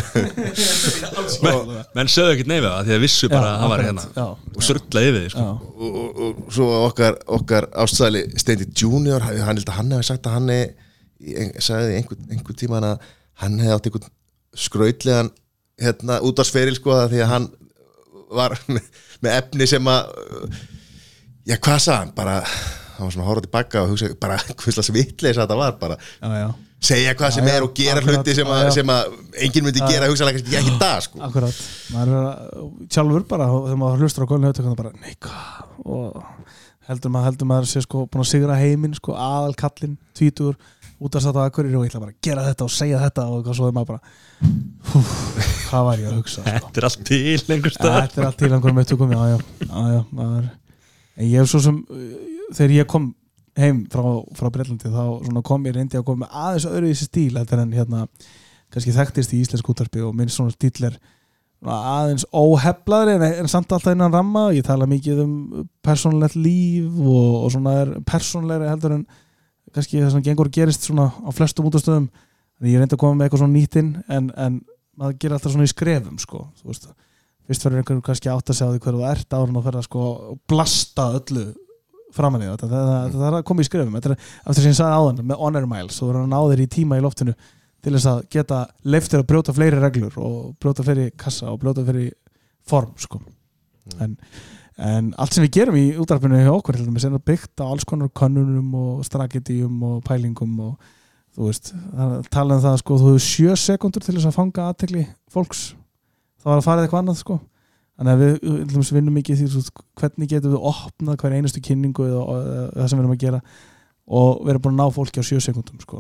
[SPEAKER 1] Menn, menn sögðu ekkert neyfið það því að vissu bara að það var hérna.
[SPEAKER 3] já,
[SPEAKER 1] og surla yfir því sko.
[SPEAKER 3] já,
[SPEAKER 2] og, og, og svo okkar, okkar ástsæli Steindi Junior, hann hann held að hann hefði sagt að hann sagði einhver, einhver tíma að hann hefði átt einhvern skrautlegan hérna út á sferil sko því að hann var með, með efni sem að já hvað sagði hann, bara hann var svona að horfa tilbaka og hugsa bara hvistlas vitleis að þetta var bara.
[SPEAKER 3] Já, já,
[SPEAKER 2] segja hvað sem
[SPEAKER 3] Já,
[SPEAKER 2] er og gera
[SPEAKER 3] akkurat,
[SPEAKER 2] hluti sem
[SPEAKER 3] já.
[SPEAKER 2] sem að enginn myndi gera kannski ekki í dag sko.
[SPEAKER 3] Akkurat. Maður er sjálfur bara þegar maður hlustur á kólinu höfðu bara, nei, hvað? Og heldur maður, heldur maður sé sko búin að sigra heiminn, sko, aðal kallinn tvítur, út að satt á akkurir og ég ætla bara að gera þetta og segja þetta og svo er maður bara hú, hvað var ég að hugsa sko.
[SPEAKER 1] þetta er allt til einhver stað
[SPEAKER 3] Þetta er allt til já, maður. En ég hef svo sem uh, þegar ég kom heim frá, frá Breitlandi þá kom ég reyndi að koma með aðeins öðru í þessi stíl þetta en hérna kannski þekktist í íslensk útarpi og minn svona stíl er aðeins óheflaður en, en samt alltaf innan ramma. Ég tala mikið um persónlegt líf og, og svona er persónlegri heldur en kannski það sem gengur og gerist svona á flestum útastöðum en ég reyndi að koma með eitthvað svona nýttinn en, en maður gerir alltaf svona í skrefum sko, þú veist fyrst verður einhverjum kannski átt að segja á því hverju þú ert áður en að ferða sko og blasta öllu framan í þetta, það, það, það er að koma í skrefum. Þetta er aftur sem ég sagði áðan með honor miles, þú verður að ná þér í tíma í loftinu til þess að geta leiftir að brjóta fleiri reglur og brjóta fleiri kassa og brjóta fleiri form sko. en, en allt sem við gerum í útarpinu hjá okkur til dæmis er byggt á alls konar könnunum og strategium og pælingum og þú veist, er- tala um það sko, þú hefur sjö sekundur til þess að fanga aðtekli fólks. Þá var að fara eitthvað annað sko. Þannig að við, við til dæmis vinnum mikið því veist, hvernig getum við opnað hver einustu kynningu eða, eða það sem við erum að gera og við erum búin að ná fólki á sjö sekundum sko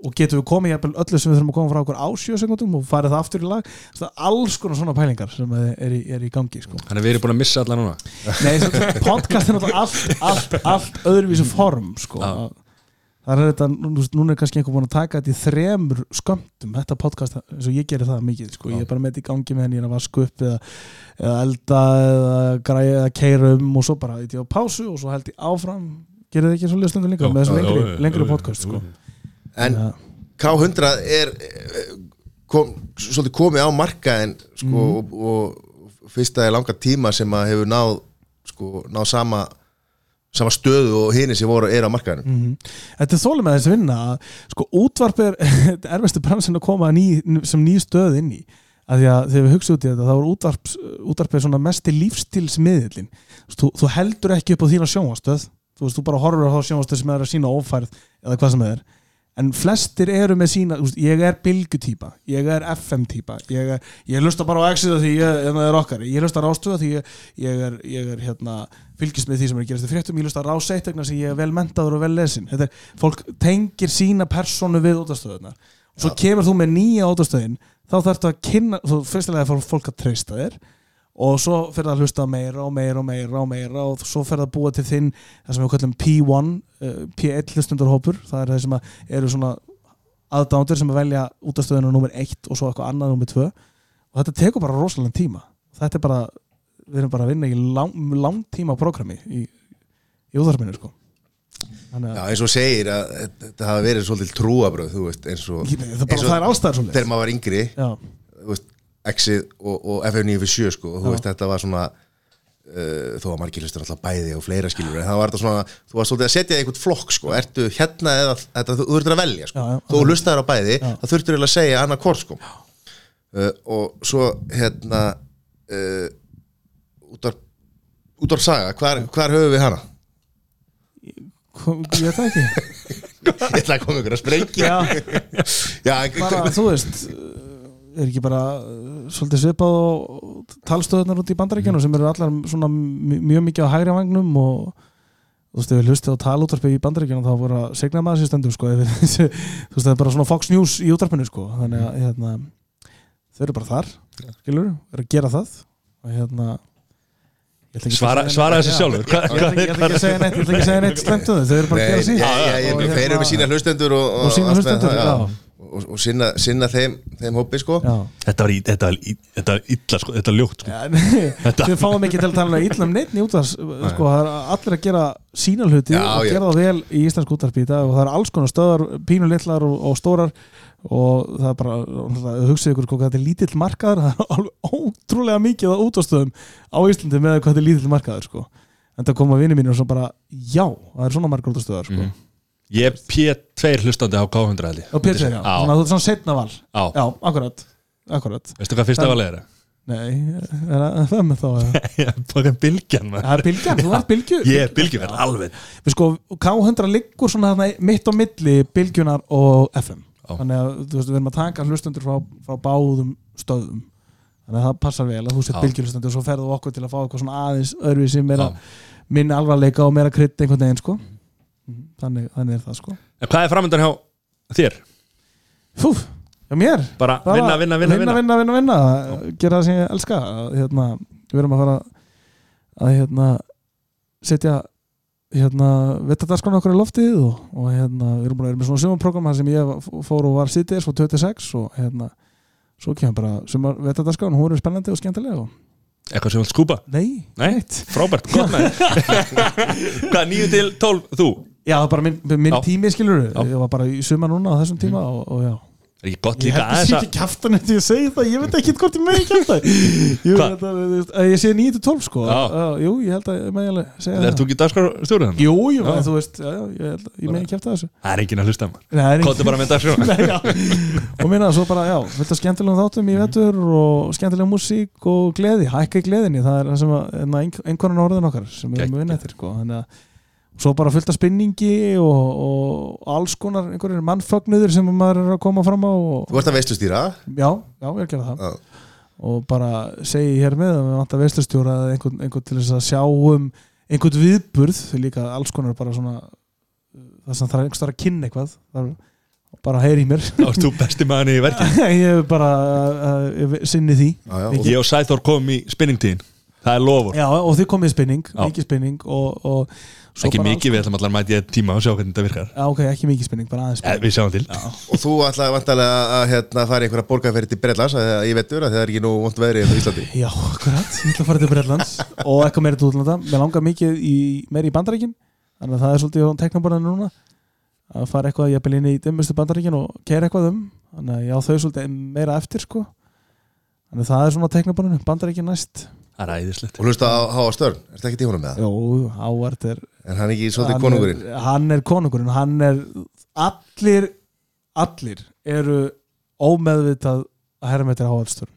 [SPEAKER 3] og getum við komið öllu sem við þurfum að koma frá okkur á 7 sekundum og farið það aftur í lag það er alls konar svona pælingar sem er í, er í gangi sko.
[SPEAKER 1] Þannig að við erum búin að missa alla núna
[SPEAKER 3] Nei, podcast er náttúrulega allt, allt, allt öðruvísu form sko.
[SPEAKER 1] Já.
[SPEAKER 3] það er þetta, núna er kannski einhver búin að taka þetta í þremur skömmtum þetta podcast, eins og ég gerir það mikið sko. ég er bara með þetta í gangi með henni, ég er að vaska upp eða, eða elda eða græja eða keira um og svo bara ég á pásu og svo held ég áfram gerir það ekki svo lengri, lengri podcast sko.
[SPEAKER 2] En
[SPEAKER 3] Já.
[SPEAKER 2] K100 er kom, svolítið komið á markaðin sko, og, og fyrsta er langa tíma sem að hefur náð sko, náð sama sama stöðu og hini sem voru er á markaðinu
[SPEAKER 3] Mhm. Þetta er þólum með þessi vinna. Að sko útvarp er erfistu bransin að koma ný, sem ný stöð inn í. Að því að þegar við hugsa út í þetta þá er útvarp, útvarp er svona mesti lífstilsmiðlin þú, þú heldur ekki upp á þína sjónvastöð þú veist, þú bara horfur á þá sjónvastöð sem er að sína ófærð eða hvað sem er en flestir eru með sína, veist, ég er bylgutýpa, ég er FM-týpa ég, er- ég lusta bara á Exit því ég, en það er okkar, ég lusta á Rástöða því ég, ég, er, ég er hérna fylgist með því sem er gerast í fréttum, ég lusta á Rás 1 vegna sem ég er vel mentaður og vel lesin. Þetta er, fólk tengir sína personu við útastöðunar og svo kemur þú með nýja útastöðin þá þarftu að kynna, þú fyrstilega fór fólk að treysta þér og svo fyrir að hlusta meira og meira og meira og meira og svo fyrir að búa til þinn það sem við kallum P1 uh, P1 hlustundarhópur. Það er það sem að eru svona aðdándur sem að velja útastöðuna nummer 1 og svo eitthvað annað nummer 2 og þetta tekur bara rosalega tíma. Þetta er bara, við erum bara að vinna í lang, langtíma programmi í, í úðarminu sko. Þannig
[SPEAKER 2] Já, eins og segir að þetta hafa verið svolítið trúabröð þú veist, eins og,
[SPEAKER 3] Ég- það, er
[SPEAKER 2] eins
[SPEAKER 3] bara,
[SPEAKER 2] og
[SPEAKER 3] það er ástæður svo
[SPEAKER 2] þegar maður var yngri
[SPEAKER 3] Já,
[SPEAKER 2] þú veist, Exit og, og FM97 sko, og þú veist, þetta var svona uh, þó að margir hlustur alltaf bæði og fleira skilur, en það var þetta svona þú varst svolítið að setja í einhvern flokk, sko, ertu hérna eða þetta, þú þurftur að velja, sko.
[SPEAKER 3] Já, já.
[SPEAKER 2] þú hlustaður á bæði,
[SPEAKER 3] Já.
[SPEAKER 2] það þurftur eiginlega að segja annað hvort, sko uh, og svo, hérna uh, út af út af saga, hvar, hvar höfum við hana?
[SPEAKER 3] ég veit ekki.
[SPEAKER 2] Ég ætla að koma ykkur að sprengja.
[SPEAKER 3] Já, bara, þú veist er ekki bara uh, svolítið svipað og talstöðunar út í bandaríkjunum sem eru allar svona mjög mikið á hægri vagnum og þú veist, ef við hlustið á talútvarpi í bandaríkjunum þá voru að segna maður sér stendur sko, við, þú veist, það er bara svona Fox News í útvarpinu sko, þannig að hérna, þau eru bara þar skilur, eru að gera það og hérna
[SPEAKER 1] Svara,
[SPEAKER 3] Já.
[SPEAKER 1] sjálfur.
[SPEAKER 3] Ég ætla ekki- að segja neitt, ég ætla ekki að segja neitt slemt um þau, eru bara að gera Og
[SPEAKER 2] þeir eru með
[SPEAKER 3] hérna-
[SPEAKER 2] sína hlustendur og,
[SPEAKER 3] sína hlustendur, já.
[SPEAKER 2] Og, og sinna, sinna þeim, þeim hópi sko
[SPEAKER 3] Já.
[SPEAKER 1] Þetta var, í, þetta í, þetta illa sko, Þetta var ljótt sko.
[SPEAKER 3] Við fáum ekki til að tala illa um neitt í útvars sko, það er allir að gera sína hluti
[SPEAKER 2] Já,
[SPEAKER 3] og
[SPEAKER 2] já.
[SPEAKER 3] gera það vel í íslensk útvarpi í dag og það er alls konar stöðar, pínu litlar og, og stórar og það er bara hugsið ykkur hvað þetta er lítill markaður það er alveg ótrúlega mikið á útvarstöðum á Íslandi með hvað þetta er lítill markaður sko. en það koma vinni mínu og svo bara já, það er svona margar útvarstöðar sko.
[SPEAKER 1] Mhm. Ég er P2 hlustandi á K100 held ég.
[SPEAKER 3] og Pétur, já,
[SPEAKER 1] Já.
[SPEAKER 3] þannig að þú er svona setna val
[SPEAKER 1] Já.
[SPEAKER 3] já, akkurat, akkurat
[SPEAKER 1] Veistu hvað fyrsta valið er?
[SPEAKER 3] nei, er það það með þá?
[SPEAKER 1] Ég er maður.
[SPEAKER 3] það er bylgjan, þú ert bylgju
[SPEAKER 1] Ég er er alveg
[SPEAKER 3] við sko, K100 liggur svona þarna mitt á milli bylgjunar og FM
[SPEAKER 1] Já.
[SPEAKER 3] þannig að veist, við erum að taka hlustundur frá, frá báðum stöðum þannig að það passar vel að þú sett
[SPEAKER 1] Já.
[SPEAKER 3] bylgjulustandi og svo ferðu okkur til að fá eitthvað svona aðeins öðruvísi meira,
[SPEAKER 1] Já.
[SPEAKER 3] minni alvarleika og meira krydd einhvern veginn sko þannig, þannig er það sko.
[SPEAKER 1] En hvað er framöndan hjá þér?
[SPEAKER 3] Fú, já mér?
[SPEAKER 1] Bara
[SPEAKER 3] Bara
[SPEAKER 1] vinna, vinna, vinna,
[SPEAKER 3] vinna, vinna, vinna, vinna. gera það sem ég elska. Hérna, við erum að fara að hérna, setja hérna, vettadarskan okkur í loftið og, og hérna, við erum búin að vera með svona sumarprogram sem ég fór og var sittis frá 26 og hérna svo kemur bara sumar vettadarskan hún er spennandi og skemmtilega og,
[SPEAKER 1] Eitthvað sem vilt skúpa?
[SPEAKER 3] nei,
[SPEAKER 1] Nei, frábært, gott með Hvað, 9 til 12, þú?
[SPEAKER 3] Já, það er bara minn, minn tími skilur ég var bara í sumar núna á þessum tíma og, og já.
[SPEAKER 1] Er ekki gott
[SPEAKER 3] Ég
[SPEAKER 1] líka
[SPEAKER 3] held að
[SPEAKER 1] aðeins
[SPEAKER 3] sé
[SPEAKER 1] að
[SPEAKER 3] ekki kjaftan eftir ég segi það, ég veit ekki hvort ég megi að ég sé 9-12 sko.
[SPEAKER 1] Já.
[SPEAKER 3] Jú, ég held að ég megi alveg segja
[SPEAKER 1] Er þú ekki dagskrárstjórið hann?
[SPEAKER 3] Jú, jú, þú veist, já, já, ég ég megi kjafta þessu.
[SPEAKER 1] Það er enginn að hlusta maður.
[SPEAKER 3] Nei, það
[SPEAKER 1] Kóttu bara með
[SPEAKER 3] já. og minna svo bara, já, fullt af skemmtilegum þáttum í vetur og skemmtilegum músík og gleði, hækka í gleðinni. Það er það hérna, ein- einhverjum orðin okkar sem við erum að að svo bara fullt af spinningi og, og alls konar einhverjir mannfögnuður sem maður er að koma fram á og,
[SPEAKER 2] Þú ert að veistustýra
[SPEAKER 3] já, já, ég er að gera það.
[SPEAKER 2] Já.
[SPEAKER 3] og bara segi hér með að við vantar veistlustjóra eða einhvern, einhvern til þess að sjá um einhvern viðburð líka alls konar bara svona það sem það er einhvers þar að kynna eitthvað. Það er bara heyri í mér.
[SPEAKER 1] Þá erst þú besti maður í verkið.
[SPEAKER 3] Ég hef bara uh, sinni því.
[SPEAKER 2] Já, já, og
[SPEAKER 1] Ég og Sæþór komum í spinningtíðin Það er lofur
[SPEAKER 3] Já, og þið komið í spinning,
[SPEAKER 1] Já.
[SPEAKER 3] mikið spinning og, og svo
[SPEAKER 1] Ekki mikið, við ætlum allar að mæti ég tíma og sjá hvernig þetta virkar.
[SPEAKER 3] Já, ok, ekki mikið spinning, bara aðeins
[SPEAKER 1] Eh,
[SPEAKER 3] spinning
[SPEAKER 1] Við sjáum til.
[SPEAKER 2] Og þú ætlaði vantarlega að hérna, fara í einhverja borgarferði til Breitlands að ég veitur að það er ekki nú vont veðri hérna á Íslandi?
[SPEAKER 3] Já, akkurat, ég ætla að fara til Breitlands og eitthvað meira til útlanda. Mér langar mikið í, meira í bandaríkin þannig að það er svolítið á teknaborðinu núna að fara eitthvað jafnvel inn í dimmustu bandaríkin og keira eitthvað um. Þannig að já, þau svolítið meira eftir sko. Þannig að það er svona teknaborðinu, bandaríkin næst.
[SPEAKER 1] Það er æðislegt.
[SPEAKER 2] Og hlusta á Háa Störn, er þetta ekki í honum með það?
[SPEAKER 3] Jó, Hávard er
[SPEAKER 2] En hann er ekki svolítið konungurinn?
[SPEAKER 3] hann er konungurinn, hann er allir, allir eru ómeðvitað að herra með þetta Hávardstörn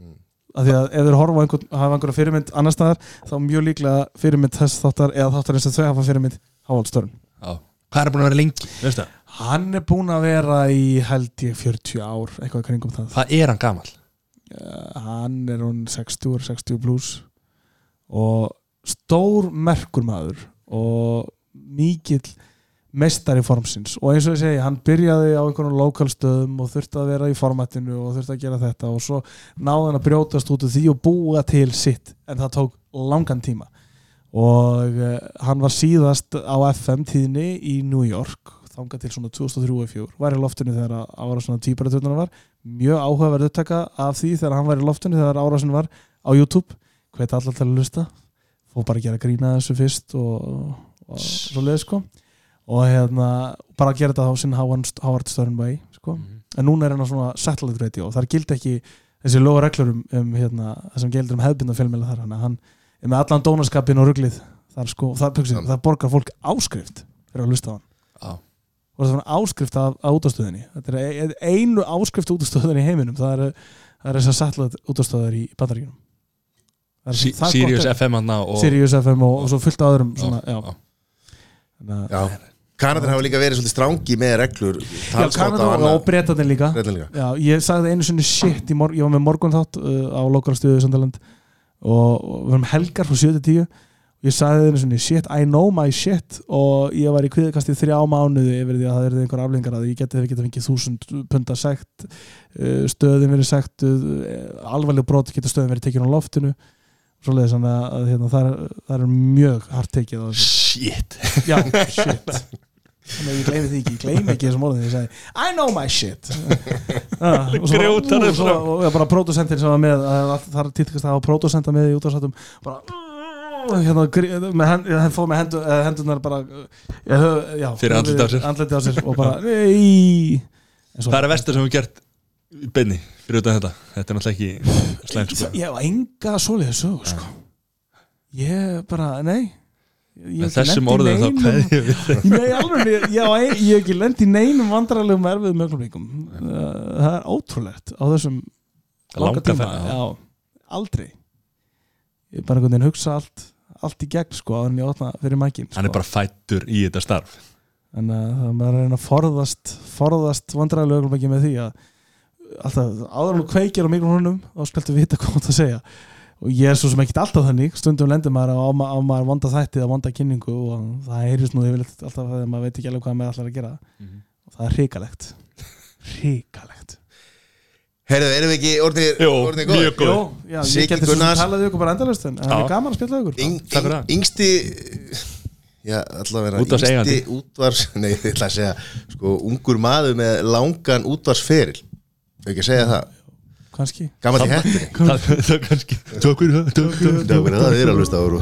[SPEAKER 2] Mm.
[SPEAKER 3] af því að ef þeir horfa á einhvern, hafa einhverja fyrirmynd annar staðar þá mjög líklega fyrirmynd þess þáttar eða þáttar eins og þau hafa fyrirmynd Hávaldstörn
[SPEAKER 1] Já. Hvað er búin að vera lengi,
[SPEAKER 3] hann er búinn að vera í held ég 40 ár eitthvað kringum það.
[SPEAKER 1] Hvað er hann gamal?
[SPEAKER 3] uh, hann er hún 60, 60 plus. Og stór merkur maður og mikill meistari formsins. Og eins og ég segi, hann byrjaði á einhvern lokalstöðum og þurfti að vera í formatinu og þurfti að gera þetta og svo náði hann að brjótast út úr því og búa til sitt en það tók langan tíma. Og uh, hann var síðast á FM tíðinni í New York þangað til svona 2003-2004 var í loftinu þegar ára svona týparaturnar var. Mjög áhugaverð upptaka af því þegar hann var í loftinu þegar árasin var á YouTube. Hveit allar til að lusta fór bara að gera grína þessu fyrst og, og svo leið sko. Og hérna bara að gera þetta á sinn Howard Stern way sko. en núna er á svona satellite radio. Og það gild ekki þessi lögur reglur um, um hérna, það sem gildur um hefðbynda fjölmjöla þar. Hann er með allan dónaskapin og ruglið þar sko, það, pöksin, það borgar fólk áskrift fyrir að lusta á hann.
[SPEAKER 1] Já.
[SPEAKER 3] og það er svona áskrift af, af útastöðinni þetta er ein- einu áskrift útastöðinni í heiminum. Það er, það er þessar satellite útastöðar í er-
[SPEAKER 1] Sí-
[SPEAKER 3] það
[SPEAKER 1] Sirius FM hann og
[SPEAKER 3] Sirius FM og, og svo fullt af öðrum svona, já,
[SPEAKER 1] já.
[SPEAKER 3] Þannig
[SPEAKER 2] Já, Kanadar hafa líka verið svolítið strangi með reglur
[SPEAKER 3] já
[SPEAKER 2] talsmáta
[SPEAKER 3] Kanada og, og breytanir líka.
[SPEAKER 2] Líka.
[SPEAKER 3] Já, ég sagði einu sinni shit í mor ég var með morgun þátt uh, á lokalstöðu og, og við erum helgar frá 7-10 og ég sagði einu sinni shit, I know my shit. Og ég var í kviðkasti þrjá mánuði yfir því að það verði einhver aflengar að ég geti geta fengið þúsund punta sekt uh, stöðin verið sekt uh, alvarleg brot geta stöðin verið tekin á loftinu svoleiðis að, að hérna, það, er, það er mjög hart tekið á
[SPEAKER 1] Shit.
[SPEAKER 3] Já, shit. Þannig að ég gleymi því ekki, ég gleymi ekki þessum orðin ég segi, I know my shit. Ah, og svo,
[SPEAKER 1] er
[SPEAKER 3] svo og bara pródusentin sem var með það er- það að hafa pródusenta með í útvarsátum bara hérna, hend, hann fóð með hendu, eh, hendunar bara já, höf- já,
[SPEAKER 1] Fyrir andlitið á sér.
[SPEAKER 3] andlitið á sér og bara
[SPEAKER 1] Það er vestur sem við gert í beinni fyrir utan þetta. Þetta er náttúrulega ekki slæmt sko.
[SPEAKER 3] ég hef enga svoleiði sögu sko. ég bara, nei. Ég ekki
[SPEAKER 1] þessum orðum þá kveði ég við þeim
[SPEAKER 3] Nei, alveg, ég, ég, á ein- ég hef ekki lent í neinum vandrarlegum erfiðum ögnumleikum það er ótrúlegt á þessum langa tíma.
[SPEAKER 1] já.
[SPEAKER 3] já, aldrei. Ég er bara einhvern veginn að hugsa allt allt í gegn sko, áður en ég opna fyrir mækin
[SPEAKER 1] Hann er
[SPEAKER 3] sko.
[SPEAKER 1] bara fættur í þetta starf.
[SPEAKER 3] En uh, það er maður að reyna að forðast forðast vandrarlegum ögnumleiki með því að alltaf, áður en þú kveikir á mikrofónum þá skaltu vita hvað þú átt að segja og ég er svo sem ekkert alltaf þannig stundum lendur maður á, á, á maður vonda þætti eða vonda kynningu og það heyrjus nú yfirleitt alltaf þegar maður veit ekki alveg hvað maður ætlar að gera og það er hrikalegt hrikalegt
[SPEAKER 2] Herðu, erum við ekki orðnir,
[SPEAKER 1] Jú,
[SPEAKER 2] orðnir góðir?
[SPEAKER 1] mjög góð.
[SPEAKER 3] Jó, ég geti svo sem
[SPEAKER 2] Gunnars.
[SPEAKER 3] talaði ykkur bara endalust en það er gaman að spila ykkur
[SPEAKER 2] Yng,
[SPEAKER 1] Takk fyrir
[SPEAKER 2] yng,
[SPEAKER 1] það.
[SPEAKER 2] yngsti Já, allavega
[SPEAKER 1] Útvarpseigandi.
[SPEAKER 2] Yngsti útvars Nei, ég ætla að segja Sko, ungur maður með langan útvarsferil ekki að segja það.
[SPEAKER 3] Kannski.
[SPEAKER 2] Gammal í
[SPEAKER 1] er kannski. Takk fyrir það takk fyrir það.
[SPEAKER 2] Það er alveg stáður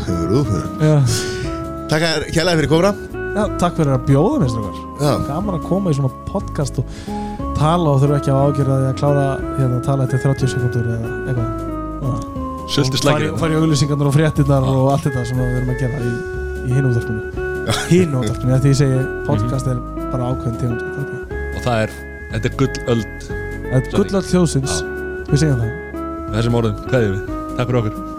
[SPEAKER 3] já.
[SPEAKER 2] Takk að kjælaði fyrir komra
[SPEAKER 3] já, takk fyrir að bjóða mér
[SPEAKER 2] Já,
[SPEAKER 3] gaman að koma í svona podcast og tala og þurfa ekki að ágjöra því að klára hérna að tala eftir 30 sekundur eða eitthvað.
[SPEAKER 1] Sultu
[SPEAKER 3] og fara í- auglýsingarnar og fréttinnar og allt þetta sem við erum að gera í, í hinu útvarpinu. Hinu útvarpinu, því ég segi podcast er bara ákveðin tegund.
[SPEAKER 1] Og það er Þetta er gullöld
[SPEAKER 3] er gullall þjóðsins. Við segjum það.
[SPEAKER 1] Með þessum orðum Kveðið við. Takk fyrir okkur